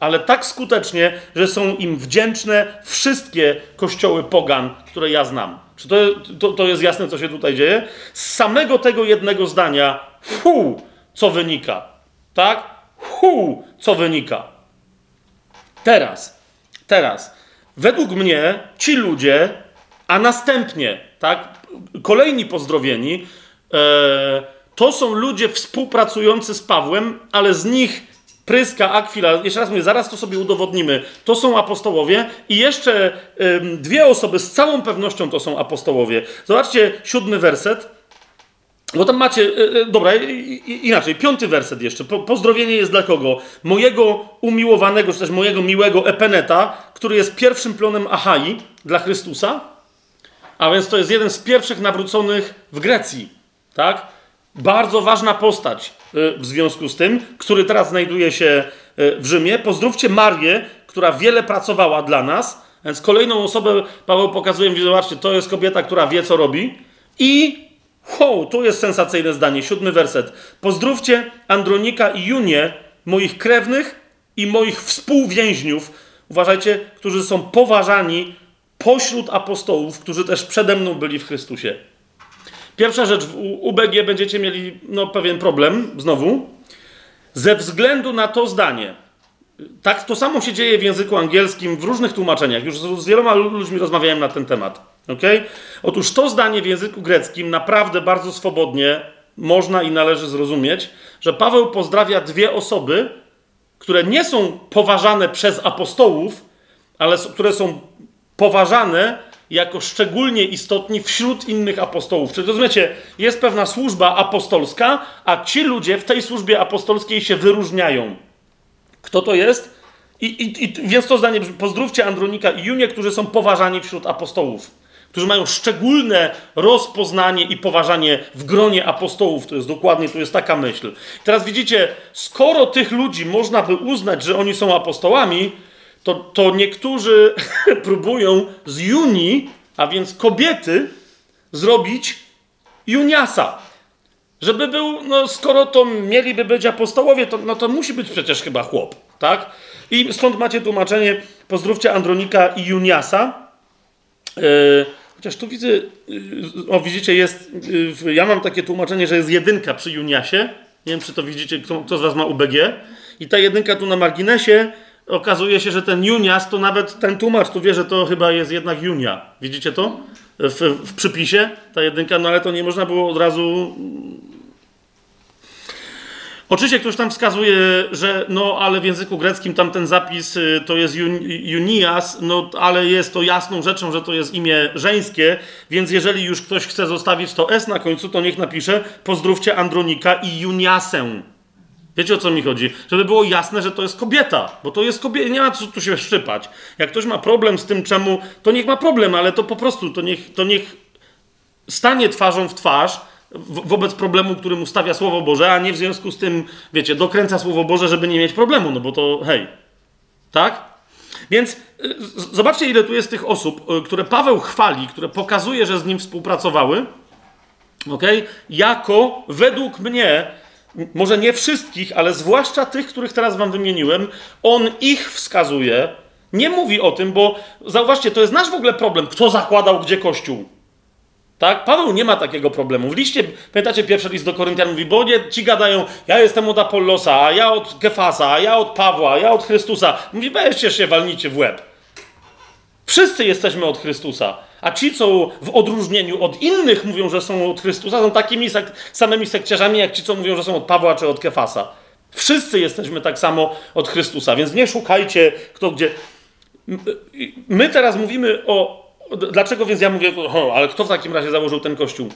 ale tak skutecznie, że są im wdzięczne wszystkie kościoły pogan, które ja znam. Czy to, to, to jest jasne, co się tutaj dzieje? Z samego tego jednego zdania, hu, co wynika. Tak? Hu, co wynika. Teraz, teraz, według mnie ci ludzie, a następnie, tak, kolejni pozdrowieni, e, to są ludzie współpracujący z Pawłem, ale z nich Pryska, Akwila, jeszcze raz mówię, zaraz to sobie udowodnimy. To są apostołowie i jeszcze ym, dwie osoby z całą pewnością to są apostołowie. Zobaczcie siódmy werset. Bo tam macie, yy, dobra, inaczej, piąty werset jeszcze. Po, pozdrowienie jest dla kogo? Mojego umiłowanego, czy też mojego miłego Epeneta, który jest pierwszym plonem Achai dla Chrystusa. A więc to jest jeden z pierwszych nawróconych w Grecji, tak? Bardzo ważna postać w związku z tym, który teraz znajduje się y, w Rzymie. Pozdrówcie Marię, która wiele pracowała dla nas. Więc kolejną osobę Paweł pokazuje, mówi, zobaczcie, to jest kobieta, która wie, co robi. I Wow, tu jest sensacyjne zdanie, siódmy werset. Pozdrówcie Andronika i Junię, moich krewnych i moich współwięźniów, uważajcie, którzy są poważani pośród apostołów, którzy też przede mną byli w Chrystusie. Pierwsza rzecz, w UBG będziecie mieli no, pewien problem, znowu, ze względu na to zdanie. Tak, to samo się dzieje w języku angielskim w różnych tłumaczeniach. Już z, z wieloma ludźmi rozmawiałem na ten temat. Okay? Otóż to zdanie w języku greckim naprawdę bardzo swobodnie można i należy zrozumieć, że Paweł pozdrawia dwie osoby, które nie są poważane przez apostołów, ale które są poważane jako szczególnie istotni wśród innych apostołów. Czyli rozumiecie, jest pewna służba apostolska, a ci ludzie w tej służbie apostolskiej się wyróżniają. Kto to jest? I, i, i więc to zdanie, pozdrówcie Andronika i Junię, którzy są poważani wśród apostołów którzy mają szczególne rozpoznanie i poważanie w gronie apostołów. To jest dokładnie, to jest taka myśl. Teraz widzicie, skoro tych ludzi można by uznać, że oni są apostołami, to, to niektórzy próbują z Juni, a więc kobiety, zrobić Juniasa. Żeby był, no skoro to mieliby być apostołowie, to, no to musi być przecież chyba chłop, tak? I stąd macie tłumaczenie, pozdrówcie Andronika i Juniasa. Yy, Chociaż tu widzę, y, o widzicie, jest, y, ja mam takie tłumaczenie, że jest jedynka przy Juniasie. Nie wiem, czy to widzicie, kto, kto z Was ma UBG. I ta jedynka tu na marginesie, okazuje się, że ten Junias, to nawet ten tłumacz tu wie, że to chyba jest jednak Junia. Widzicie to? W, w przypisie ta jedynka, no ale to nie można było od razu Oczywiście ktoś tam wskazuje, że no ale w języku greckim tam ten zapis y, to jest Junias, no ale jest to jasną rzeczą, że to jest imię żeńskie, więc jeżeli już ktoś chce zostawić to S na końcu, to niech napisze pozdrówcie Andronika i Juniasę. Wiecie o co mi chodzi? Żeby było jasne, że to jest kobieta, bo to jest kobieta, nie ma co tu się szczypać. Jak ktoś ma problem z tym czemu, to niech ma problem, ale to po prostu, to niech, to niech stanie twarzą w twarz wobec problemu, który mu stawia Słowo Boże, a nie w związku z tym, wiecie, dokręca Słowo Boże, żeby nie mieć problemu, no bo to hej. Tak? Więc y, zobaczcie, ile tu jest tych osób, y, które Paweł chwali, które pokazuje, że z nim współpracowały, ok? Jako według mnie, może nie wszystkich, ale zwłaszcza tych, których teraz wam wymieniłem, on ich wskazuje. Nie mówi o tym, bo zauważcie, to jest nasz w ogóle problem, kto zakładał gdzie kościół. Tak? Paweł nie ma takiego problemu. W liście, pamiętacie, pierwszy list do Koryntian mówi, bo nie, ci gadają, ja jestem od Apollosa, a ja od Kefasa, a ja od Pawła, a ja od Chrystusa. Mówi, weźcie się, walnicie w łeb. Wszyscy jesteśmy od Chrystusa. A ci, co w odróżnieniu od innych mówią, że są od Chrystusa, są takimi sek samymi sekciarzami, jak ci, co mówią, że są od Pawła czy od Kefasa. Wszyscy jesteśmy tak samo od Chrystusa, więc nie szukajcie kto gdzie. My teraz mówimy o, Dlaczego więc ja mówię, o, ale kto w takim razie założył ten kościół?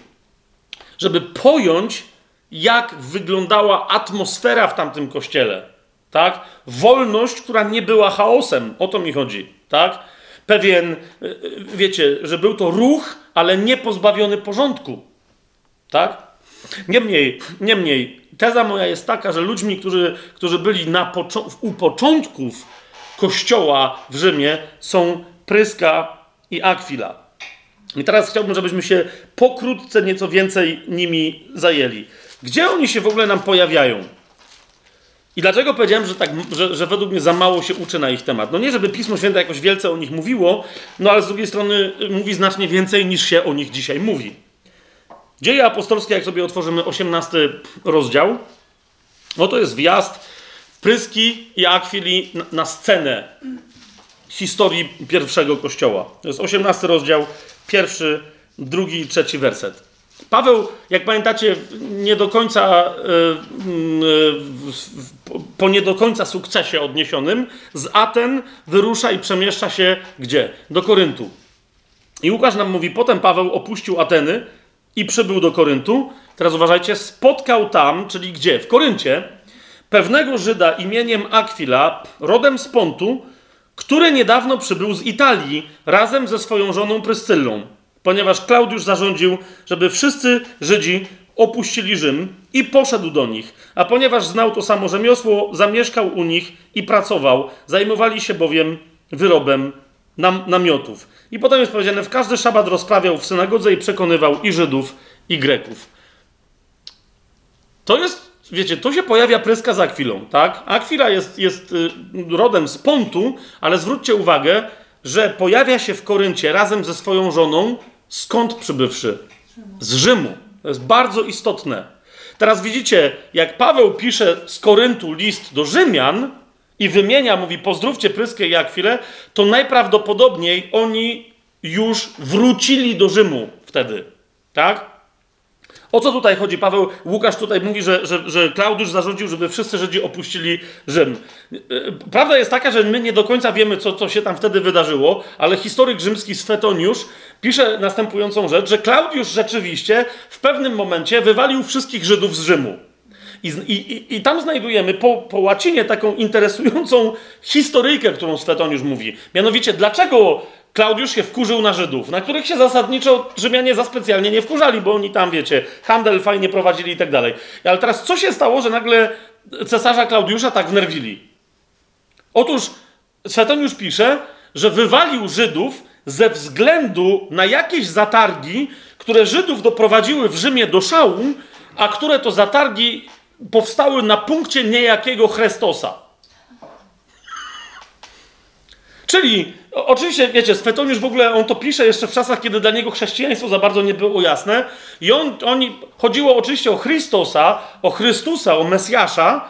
Żeby pojąć, jak wyglądała atmosfera w tamtym kościele. Tak? Wolność, która nie była chaosem. O to mi chodzi. Tak? Pewien, wiecie, że był to ruch, ale nie pozbawiony porządku. Tak? Niemniej, niemniej, teza moja jest taka, że ludźmi, którzy, którzy byli na u początków kościoła w Rzymie, są Pryska i Akwila. I teraz chciałbym, żebyśmy się pokrótce nieco więcej nimi zajęli. Gdzie oni się w ogóle nam pojawiają? I dlaczego powiedziałem, że, tak, że, że, według mnie za mało się uczy na ich temat? No nie, żeby Pismo Święte jakoś wielce o nich mówiło, no ale z drugiej strony mówi znacznie więcej niż się o nich dzisiaj mówi. Dzieje apostolskie, jak sobie otworzymy 18 rozdział, no to jest wjazd Pryski i Akwili na, na scenę historii pierwszego kościoła. To jest 18 rozdział, pierwszy, drugi i trzeci werset. Paweł, jak pamiętacie, nie do końca, e, e, po nie do końca sukcesie odniesionym, z Aten wyrusza i przemieszcza się gdzie? Do Koryntu. I Łukasz nam mówi, potem Paweł opuścił Ateny i przybył do Koryntu. Teraz uważajcie, spotkał tam, czyli gdzie? W Koryncie, pewnego Żyda imieniem Akwila, rodem z Pontu, który niedawno przybył z Italii razem ze swoją żoną Pryscyllą, ponieważ Klaudiusz zarządził, żeby wszyscy Żydzi opuścili Rzym i poszedł do nich. A ponieważ znał to samo rzemiosło, zamieszkał u nich i pracował. Zajmowali się bowiem wyrobem nam, namiotów. I potem jest powiedziane, w każdy szabat rozprawiał w synagodze i przekonywał i Żydów, i Greków. To jest, wiecie, to się pojawia pryska za Akwilą, tak? Akwila jest, jest y, rodem z Pontu, ale zwróćcie uwagę, że pojawia się w Koryncie razem ze swoją żoną, skąd przybywszy? Z Rzymu. To jest bardzo istotne. Teraz widzicie, jak Paweł pisze z Koryntu list do Rzymian i wymienia, mówi pozdrówcie Pryskę i Akwilę, to najprawdopodobniej oni już wrócili do Rzymu wtedy. Tak? O co tutaj chodzi? Paweł, Łukasz tutaj mówi, że, że, że Klaudiusz zarządził, żeby wszyscy Żydzi opuścili Rzym. Prawda jest taka, że my nie do końca wiemy, co, co się tam wtedy wydarzyło, ale historyk rzymski Swetoniusz pisze następującą rzecz, że Klaudiusz rzeczywiście w pewnym momencie wywalił wszystkich Żydów z Rzymu. I, i, I, tam znajdujemy po, po łacinie taką interesującą historyjkę, którą Swetoniusz mówi. Mianowicie, dlaczego Klaudiusz się wkurzył na Żydów, na których się zasadniczo Rzymianie za specjalnie nie wkurzali, bo oni tam, wiecie, handel fajnie prowadzili i tak dalej. Ale teraz co się stało, że nagle cesarza Klaudiusza tak wnerwili? Otóż Swetoniusz pisze, że wywalił Żydów ze względu na jakieś zatargi, które Żydów doprowadziły w Rzymie do szału, a które to zatargi powstały na punkcie niejakiego Chrystosa. Czyli, oczywiście, wiecie, Swetoniusz w ogóle, on to pisze jeszcze w czasach, kiedy dla niego chrześcijaństwo za bardzo nie było jasne. I on, oni, chodziło oczywiście o Chrystosa, o Chrystusa, o Mesjasza,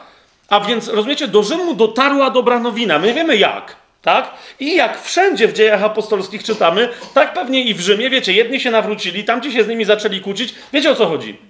a więc, rozumiecie, do Rzymu dotarła dobra nowina. My wiemy jak, tak? I jak wszędzie w dziejach apostolskich czytamy, tak pewnie i w Rzymie, wiecie, jedni się nawrócili, tamci się z nimi zaczęli kłócić. Wiecie o co chodzi?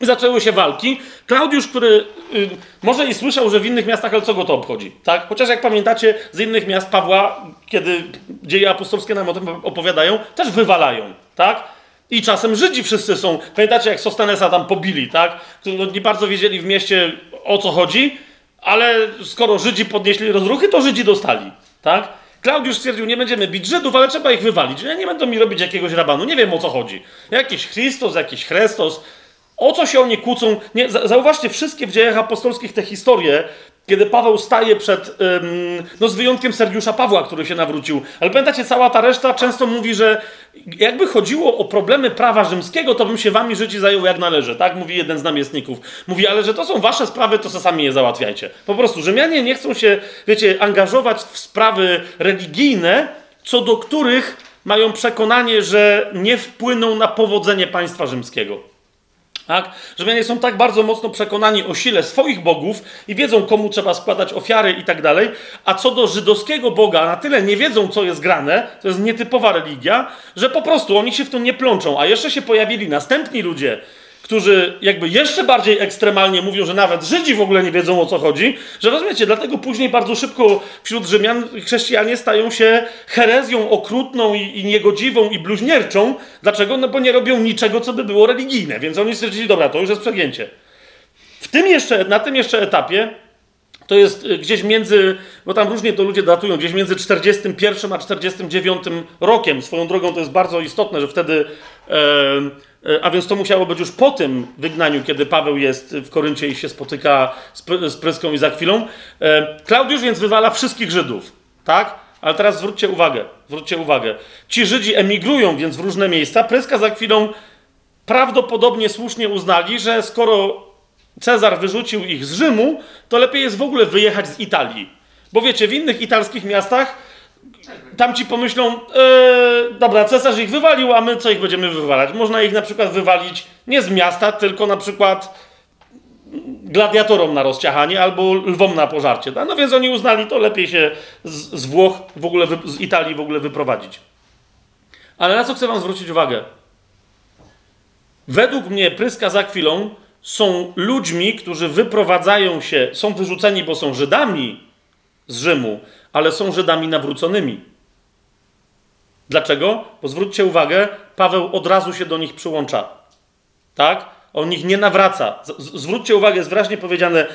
Zaczęły się walki. Klaudiusz, który y, może i słyszał, że w innych miastach, ale co go to obchodzi, tak? Chociaż jak pamiętacie, z innych miast Pawła, kiedy dzieje apostolskie nam o tym opowiadają, też wywalają, tak? I czasem Żydzi wszyscy są. Pamiętacie, jak Sostenesa tam pobili, tak? No, nie bardzo wiedzieli w mieście o co chodzi, ale skoro Żydzi podnieśli rozruchy, to Żydzi dostali, tak? Klaudiusz stwierdził, nie będziemy bić Żydów, ale trzeba ich wywalić. Nie będą mi robić jakiegoś rabanu, nie wiem o co chodzi. Jakiś Chrystus, jakiś Chrestos, o co się oni kłócą? Nie, zauważcie, wszystkie w dziejach apostolskich te historie, kiedy Paweł staje przed, ym, no z wyjątkiem Sergiusza Pawła, który się nawrócił. Ale pamiętacie, cała ta reszta często mówi, że jakby chodziło o problemy prawa rzymskiego, to bym się wami życie zajął jak należy, tak? Mówi jeden z namiestników. Mówi, ale że to są wasze sprawy, to sami je załatwiajcie. Po prostu Rzymianie nie chcą się, wiecie, angażować w sprawy religijne, co do których mają przekonanie, że nie wpłyną na powodzenie państwa rzymskiego. Tak? Rzymianie są tak bardzo mocno przekonani o sile swoich bogów i wiedzą, komu trzeba składać ofiary i tak dalej, a co do żydowskiego Boga, na tyle nie wiedzą, co jest grane, to jest nietypowa religia, że po prostu oni się w to nie plączą. A jeszcze się pojawili następni ludzie, którzy jakby jeszcze bardziej ekstremalnie mówią, że nawet Żydzi w ogóle nie wiedzą o co chodzi, że rozumiecie, dlatego później bardzo szybko wśród Rzymian chrześcijanie stają się herezją okrutną i, i niegodziwą i bluźnierczą. Dlaczego? No bo nie robią niczego, co by było religijne, więc oni stwierdzili, dobra, to już jest przegięcie. W tym jeszcze, na tym jeszcze etapie to jest y, gdzieś między, bo tam różnie to ludzie datują, gdzieś między 41 a 49 rokiem. Swoją drogą to jest bardzo istotne, że wtedy e, E, a więc to musiało być już po tym wygnaniu, kiedy Paweł jest w Koryncie i się spotyka z, Pryską i za chwilą. E, Klaudiusz więc wywala wszystkich Żydów, tak? Ale teraz zwróćcie uwagę, zwróćcie uwagę. Ci Żydzi emigrują więc w różne miejsca. Pryska za chwilą prawdopodobnie słusznie uznali, że skoro Cezar wyrzucił ich z Rzymu, to lepiej jest w ogóle wyjechać z Italii. Bo wiecie, w innych italskich miastach tam ci pomyślą, yy, dobra, cesarz ich wywalił, a my co ich będziemy wywalać? Można ich na przykład wywalić nie z miasta, tylko na przykład gladiatorom na rozciachanie albo lwom na pożarcie. No więc oni uznali, to lepiej się z, z Włoch, w ogóle z Italii w ogóle wyprowadzić. Ale na co chcę wam zwrócić uwagę? Według mnie Pryska za chwilą są ludźmi, którzy wyprowadzają się, są wyrzuceni, bo są Żydami z Rzymu, ale są Żydami nawróconymi. Dlaczego? Bo zwróćcie uwagę, Paweł od razu się do nich przyłącza. Tak? On ich nie nawraca. zwróćcie uwagę, jest wyraźnie powiedziane,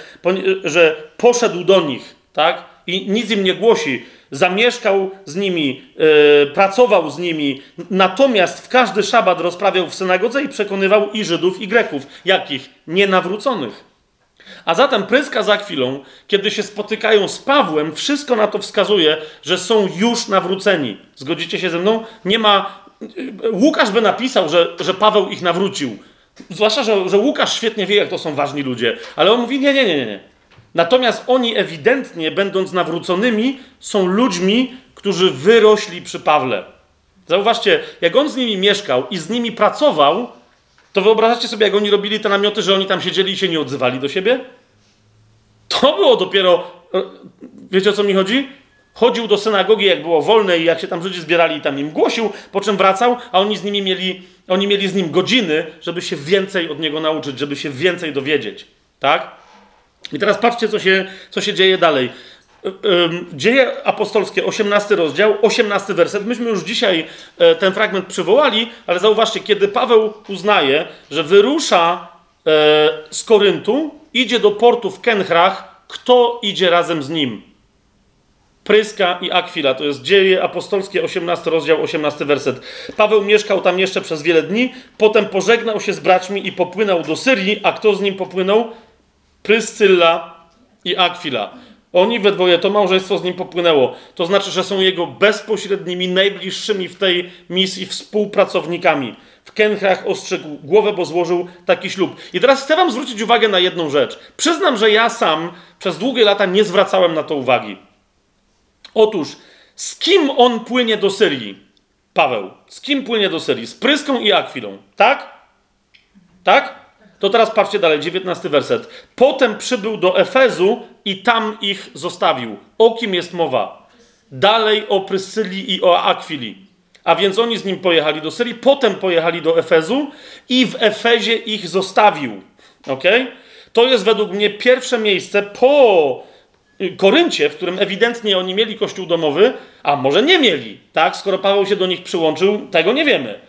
że poszedł do nich, tak? I nic im nie głosi. Zamieszkał z nimi, yy, pracował z nimi, natomiast w każdy szabat rozprawiał w synagodze i przekonywał i Żydów, i Greków. Jakich? Nienawróconych. A zatem Pryska za chwilą, kiedy się spotykają z Pawłem, wszystko na to wskazuje, że są już nawróceni. Zgodzicie się ze mną? Nie ma. Łukasz by napisał, że, że Paweł ich nawrócił, Zwłaszcza, że, że Łukasz świetnie wie, jak to są ważni ludzie, ale on mówi: nie, nie, nie, nie. Natomiast oni ewidentnie, będąc nawróconymi, są ludźmi, którzy wyrośli przy Pawle. Zauważcie, jak on z nimi mieszkał i z nimi pracował, to wyobrażacie sobie, jak oni robili te namioty, że oni tam siedzieli i się nie odzywali do siebie? To było dopiero. e, Wiecie o co mi chodzi? Chodził do synagogi, jak było wolne i jak się tam ludzie zbierali i tam im głosił, po czym wracał, a oni z nimi mieli, oni mieli z nim godziny, żeby się więcej od niego nauczyć, żeby się więcej dowiedzieć. Tak? I teraz patrzcie, co się, co się dzieje dalej. Dzieje apostolskie, 18 rozdział, 18 werset. Myśmy już dzisiaj e, ten fragment przywołali, ale zauważcie, kiedy Paweł uznaje, że wyrusza e, z Koryntu, idzie do portu w Kenchrach, kto idzie razem z nim? Pryska i Akwila, to jest dzieje apostolskie, 18 rozdział, 18 werset. Paweł mieszkał tam jeszcze przez wiele dni, potem pożegnał się z braćmi i popłynął do Syrii, a kto z nim popłynął? Pryscylla i Akwila. Oni we dwoje, to małżeństwo z nim popłynęło. To znaczy, że są jego bezpośrednimi, najbliższymi w tej misji współpracownikami. W Kenchrach ostrzegł głowę, bo złożył taki ślub. I teraz chcę wam zwrócić uwagę na jedną rzecz. Przyznam, że ja sam przez długie lata nie zwracałem na to uwagi. Otóż, z kim on płynie do Syrii? Paweł. Z kim płynie do Syrii? Z Pryską i Akwilą. Tak? Tak? To teraz patrzcie dalej, 19 werset. Potem przybył do Efezu i tam ich zostawił. O kim jest mowa? Dalej o Pryscylii i o Akwili. A więc oni z nim pojechali do Syrii, potem pojechali do Efezu i w Efezie ich zostawił. Ok? To jest według mnie pierwsze miejsce po y, Koryncie, w którym ewidentnie oni mieli kościół domowy, a może nie mieli, tak? Skoro Paweł się do nich przyłączył, tego nie wiemy.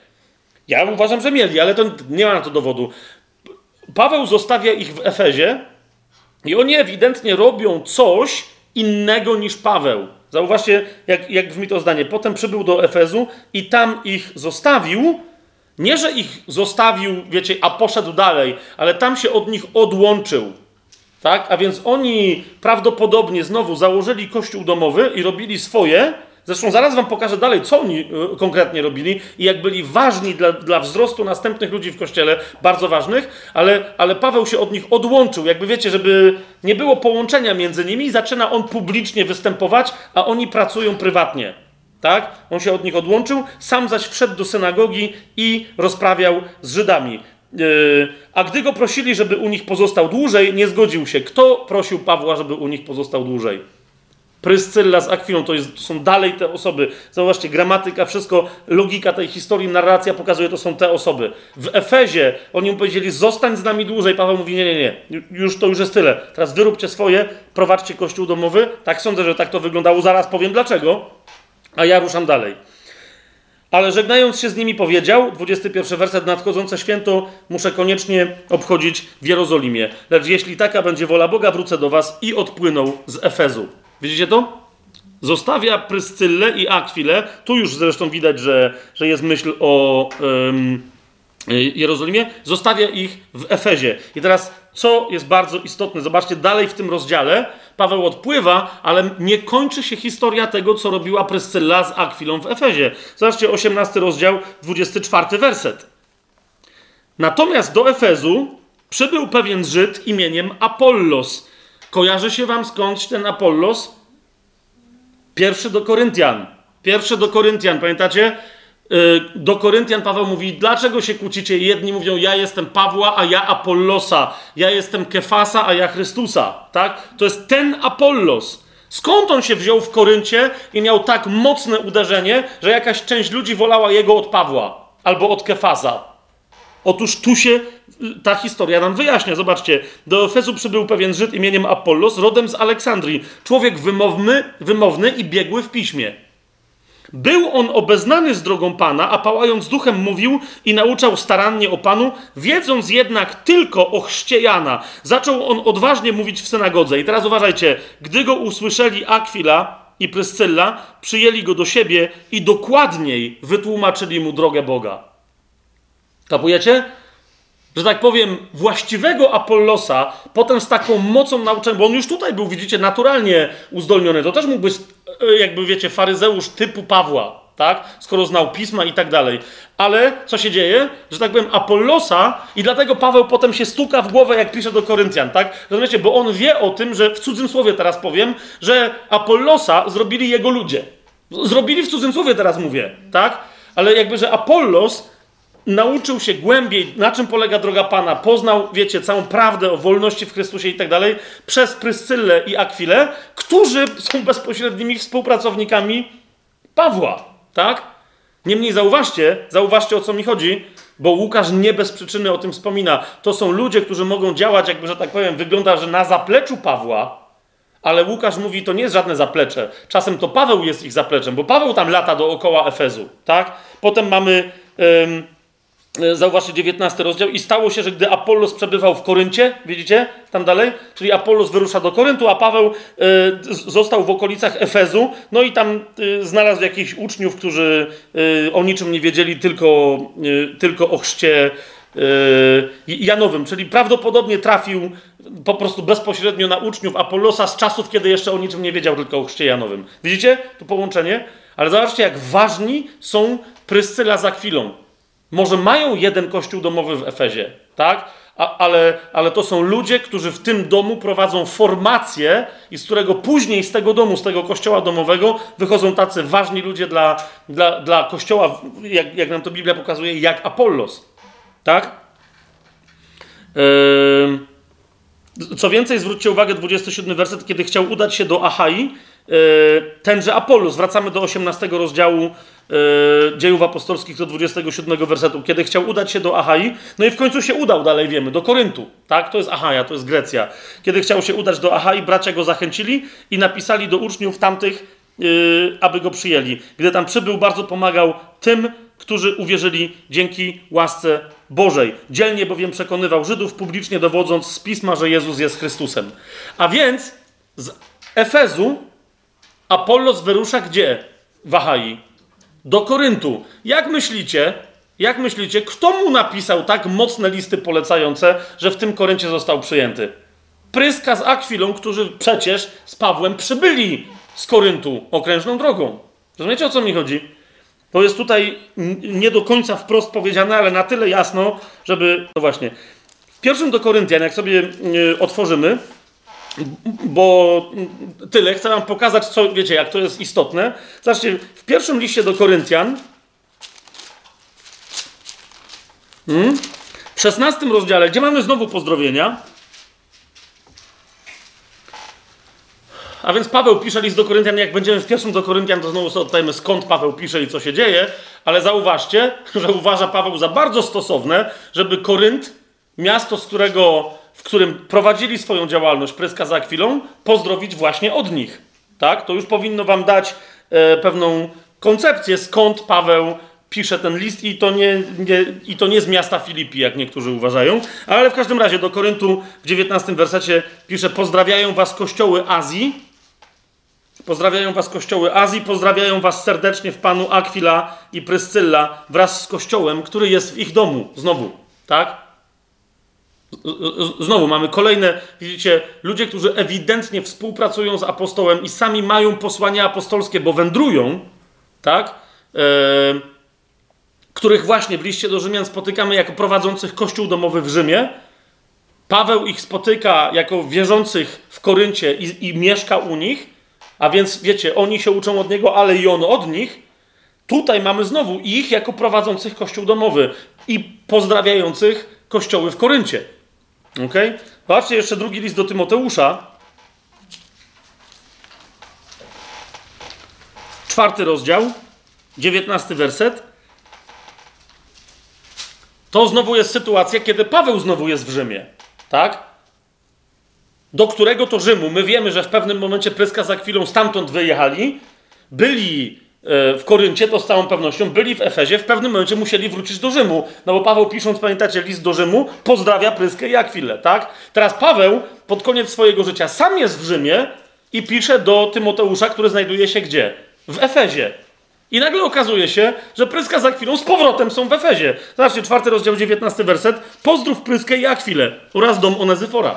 Ja uważam, że mieli, ale to nie ma na to dowodu. Paweł zostawia ich w Efezie i oni ewidentnie robią coś innego niż Paweł. Zauważcie, jak, jak brzmi to zdanie. Potem przybył do Efezu i tam ich zostawił. Nie, że ich zostawił, wiecie, a poszedł dalej, ale tam się od nich odłączył. Tak? A więc oni prawdopodobnie znowu założyli kościół domowy i robili swoje. Zresztą zaraz wam pokażę dalej, co oni y, konkretnie robili i jak byli ważni dla, dla wzrostu następnych ludzi w kościele, bardzo ważnych, ale, ale Paweł się od nich odłączył. Jakby wiecie, żeby nie było połączenia między nimi, zaczyna on publicznie występować, a oni pracują prywatnie. Tak? On się od nich odłączył, sam zaś wszedł do synagogi i rozprawiał z Żydami. Yy, a gdy go prosili, żeby u nich pozostał dłużej, nie zgodził się. Kto prosił Pawła, żeby u nich pozostał dłużej? Pryscylla z Akwilą, to, jest, to są dalej te osoby. Zauważcie, gramatyka, wszystko, logika tej historii, narracja pokazuje, to są te osoby. W Efezie oni mu powiedzieli, zostań z nami dłużej. Paweł mówi, nie, nie, nie, już to już jest tyle. Teraz wyróbcie swoje, prowadźcie kościół domowy. Tak sądzę, że tak to wyglądało. Zaraz powiem dlaczego, a ja ruszam dalej. Ale żegnając się z nimi powiedział, 21 werset, nadchodzące święto muszę koniecznie obchodzić w Jerozolimie. Lecz jeśli taka będzie wola Boga, wrócę do was i odpłynął z Efezu. Widzicie to? Zostawia Pryscyllę i Akwilę. Tu już zresztą widać, że, że jest myśl o ym, Jerozolimie. Zostawia ich w Efezie. I teraz, co jest bardzo istotne, zobaczcie, dalej w tym rozdziale Paweł odpływa, ale nie kończy się historia tego, co robiła Pryscylla z Akwilą w Efezie. Zobaczcie, 18 rozdział, 24 werset. Natomiast do Efezu przybył pewien Żyd imieniem Apollos. Kojarzy się wam skądś ten Apollos? Pierwszy do Koryntian. Pierwszy do Koryntian, pamiętacie? Yy, Do Koryntian Paweł mówi, dlaczego się kłócicie? Jedni mówią, ja jestem Pawła, a ja Apollosa. Ja jestem Kefasa, a ja Chrystusa. Tak? To jest ten Apollos. Skąd on się wziął w Koryncie i miał tak mocne uderzenie, że jakaś część ludzi wolała jego od Pawła albo od Kefasa? Otóż tu się y, ta historia nam wyjaśnia. Zobaczcie, do Efezu przybył pewien Żyd imieniem Apollos, rodem z Aleksandrii. Człowiek wymowny, wymowny i biegły w piśmie. Był on obeznany z drogą Pana, a pałając duchem mówił i nauczał starannie o Panu, wiedząc jednak tylko o chrzcie Jana. Zaczął on odważnie mówić w synagodze. I teraz uważajcie, gdy go usłyszeli Akwila i Pryscylla, przyjęli go do siebie i dokładniej wytłumaczyli mu drogę Boga. Kapujecie? Że tak powiem, właściwego Apollosa, potem z taką mocą nauczania, bo on już tutaj był, widzicie, naturalnie uzdolniony. To też mógł być, e, jakby wiecie, faryzeusz typu Pawła. tak? Skoro znał pisma i tak dalej. Ale co się dzieje? Że tak powiem, Apollosa i dlatego Paweł potem się stuka w głowę, jak pisze do Koryntian, tak? Rozumiecie? Bo on wie o tym, że w cudzym słowie teraz powiem, że Apollosa zrobili jego ludzie. Zrobili w cudzym słowie teraz mówię, tak? Ale jakby, że Apollos nauczył się głębiej, na czym polega droga Pana, poznał, wiecie, całą prawdę o wolności w Chrystusie i tak dalej, przez Pryscyllę i Akwilę, którzy są bezpośrednimi współpracownikami Pawła, tak? Niemniej zauważcie, zauważcie o co mi chodzi, bo Łukasz nie bez przyczyny o tym wspomina. To są ludzie, którzy mogą działać, jakby, że tak powiem, wygląda, że na zapleczu Pawła, ale Łukasz mówi, to nie jest żadne zaplecze. Czasem to Paweł jest ich zapleczem, bo Paweł tam lata dookoła Efezu, tak? Potem mamy... zauważcie 19 rozdział. I stało się, że gdy Apollos przebywał w Koryncie, widzicie, tam dalej, czyli Apollos wyrusza do Koryntu, a Paweł y, został w okolicach Efezu, no i tam y, znalazł jakichś uczniów, którzy o niczym nie wiedzieli, tylko, tylko o chrzcie Janowym, czyli prawdopodobnie trafił po prostu bezpośrednio na uczniów Apollosa z czasów, kiedy jeszcze o niczym nie wiedział, tylko o chrzcie Janowym. Widzicie to połączenie? Ale zobaczcie, jak ważni są Pryscyla za chwilą. Może mają jeden kościół domowy w Efezie, tak? A, ale, ale to są ludzie, którzy w tym domu prowadzą formację i z którego później z tego domu, z tego kościoła domowego wychodzą tacy ważni ludzie dla, dla, dla kościoła, jak, jak nam to Biblia pokazuje, jak Apollos. Tak? Yy... Co więcej, zwróćcie uwagę, 27 werset, kiedy chciał udać się do Achai, tenże Apollos, wracamy do 18 rozdziału yy, dziejów apostolskich do 27 wersetu, kiedy chciał udać się do Achai, no i w końcu się udał, dalej wiemy, do Koryntu, tak? To jest Achaja, to jest Grecja. Kiedy chciał się udać do Achai, bracia go zachęcili i napisali do uczniów tamtych, yy, aby go przyjęli. Gdy tam przybył, bardzo pomagał tym, którzy uwierzyli dzięki łasce Bożej. Dzielnie bowiem przekonywał Żydów, publicznie dowodząc z pisma, że Jezus jest Chrystusem. A więc z Efezu Apollos wyrusza gdzie? W Achai do Koryntu. Jak myślicie, jak myślicie, kto mu napisał tak mocne listy polecające, że w tym Koryncie został przyjęty? Pryska z Akwilą, którzy przecież z Pawłem przybyli z Koryntu okrężną drogą. Rozumiecie o co mi chodzi? To jest tutaj nie do końca wprost powiedziane, ale na tyle jasno, żeby. No właśnie. W pierwszym do Koryntian, jak sobie yy, otworzymy, bo tyle, chcę wam pokazać, co wiecie, jak to jest istotne. Zobaczcie, w pierwszym liście do Koryntian, hmm, w 16 rozdziale, gdzie mamy znowu pozdrowienia. A więc Paweł pisze list do Koryntian. Jak będziemy w pierwszym do Koryntian, to znowu sobie oddajmy skąd Paweł pisze i co się dzieje. Ale zauważcie, że uważa Paweł za bardzo stosowne, żeby Korynt, miasto, z którego którym prowadzili swoją działalność Pryska za chwilą, pozdrowić właśnie od nich. Tak? To już powinno wam dać e, pewną koncepcję, skąd Paweł pisze ten list i to nie, nie, i to nie z miasta Filipi, jak niektórzy uważają, ale w każdym razie do Koryntu w 19 wersecie pisze pozdrawiają was kościoły Azji, pozdrawiają was kościoły Azji, pozdrawiają was serdecznie w Panu Akwila i Pryscylla wraz z kościołem, który jest w ich domu, znowu, tak? Znowu mamy kolejne, widzicie, ludzie, którzy ewidentnie współpracują z apostołem i sami mają posłania apostolskie, bo wędrują, tak? Których właśnie w liście do Rzymian spotykamy jako prowadzących kościół domowy w Rzymie. Paweł ich spotyka jako wierzących w Koryncie i, i mieszka u nich, a więc wiecie, oni się uczą od niego, ale i on od nich. Tutaj mamy znowu ich jako prowadzących kościół domowy i pozdrawiających kościoły w Koryncie. Ok? Zobaczcie jeszcze drugi list do Tymoteusza. Czwarty rozdział, dziewiętnasty werset. To znowu jest sytuacja, kiedy Paweł znowu jest w Rzymie. Tak? Do którego to Rzymu? My wiemy, że w pewnym momencie Pryska za chwilą stamtąd wyjechali. Byli w Koryncie, to z całą pewnością byli w Efezie, w pewnym momencie musieli wrócić do Rzymu. No bo Paweł pisząc, pamiętacie, list do Rzymu, pozdrawia Pryskę i Akwilę, tak? Teraz Paweł pod koniec swojego życia sam jest w Rzymie i pisze do Tymoteusza, który znajduje się gdzie? W Efezie. I nagle okazuje się, że Pryska za chwilą z powrotem są w Efezie. Zobaczcie, czwarty rozdział, 19 werset. Pozdrów Pryskę i Akwilę oraz dom Onezyfora.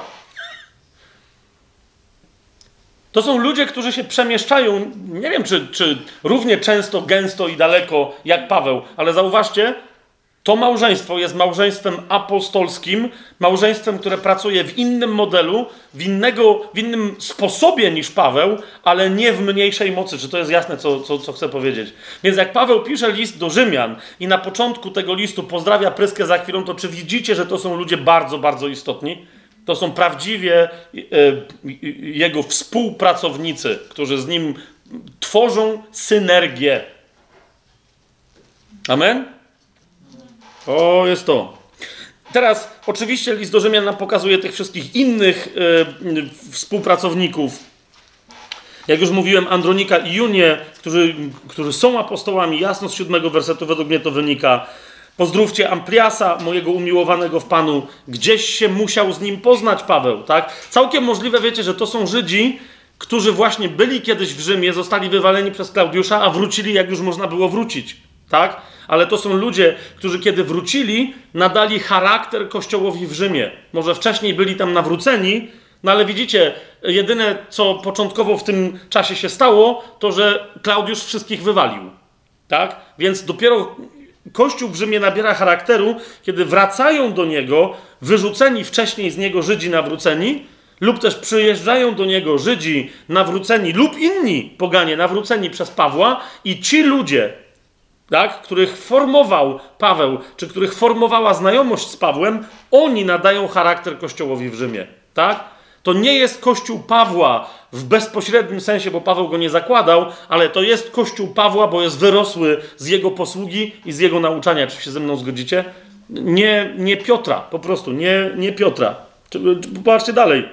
To są ludzie, którzy się przemieszczają, nie wiem czy, czy równie często, gęsto i daleko jak Paweł, ale zauważcie, to małżeństwo jest małżeństwem apostolskim, małżeństwem, które pracuje w innym modelu, w, innego, w innym sposobie niż Paweł, ale nie w mniejszej mocy. Czy to jest jasne, co, co, co chcę powiedzieć? Więc jak Paweł pisze list do Rzymian i na początku tego listu pozdrawia Pryskę za chwilą, to czy widzicie, że to są ludzie bardzo, bardzo istotni? To są prawdziwie e, jego współpracownicy, którzy z nim tworzą synergię. Amen? O, jest to. Teraz, oczywiście, list do Rzymian nam pokazuje tych wszystkich innych e, współpracowników. Jak już mówiłem, Andronika i Junie, którzy, którzy są apostołami, jasno z siódmego wersetu według mnie to wynika. Pozdrówcie Ampliasa, mojego umiłowanego w Panu. Gdzieś się musiał z nim poznać Paweł, tak? Całkiem możliwe, wiecie, że to są Żydzi, którzy właśnie byli kiedyś w Rzymie, zostali wywaleni przez Klaudiusza, a wrócili, jak już można było wrócić, tak? Ale to są ludzie, którzy kiedy wrócili, nadali charakter kościołowi w Rzymie. Może wcześniej byli tam nawróceni, no ale widzicie, jedyne co początkowo w tym czasie się stało, to że Klaudiusz wszystkich wywalił. Tak? Więc dopiero Kościół w Rzymie nabiera charakteru, kiedy wracają do niego wyrzuceni wcześniej z niego Żydzi nawróceni, lub też przyjeżdżają do niego Żydzi nawróceni, lub inni poganie nawróceni przez Pawła, i ci ludzie, tak, których formował Paweł, czy których formowała znajomość z Pawłem, oni nadają charakter Kościołowi w Rzymie. Tak? To nie jest Kościół Pawła w bezpośrednim sensie, bo Paweł go nie zakładał, ale to jest Kościół Pawła, bo jest wyrosły z jego posługi i z jego nauczania. Czy się ze mną zgodzicie? Nie, nie Piotra, po prostu, nie, nie Piotra. Popatrzcie dalej.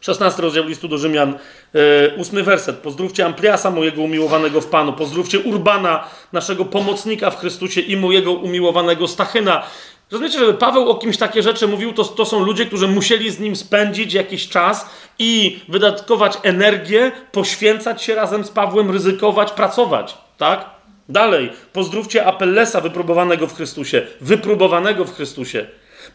16 rozdział listu do Rzymian, e, ósmy werset. Pozdrówcie Ampliasa, mojego umiłowanego w Panu. Pozdrówcie Urbana, naszego pomocnika w Chrystusie i mojego umiłowanego Stachyna. Rozumiecie, żeby Paweł o kimś takie rzeczy mówił, to, to są ludzie, którzy musieli z nim spędzić jakiś czas i wydatkować energię, poświęcać się razem z Pawłem, ryzykować, pracować. Tak? Dalej, pozdrówcie Apellesa wypróbowanego w Chrystusie, wypróbowanego w Chrystusie.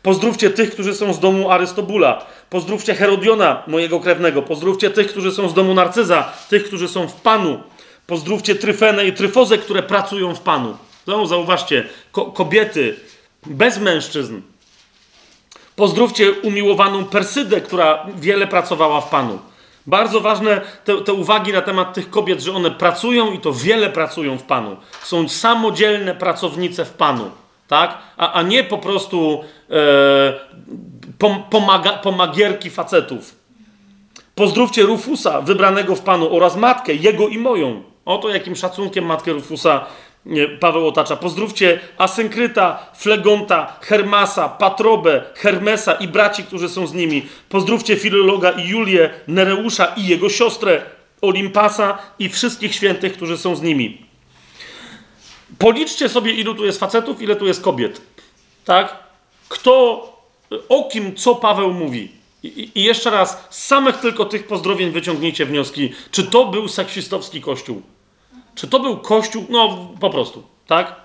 Pozdrówcie tych, którzy są z domu Arystobula. Pozdrówcie Herodiona, mojego krewnego. Pozdrówcie tych, którzy są z domu Narcyza, tych, którzy są w Panu. Pozdrówcie Tryfenę i Tryfozę, które pracują w Panu. Znowu zauważcie, ko kobiety bez mężczyzn. Pozdrówcie umiłowaną Persydę, która wiele pracowała w Panu. Bardzo ważne te, te, uwagi na temat tych kobiet, że one pracują i to wiele pracują w Panu. Są samodzielne pracownice w Panu tak? A, a nie po prostu e, pom, pomaga, pomagierki facetów. Pozdrówcie Rufusa, wybranego w Panu, oraz matkę, jego i moją. Oto jakim szacunkiem matkę Rufusa nie, Paweł otacza. Pozdrówcie Asynkryta, Flegonta, Hermasa, Patrobę, Hermesa i braci, którzy są z nimi. Pozdrówcie Filologa i Julię, Nereusza i jego siostrę, Olimpasa i wszystkich świętych, którzy są z nimi. Policzcie sobie, ilu tu jest facetów, ile tu jest kobiet. Tak? Kto, o kim, co Paweł mówi. I, I, jeszcze raz, z samych tylko tych pozdrowień wyciągnijcie wnioski. Czy to był seksistowski kościół? Czy to był kościół? No, po prostu, tak?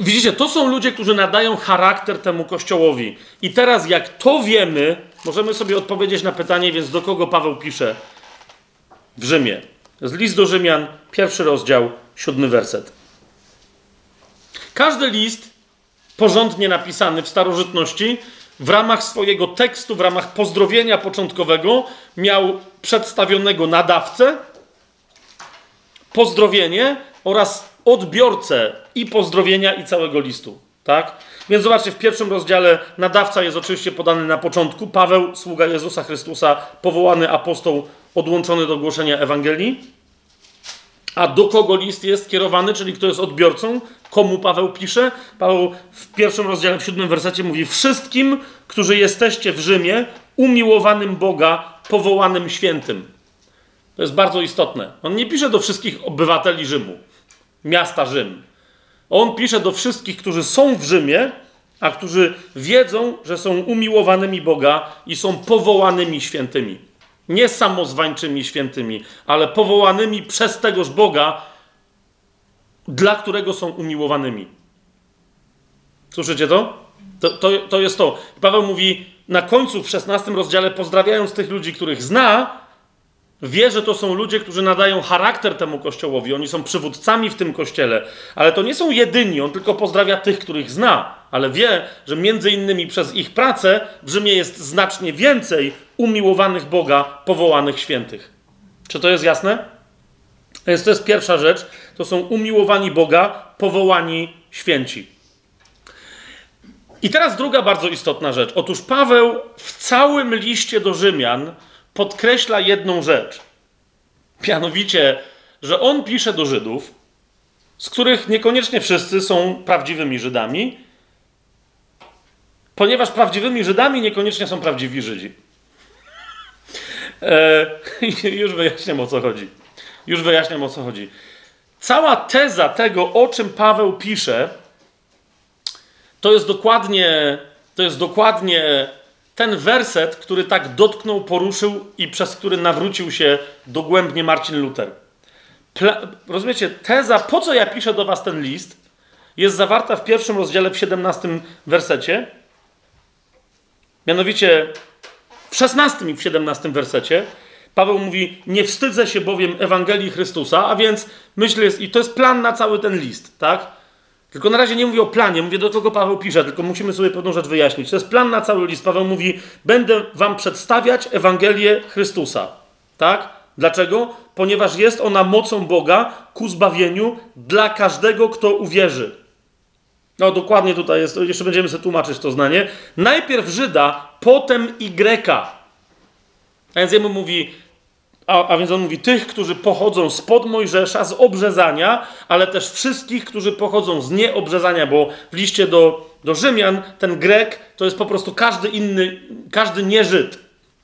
Widzicie, to są ludzie, którzy nadają charakter temu kościołowi. I teraz, jak to wiemy, możemy sobie odpowiedzieć na pytanie, więc do kogo Paweł pisze w Rzymie. Z list do Rzymian, pierwszy rozdział, siódmy werset. Każdy list porządnie napisany w starożytności w ramach swojego tekstu, w ramach pozdrowienia początkowego miał przedstawionego nadawcę, pozdrowienie oraz odbiorcę i pozdrowienia i całego listu. Tak? Więc zobaczcie, w pierwszym rozdziale nadawca jest oczywiście podany na początku. Paweł, sługa Jezusa Chrystusa, powołany apostoł, odłączony do głoszenia Ewangelii. A do kogo list jest kierowany, czyli kto jest odbiorcą? Komu Paweł pisze? Paweł w pierwszym rozdziale, w siódmym wersecie mówi: Wszystkim, którzy jesteście w Rzymie, umiłowanym Boga, powołanym świętym. To jest bardzo istotne. On nie pisze do wszystkich obywateli Rzymu, miasta Rzym. On pisze do wszystkich, którzy są w Rzymie, a którzy wiedzą, że są umiłowanymi Boga i są powołanymi świętymi. Nie samozwańczymi świętymi, ale powołanymi przez tegoż Boga, dla którego są umiłowanymi. Słyszycie to? To, to, to jest to. Paweł mówi: na końcu w 16 rozdziale, pozdrawiając tych ludzi, których zna, wie, że to są ludzie, którzy nadają charakter temu kościołowi. Oni są przywódcami w tym kościele, ale to nie są jedyni. On tylko pozdrawia tych, których zna, ale wie, że między innymi przez ich pracę w Rzymie jest znacznie więcej umiłowanych Boga, powołanych świętych. Czy to jest jasne? Więc to jest pierwsza rzecz. To są umiłowani Boga, powołani święci. I teraz druga bardzo istotna rzecz. Otóż Paweł w całym liście do Rzymian podkreśla jedną rzecz. Mianowicie, że on pisze do Żydów, z których niekoniecznie wszyscy są prawdziwymi Żydami, ponieważ prawdziwymi Żydami niekoniecznie są prawdziwi Żydzi. E, już wyjaśniam o co chodzi. Już wyjaśniam o co chodzi. Cała teza tego, o czym Paweł pisze, to jest dokładnie, to jest dokładnie ten werset, który tak dotknął, poruszył i przez który nawrócił się dogłębnie Marcin Luther. Pla rozumiecie, teza, po co ja piszę do was ten list, jest zawarta w pierwszym rozdziale, w 17 wersecie. Mianowicie w 16 i w 17 wersecie Paweł mówi: Nie wstydzę się bowiem Ewangelii Chrystusa, a więc myślę, i to jest plan na cały ten list, tak? Tylko na razie nie mówię o planie, mówię do kogo Paweł pisze, tylko musimy sobie pewną rzecz wyjaśnić. To jest plan na cały list. Paweł mówi: Będę wam przedstawiać Ewangelię Chrystusa. Tak? Dlaczego? Ponieważ jest ona mocą Boga ku zbawieniu dla każdego, kto uwierzy. No dokładnie tutaj jest, jeszcze będziemy sobie tłumaczyć to znanie. Najpierw Żyda, potem Y. A więc jemu mówi, a, a, więc on mówi tych, którzy pochodzą spod Mojżesza, z obrzezania, ale też wszystkich, którzy pochodzą z nieobrzezania, bo w liście do, do Rzymian ten Grek to jest po prostu każdy inny, każdy nieżyd.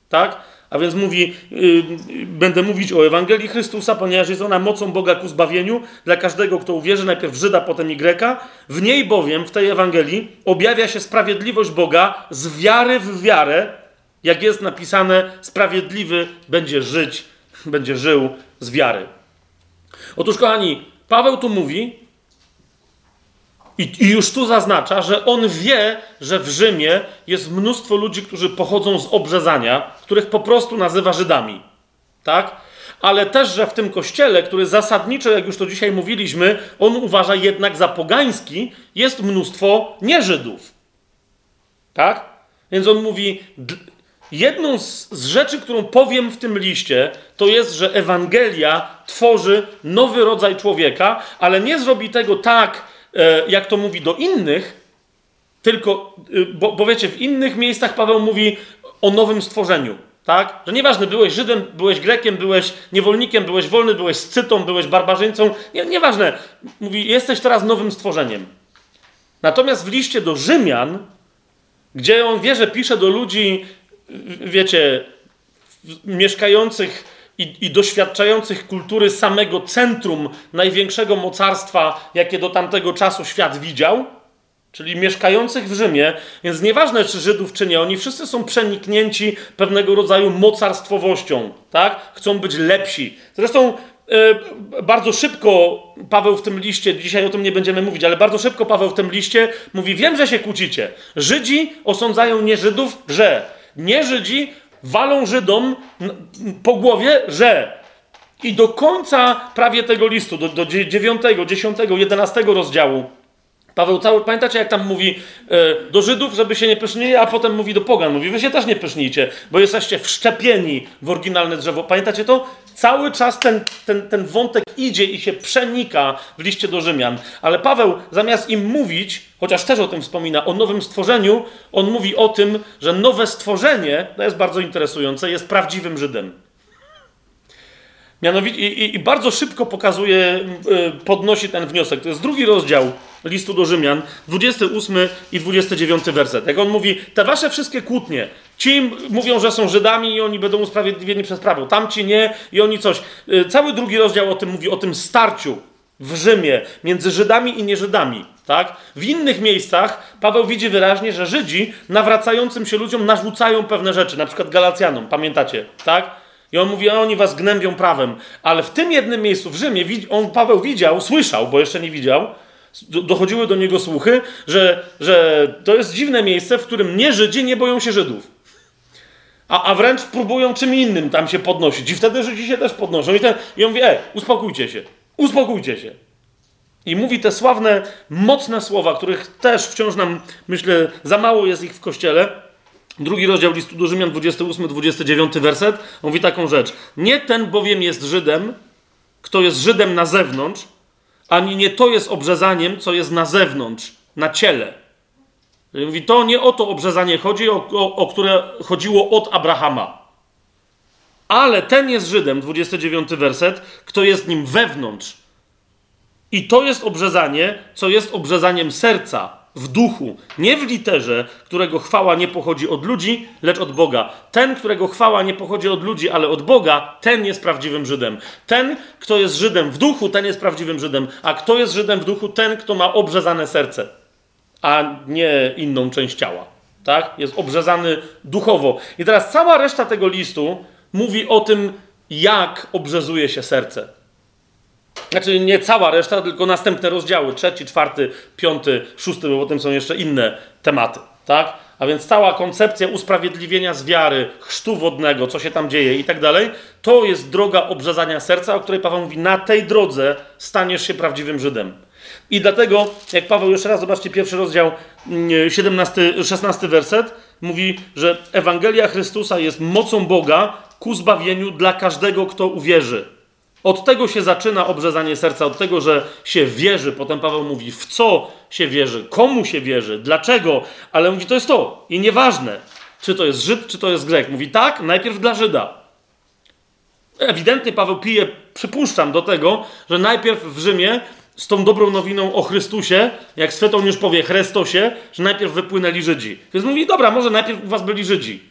Tak? A więc mówi, yy, będę mówić o Ewangelii Chrystusa, ponieważ jest ona mocą Boga ku zbawieniu dla każdego, kto uwierzy, najpierw Żyda, potem i Greka. W niej bowiem, w tej Ewangelii, objawia się sprawiedliwość Boga z wiary w wiarę, jak jest napisane, sprawiedliwy będzie żyć będzie żył z wiary. Otóż, kochani, Paweł tu mówi, i, I, już tu zaznacza, że on wie, że w Rzymie jest mnóstwo ludzi, którzy pochodzą z obrzezania, których po prostu nazywa Żydami. Tak? Ale też, że w tym kościele, który zasadniczo, jak już to dzisiaj mówiliśmy, on uważa jednak za pogański, jest mnóstwo nieżydów. Tak? Więc on mówi, Jedną z, z, rzeczy, którą powiem w tym liście, to jest, że Ewangelia tworzy nowy rodzaj człowieka, ale nie zrobi tego tak, e, jak to mówi do innych, tylko, e, bo, bo wiecie, w innych miejscach Paweł mówi o nowym stworzeniu. Tak? Że nieważne, byłeś Żydem, byłeś Grekiem, byłeś niewolnikiem, byłeś wolny, byłeś scytą, byłeś barbarzyńcą. Nie, nieważne. Mówi, jesteś teraz nowym stworzeniem. Natomiast w liście do Rzymian, gdzie on wie, że pisze do ludzi wiecie, mieszkających i, i, doświadczających kultury samego centrum największego mocarstwa, jakie do tamtego czasu świat widział, czyli mieszkających w Rzymie, więc nieważne czy Żydów, czy nie, oni wszyscy są przeniknięci pewnego rodzaju mocarstwowością, tak? Chcą być lepsi. Zresztą e, bardzo szybko Paweł w tym liście, dzisiaj o tym nie będziemy mówić, ale bardzo szybko Paweł w tym liście mówi: Wiem, że się kłócicie. Żydzi osądzają nie Żydów, że nie Żydzi walą Żydom po głowie, że i do końca prawie tego listu, do, do 9, 10, 11 rozdziału, Paweł cały, pamiętacie jak tam mówi e, do Żydów, żeby się nie pysznili, a potem mówi do pogan, mówi wy się też nie pysznijcie, bo jesteście wszczepieni w oryginalne drzewo. Pamiętacie to? Cały czas ten, ten, ten wątek idzie i się przenika w liście do Rzymian. Ale Paweł zamiast im mówić, chociaż też o tym wspomina, o nowym stworzeniu, on mówi o tym, że nowe stworzenie, to jest bardzo interesujące, jest prawdziwym Żydem. Mianowicie, i, i, bardzo szybko pokazuje, y, podnosi ten wniosek. To jest drugi rozdział listu do Rzymian, 28 i 29 werset. Jak on mówi, te wasze wszystkie kłótnie, ci mówią, że są Żydami i oni będą usprawiedliwieni przez prawo, tamci nie i oni coś. Y, cały drugi rozdział o tym mówi, o tym starciu w Rzymie między Żydami i nieżydami. Tak? W innych miejscach Paweł widzi wyraźnie, że Żydzi nawracającym się ludziom narzucają pewne rzeczy, na przykład Galacjanom, pamiętacie, tak? I on mówi, a oni was gnębią prawem. Ale w tym jednym miejscu w Rzymie on, Paweł widział, słyszał, bo jeszcze nie widział, dochodziły do niego słuchy, że, że to jest dziwne miejsce, w którym nie Żydzi nie boją się Żydów. A, a wręcz próbują czym innym tam się podnosić. I wtedy Żydzi się też podnoszą. I, ten, i on mówi, e, uspokójcie się, uspokójcie się. I mówi te sławne, mocne słowa, których też wciąż nam, myślę, za mało jest ich w Kościele. Drugi rozdział listu do Rzymian, 28-29 werset, mówi taką rzecz. Nie ten bowiem jest Żydem, kto jest Żydem na zewnątrz, ani nie to jest obrzezaniem, co jest na zewnątrz, na ciele. Mówi, to nie o to obrzezanie chodzi, o, o, o które chodziło od Abrahama. Ale ten jest Żydem, 29 werset, kto jest nim wewnątrz. I to jest obrzezanie, co jest obrzezaniem serca, w duchu, nie w literze, którego chwała nie pochodzi od ludzi, lecz od Boga. Ten, którego chwała nie pochodzi od ludzi, ale od Boga, ten jest prawdziwym Żydem. Ten, kto jest Żydem w duchu, ten jest prawdziwym Żydem. A kto jest Żydem w duchu? Ten, kto ma obrzezane serce, a nie inną część ciała. Tak? Jest obrzezany duchowo. I teraz cała reszta tego listu mówi o tym, jak obrzezuje się serce. Znaczy nie cała reszta, tylko następne rozdziały. Trzeci, czwarty, piąty, szósty, bo potem są jeszcze inne tematy. Tak? A więc cała koncepcja usprawiedliwienia z wiary, chrztu wodnego, co się tam dzieje i tak dalej, to jest droga obrzezania serca, o której Paweł mówi, na tej drodze staniesz się prawdziwym Żydem. I dlatego, jak Paweł jeszcze raz, zobaczcie pierwszy rozdział, 17, 16 werset, mówi, że Ewangelia Chrystusa jest mocą Boga ku zbawieniu dla każdego, kto uwierzy. Od tego się zaczyna obrzezanie serca, od tego, że się wierzy. Potem Paweł mówi, w co się wierzy, komu się wierzy, dlaczego, ale mówi, to jest to. I nieważne, czy to jest Żyd, czy to jest Grek. Mówi, tak, najpierw dla Żyda. Ewidentnie Paweł pije, przypuszczam, do tego, że najpierw w Rzymie z tą dobrą nowiną o Chrystusie, jak Sveton już powie Chrystosie, że najpierw wypłynęli Żydzi. Więc mówi, dobra, może najpierw u was byli Żydzi.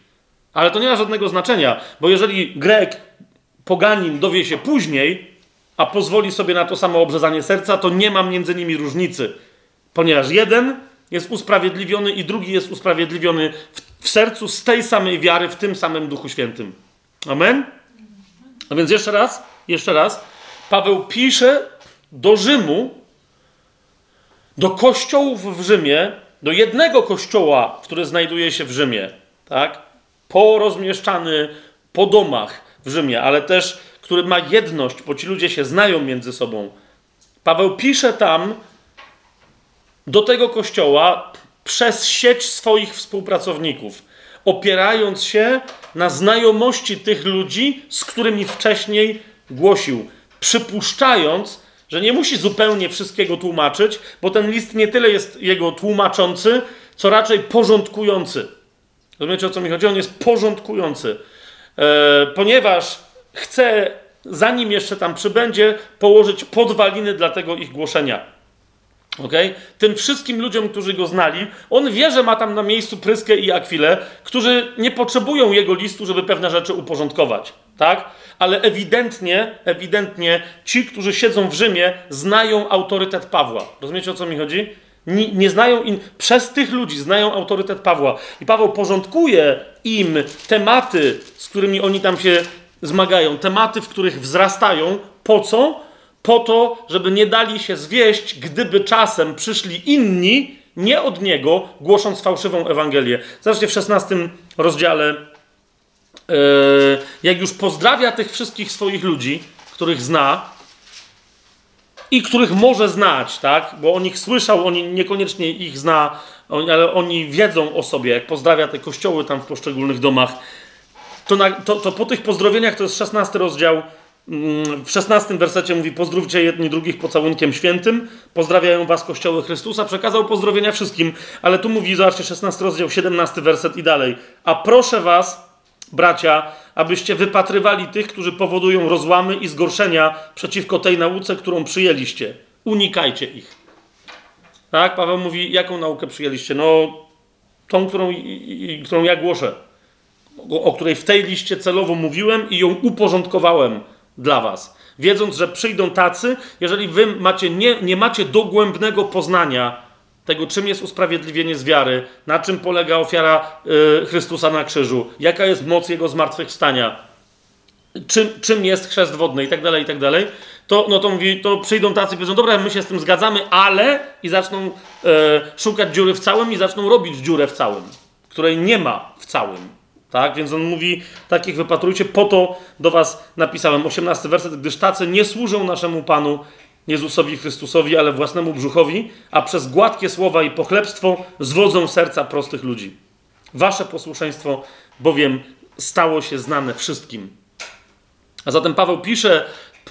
Ale to nie ma żadnego znaczenia, bo jeżeli Grek poganin dowie się później, a pozwoli sobie na to samo obrzezanie serca, to nie ma między nimi różnicy. Ponieważ jeden jest usprawiedliwiony i drugi jest usprawiedliwiony w, w sercu z tej samej wiary, w tym samym Duchu Świętym. Amen? A więc jeszcze raz, jeszcze raz. Paweł pisze do Rzymu, do kościołów w Rzymie, do jednego kościoła, który znajduje się w Rzymie, tak? Porozmieszczany po domach, w Rzymie, ale też, który ma jedność, bo ci ludzie się znają między sobą. Paweł pisze tam do tego kościoła przez sieć swoich współpracowników, opierając się na znajomości tych ludzi, z którymi wcześniej głosił, przypuszczając, że nie musi zupełnie wszystkiego tłumaczyć, bo ten list nie tyle jest jego tłumaczący, co raczej porządkujący. Rozumiecie o co mi chodzi? On jest porządkujący. E, ponieważ chce, zanim jeszcze tam przybędzie, położyć podwaliny dla tego ich głoszenia. Okay? Tym wszystkim ludziom, którzy go znali, on wie, że ma tam na miejscu Pryskę i Akwilę, którzy nie potrzebują jego listu, żeby pewne rzeczy uporządkować. Tak? Ale ewidentnie, ewidentnie ci, którzy siedzą w Rzymie, znają autorytet Pawła. Rozumiecie o co mi chodzi? Nie, nie znają in, przez tych ludzi znają autorytet Pawła. I Paweł porządkuje im tematy, z którymi oni tam się zmagają, tematy, w których wzrastają. Po co? Po to, żeby nie dali się zwieść, gdyby czasem przyszli inni, nie od niego, głosząc fałszywą Ewangelię. Zobaczcie w 16 rozdziale, yy, jak już pozdrawia tych wszystkich swoich ludzi, których zna, i których może znać, tak? Bo o nich słyszał, oni niekoniecznie ich zna, ale oni wiedzą o sobie, jak pozdrawia te kościoły tam w poszczególnych domach. To, na, to, to po tych pozdrowieniach, to jest 16 rozdział, mm, w 16 wersecie mówi: Pozdrówcie jedni drugich pocałunkiem świętym, pozdrawiają was kościoły Chrystusa. Przekazał pozdrowienia wszystkim, ale tu mówi, zobaczcie, 16 rozdział, 17 werset i dalej. A proszę was, bracia, abyście wypatrywali tych, którzy powodują rozłamy i zgorszenia przeciwko tej nauce, którą przyjęliście. Unikajcie ich. Tak? Paweł mówi, jaką naukę przyjęliście? No, tą, którą, i, którą ja głoszę, o, o której w tej liście celowo mówiłem i ją uporządkowałem dla was. Wiedząc, że przyjdą tacy, jeżeli wy macie, nie, nie macie dogłębnego poznania tego, czym jest usprawiedliwienie z wiary, na czym polega ofiara y, Chrystusa na krzyżu, jaka jest moc Jego zmartwychwstania, czym, czym jest chrzest wodny i tak dalej, i tak dalej, to, no to mówi, to przyjdą tacy i powiedzą, dobra, my się z tym zgadzamy, ale i zaczną y, szukać dziury w całym i zaczną robić dziurę w całym, której nie ma w całym. Tak? Więc on mówi, takich wypatrujcie, po to do was napisałem. 18 werset, gdyż tacy nie służą naszemu Panu Jezusowi Chrystusowi, ale własnemu brzuchowi, a przez gładkie słowa i pochlebstwo zwodzą serca prostych ludzi. Wasze posłuszeństwo bowiem stało się znane wszystkim. A zatem Paweł pisze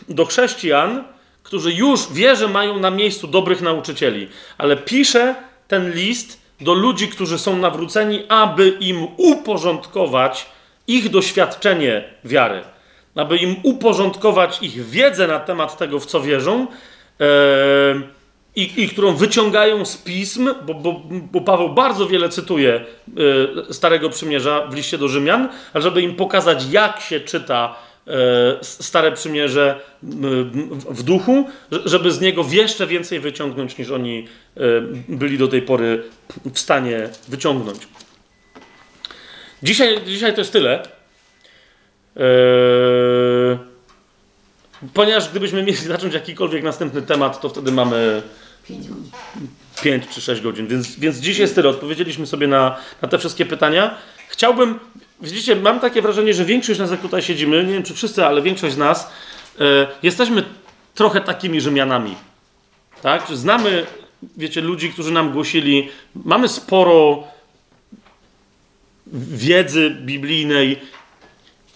do chrześcijan, którzy już wie, że mają na miejscu dobrych nauczycieli, ale pisze ten list do ludzi, którzy są nawróceni, aby im uporządkować ich doświadczenie wiary, aby im uporządkować ich wiedzę na temat tego, w co wierzą. Yy, i, i, którą wyciągają z pism, bo, bo, bo Paweł bardzo wiele cytuje y, Starego Przymierza w liście do Rzymian, a żeby im pokazać, jak się czyta y, Stare Przymierze w duchu, żeby z niego jeszcze więcej wyciągnąć, niż oni byli do tej pory w stanie wyciągnąć. Dzisiaj, dzisiaj to jest tyle. Ponieważ gdybyśmy mieli zacząć jakikolwiek następny temat, to wtedy mamy 5 czy 6 godzin. Więc, więc dziś jest tyle. Odpowiedzieliśmy sobie na, na te wszystkie pytania. Chciałbym, widzicie, mam takie wrażenie, że większość z nas, jak tutaj siedzimy, nie wiem czy wszyscy, ale większość z nas, e, jesteśmy trochę takimi Rzymianami. Tak? Znamy, wiecie, ludzi, którzy nam głosili, mamy sporo wiedzy biblijnej,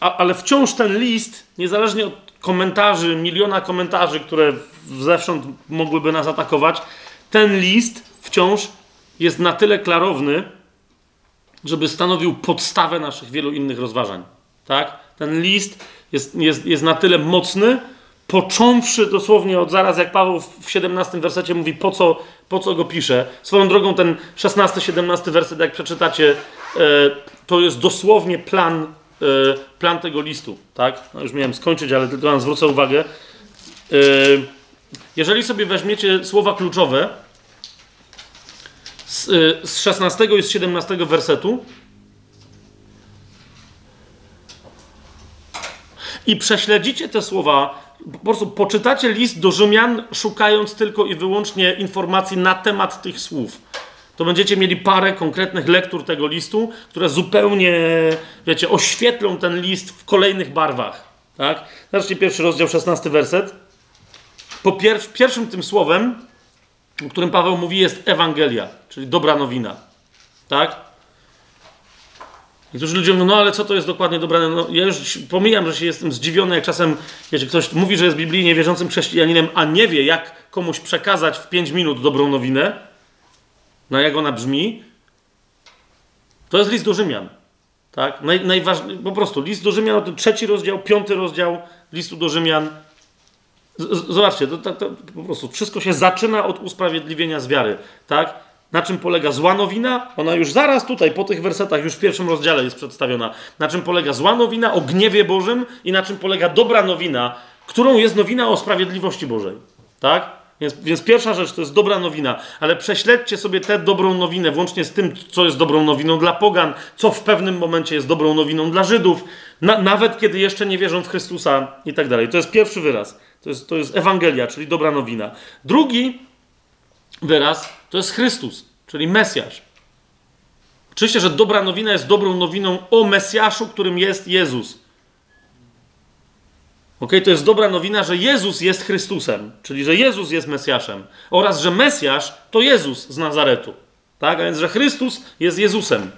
a, ale wciąż ten list, niezależnie od komentarzy, miliona komentarzy, które zewsząd mogłyby nas atakować, ten list wciąż jest na tyle klarowny, żeby stanowił podstawę naszych wielu innych rozważań. Tak? Ten list jest, jest, jest na tyle mocny, począwszy dosłownie od zaraz, jak Paweł w 17 wersecie mówi, po co, po co go pisze. Swoją drogą ten 16-17 werset, jak przeczytacie, e, to jest dosłownie plan plan tego listu, tak? No już miałem skończyć, ale tylko wam zwrócę uwagę. E, jeżeli sobie weźmiecie słowa kluczowe z, e, z 16 i z 17 wersetu i prześledzicie te słowa, po prostu poczytacie list do Rzymian, szukając tylko i wyłącznie informacji na temat tych słów to będziecie mieli parę konkretnych lektur tego listu, które zupełnie, wiecie, oświetlą ten list w kolejnych barwach. Tak? Zobaczcie pierwszy rozdział, 16 werset. Po pier pierwszym tym słowem, o którym Paweł mówi, jest Ewangelia, czyli dobra nowina. Tak? Niektórzy ludzie mówią, no ale co to jest dokładnie dobra no, Ja już pomijam, że się jestem zdziwiony, jak czasem wiecie, ktoś mówi, że jest biblijnie wierzącym chrześcijaninem, a nie wie, jak komuś przekazać w 5 minut dobrą nowinę no jak ona brzmi? To jest list do Rzymian. Tak? Naj, najważniejszy, po prostu list do Rzymian, to trzeci rozdział, piąty rozdział listu do Rzymian. Z, zobaczcie, to, to, to, po prostu wszystko się zaczyna od usprawiedliwienia z wiary. Tak? Na czym polega zła nowina? Ona już zaraz tutaj, po tych wersetach, już w pierwszym rozdziale jest przedstawiona. Na czym polega zła nowina o gniewie Bożym i na czym polega dobra nowina, którą jest nowina o sprawiedliwości Bożej. Tak? Więc, więc, pierwsza rzecz to jest dobra nowina, ale prześledźcie sobie tę dobrą nowinę, włącznie z tym, co jest dobrą nowiną dla Pogan, co w pewnym momencie jest dobrą nowiną dla Żydów, na, nawet kiedy jeszcze nie wierzą w Chrystusa i tak dalej. To jest pierwszy wyraz. To jest, to jest Ewangelia, czyli dobra nowina. Drugi wyraz to jest Chrystus, czyli Mesjasz. Oczywiście, że dobra nowina jest dobrą nowiną o Mesjaszu, którym jest Jezus. Ok, to jest dobra nowina, że Jezus jest Chrystusem, czyli że Jezus jest Mesjaszem oraz że Mesjasz to Jezus z Nazaretu. Tak, a więc że Chrystus jest Jezusem.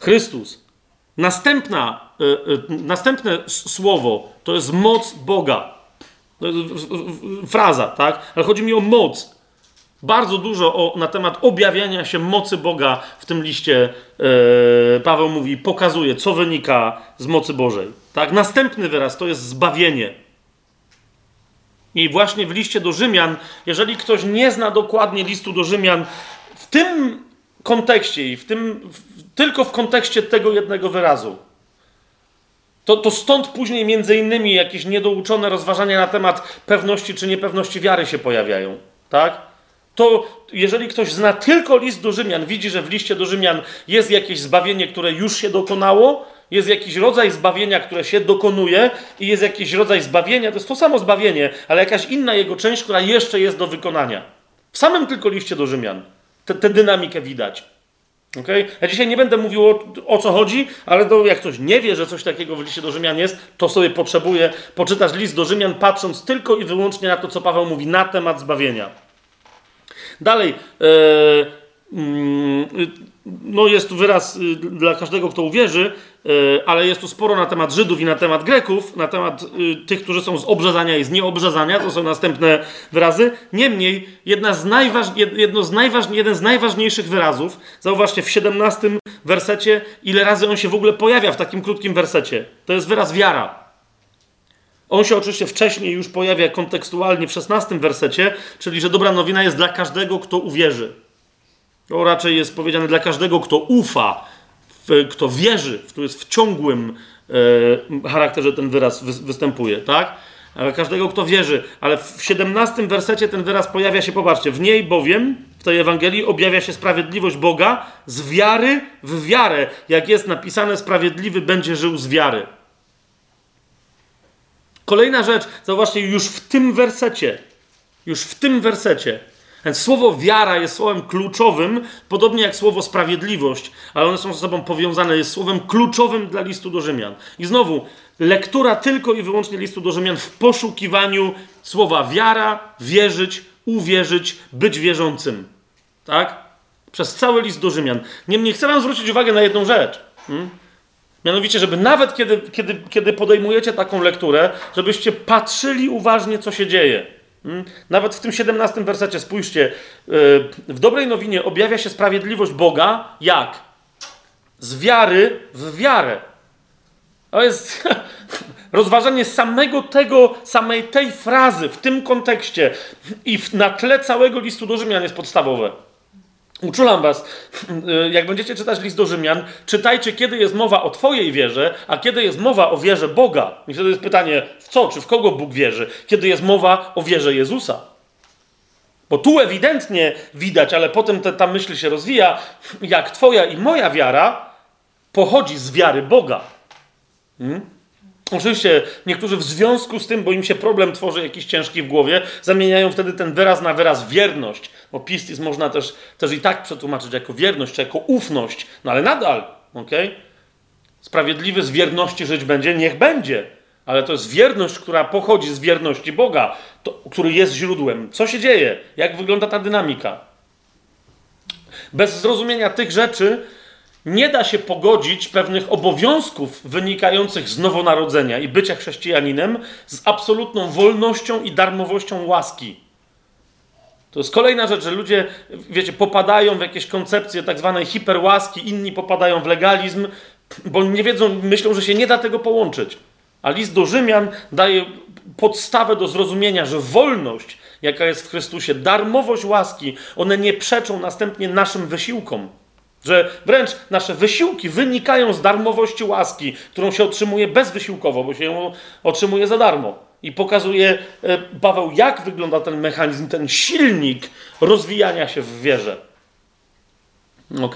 Chrystus. Następna, y, y, następne słowo to jest moc Boga. Fraza, tak? Ale chodzi mi o moc bardzo dużo o, na temat objawiania się mocy Boga w tym liście yy, Paweł mówi, pokazuje, co wynika z mocy Bożej. Tak? Następny wyraz to jest zbawienie. I właśnie w liście do Rzymian, jeżeli ktoś nie zna dokładnie listu do Rzymian, w tym kontekście i w tym, w, tylko w kontekście tego jednego wyrazu, to, to stąd później między innymi jakieś niedouczone rozważania na temat pewności czy niepewności wiary się pojawiają. Tak? To jeżeli ktoś zna tylko list do Rzymian, widzi, że w liście do Rzymian jest jakieś zbawienie, które już się dokonało, jest jakiś rodzaj zbawienia, które się dokonuje i jest jakiś rodzaj zbawienia, to jest to samo zbawienie, ale jakaś inna jego część, która jeszcze jest do wykonania. W samym tylko liście do Rzymian tę dynamikę widać. Okay? Ja dzisiaj nie będę mówił o, o co chodzi, ale to, jak ktoś nie wie, że coś takiego w liście do Rzymian jest, to sobie potrzebuje poczytać list do Rzymian, patrząc tylko i wyłącznie na to, co Paweł mówi na temat zbawienia. Dalej, e, mm, no jest wyraz y, dla każdego, kto uwierzy, y, ale jest tu sporo na temat Żydów i na temat Greków, na temat y, tych, którzy są z obrzezania i z nieobrzezania, to są następne wyrazy. Niemniej, jedna z jedno z najważ, jeden z najważniejszych wyrazów, zauważcie w 17 wersecie, ile razy on się w ogóle pojawia w takim krótkim wersecie. To jest wyraz wiara. On się oczywiście wcześniej już pojawia kontekstualnie w 16 wersecie, czyli że dobra nowina jest dla każdego, kto uwierzy. To raczej jest powiedziane dla każdego, kto ufa, kto wierzy, kto jest w ciągłym e, charakterze ten wyraz występuje, tak? Ale każdego, kto wierzy. Ale w 17 wersecie ten wyraz pojawia się, popatrzcie, w niej bowiem, w tej Ewangelii, objawia się sprawiedliwość Boga z wiary w wiarę. Jak jest napisane, sprawiedliwy będzie żył z wiary. Kolejna rzecz, zauważcie, już w tym wersecie, już w tym wersecie więc słowo wiara jest słowem kluczowym, podobnie jak słowo sprawiedliwość, ale one są ze sobą powiązane, jest słowem kluczowym dla listu do Rzymian. I znowu, lektura tylko i wyłącznie listu do Rzymian w poszukiwaniu słowa wiara, wierzyć, uwierzyć, być wierzącym. Tak? Przez cały list do Rzymian. Niemniej chcę Wam zwrócić uwagę na jedną rzecz. Hmm? Mianowicie, żeby nawet kiedy, kiedy, kiedy podejmujecie taką lekturę, żebyście patrzyli uważnie, co się dzieje. Hmm? Nawet w tym 17 wersecie, spójrzcie, e, w dobrej nowinie objawia się sprawiedliwość Boga jak? Z wiary w wiarę. To jest rozważanie samego tego, samej tej frazy w tym kontekście i na tle całego listu do Rzymian jest podstawowe. Uczulam was, jak będziecie czytać list do Rzymian, czytajcie, kiedy jest mowa o Twojej wierze, a kiedy jest mowa o wierze Boga. I wtedy jest pytanie, w co, czy w kogo Bóg wierzy? Kiedy jest mowa o wierze Jezusa. Bo tu ewidentnie widać, ale potem te, ta myśl się rozwija, jak Twoja i moja wiara pochodzi z wiary Boga. Hmm? Oczywiście niektórzy w związku z tym, bo im się problem tworzy jakiś ciężki w głowie, zamieniają wtedy ten wyraz na wyraz wierność. Bo pistis można też, też i tak przetłumaczyć jako wierność, czy jako ufność. No ale nadal, ok? Sprawiedliwy z wierności żyć będzie, niech będzie. Ale to jest wierność, która pochodzi z wierności Boga, to, który jest źródłem. Co się dzieje? Jak wygląda ta dynamika? Bez zrozumienia tych rzeczy nie da się pogodzić pewnych obowiązków wynikających z nowonarodzenia i bycia chrześcijaninem z absolutną wolnością i darmowością łaski. To jest kolejna rzecz, że ludzie, wiecie, popadają w jakieś koncepcje tak zwanej hiperłaski, inni popadają w legalizm, bo nie wiedzą, myślą, że się nie da tego połączyć. A list do Rzymian daje podstawę do zrozumienia, że wolność, jaka jest w Chrystusie, darmowość łaski, one nie przeczą następnie naszym wysiłkom. Że wręcz nasze wysiłki wynikają z darmowości łaski, którą się otrzymuje bezwysiłkowo, bo się ją otrzymuje za darmo. I pokazuje e, Paweł, jak wygląda ten mechanizm, ten silnik rozwijania się w wierze. Ok?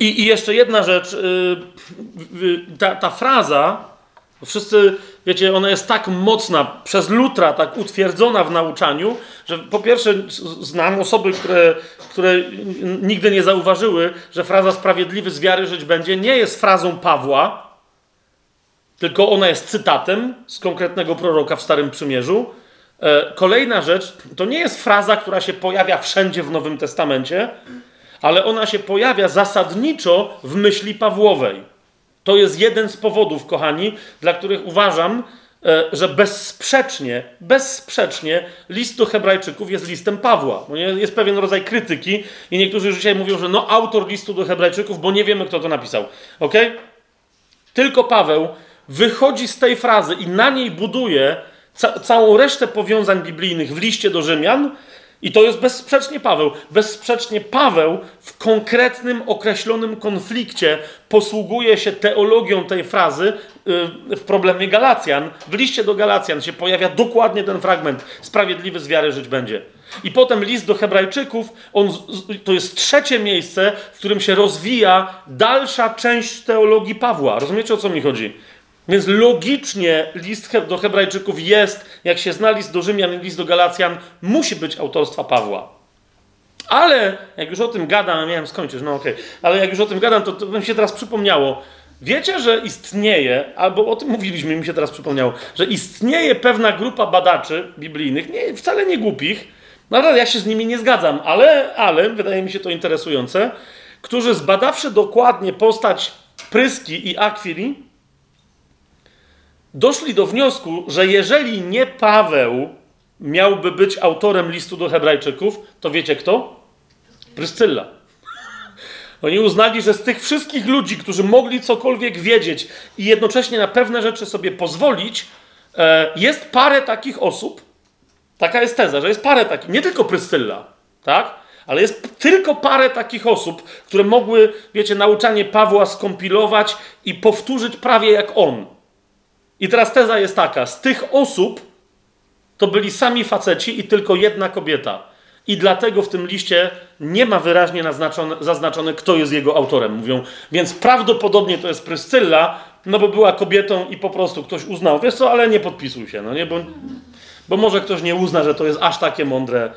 I, i jeszcze jedna rzecz. E, ta, ta fraza, wszyscy, wiecie, ona jest tak mocna, przez Lutra tak utwierdzona w nauczaniu, że po pierwsze znam osoby, które, które nigdy nie zauważyły, że fraza sprawiedliwy z wiary żyć będzie nie jest frazą Pawła, tylko ona jest cytatem z konkretnego proroka w Starym Przymierzu. E, kolejna rzecz, to nie jest fraza, która się pojawia wszędzie w Nowym Testamencie, ale ona się pojawia zasadniczo w myśli Pawłowej. To jest jeden z powodów, kochani, dla których uważam, e, że bezsprzecznie, bezsprzecznie list do Hebrajczyków jest listem Pawła. Jest pewien rodzaj krytyki i niektórzy już dzisiaj mówią, że no autor listu do Hebrajczyków, bo nie wiemy, kto to napisał. Ok? Tylko Paweł wychodzi z tej frazy i na niej buduje ca całą resztę powiązań biblijnych w liście do Rzymian. I to jest bezsprzecznie Paweł. Bezsprzecznie Paweł w konkretnym, określonym konflikcie posługuje się teologią tej frazy yy, w problemie Galacjan. W liście do Galacjan się pojawia dokładnie ten fragment: Sprawiedliwy z wiary żyć będzie. I potem list do Hebrajczyków, on, to jest trzecie miejsce, w którym się rozwija dalsza część teologii Pawła. Rozumiecie o co mi chodzi? Więc logicznie list do Hebrajczyków jest, jak się zna list do Rzymian i list do Galacjan, musi być autorstwa Pawła. Ale jak już o tym gadam, miałem skończyć, no okej, ale jak już o tym gadam, to, to się teraz przypomniało. Wiecie, że istnieje, albo o tym mówiliśmy, mi się teraz przypomniało, że istnieje pewna grupa badaczy biblijnych, nie, wcale nie głupich, naprawdę ja się z nimi nie zgadzam, ale, ale wydaje mi się to interesujące, którzy zbadawszy dokładnie postać Pryski i Akwili, doszli do wniosku, że jeżeli nie Paweł miałby być autorem listu do Hebrajczyków, to wiecie kto? Pryscylla. Oni uznali, że z tych wszystkich ludzi, którzy mogli cokolwiek wiedzieć i jednocześnie na pewne rzeczy sobie pozwolić, e, jest parę takich osób. Taka jest teza, że jest parę takich, nie tylko Pryscylla, tak? Ale jest tylko parę takich osób, które mogły, wiecie, nauczanie Pawła skompilować i powtórzyć prawie jak on. I teraz teza jest taka: z tych osób to byli sami faceci i tylko jedna kobieta. I dlatego w tym liście nie ma wyraźnie naznaczone, zaznaczone, kto jest jego autorem. Mówią, więc prawdopodobnie to jest Pryscylla, no bo była kobietą i po prostu ktoś uznał, wiesz co, ale nie podpisuj się, no nie, bo, bo może ktoś nie uzna, że to jest aż takie mądre.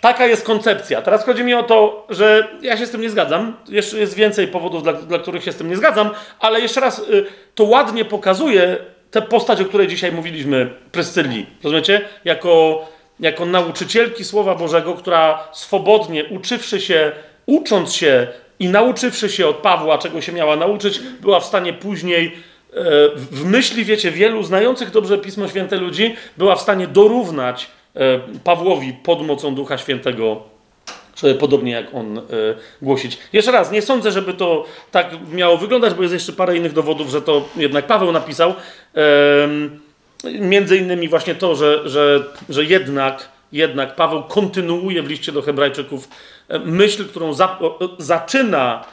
Taka jest koncepcja. Teraz chodzi mi o to, że ja się z tym nie zgadzam. Jeszcze jest więcej powodów, dla, dla których się z tym nie zgadzam, ale jeszcze raz y, to ładnie pokazuje tę postać, o której dzisiaj mówiliśmy, Pryscylli. Rozumiecie? Jako, jako nauczycielki Słowa Bożego, która swobodnie, uczywszy się, ucząc się i nauczywszy się od Pawła, czego się miała nauczyć, była w stanie później e, w myśli, wiecie, wielu znających dobrze Pismo Święte ludzi, była w stanie dorównać Pawłowi pod mocą Ducha Świętego, podobnie jak on e, głosić. Jeszcze raz, nie sądzę, żeby to tak miało wyglądać, bo jest jeszcze parę innych dowodów, że to jednak Paweł napisał. Między innymi właśnie to, że, że, że jednak, jednak Paweł kontynuuje w liście do Hebrajczyków e, myśl, którą za, zaczyna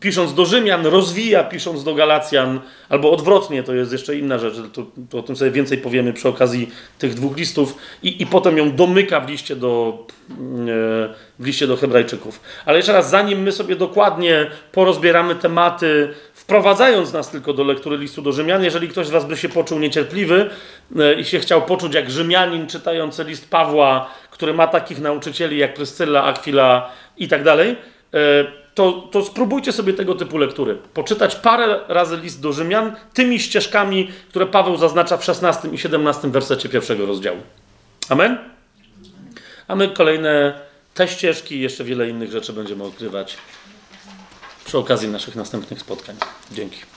pisząc do Rzymian, rozwija pisząc do Galacjan, albo odwrotnie, to jest jeszcze inna rzecz, to, to o tym sobie więcej powiemy przy okazji tych dwóch listów, i, i potem ją domyka w liście, do, mm, e, w liście do Hebrajczyków. Ale jeszcze raz, zanim my sobie dokładnie porozbieramy tematy, wprowadzając nas tylko do lektury listu do Rzymian, jeżeli ktoś z Was by się poczuł niecierpliwy e, i się chciał poczuć jak Rzymianin czytający list Pawła, który ma takich nauczycieli jak Pryscylla, Aquila i tak dalej, e, to, to spróbujcie sobie tego typu lektury. Poczytać parę razy list do Rzymian tymi ścieżkami, które Paweł zaznacza w 16 i 17 wersecie pierwszego rozdziału. Amen? A my kolejne te ścieżki i jeszcze wiele innych rzeczy będziemy odkrywać przy okazji naszych następnych spotkań. Dzięki.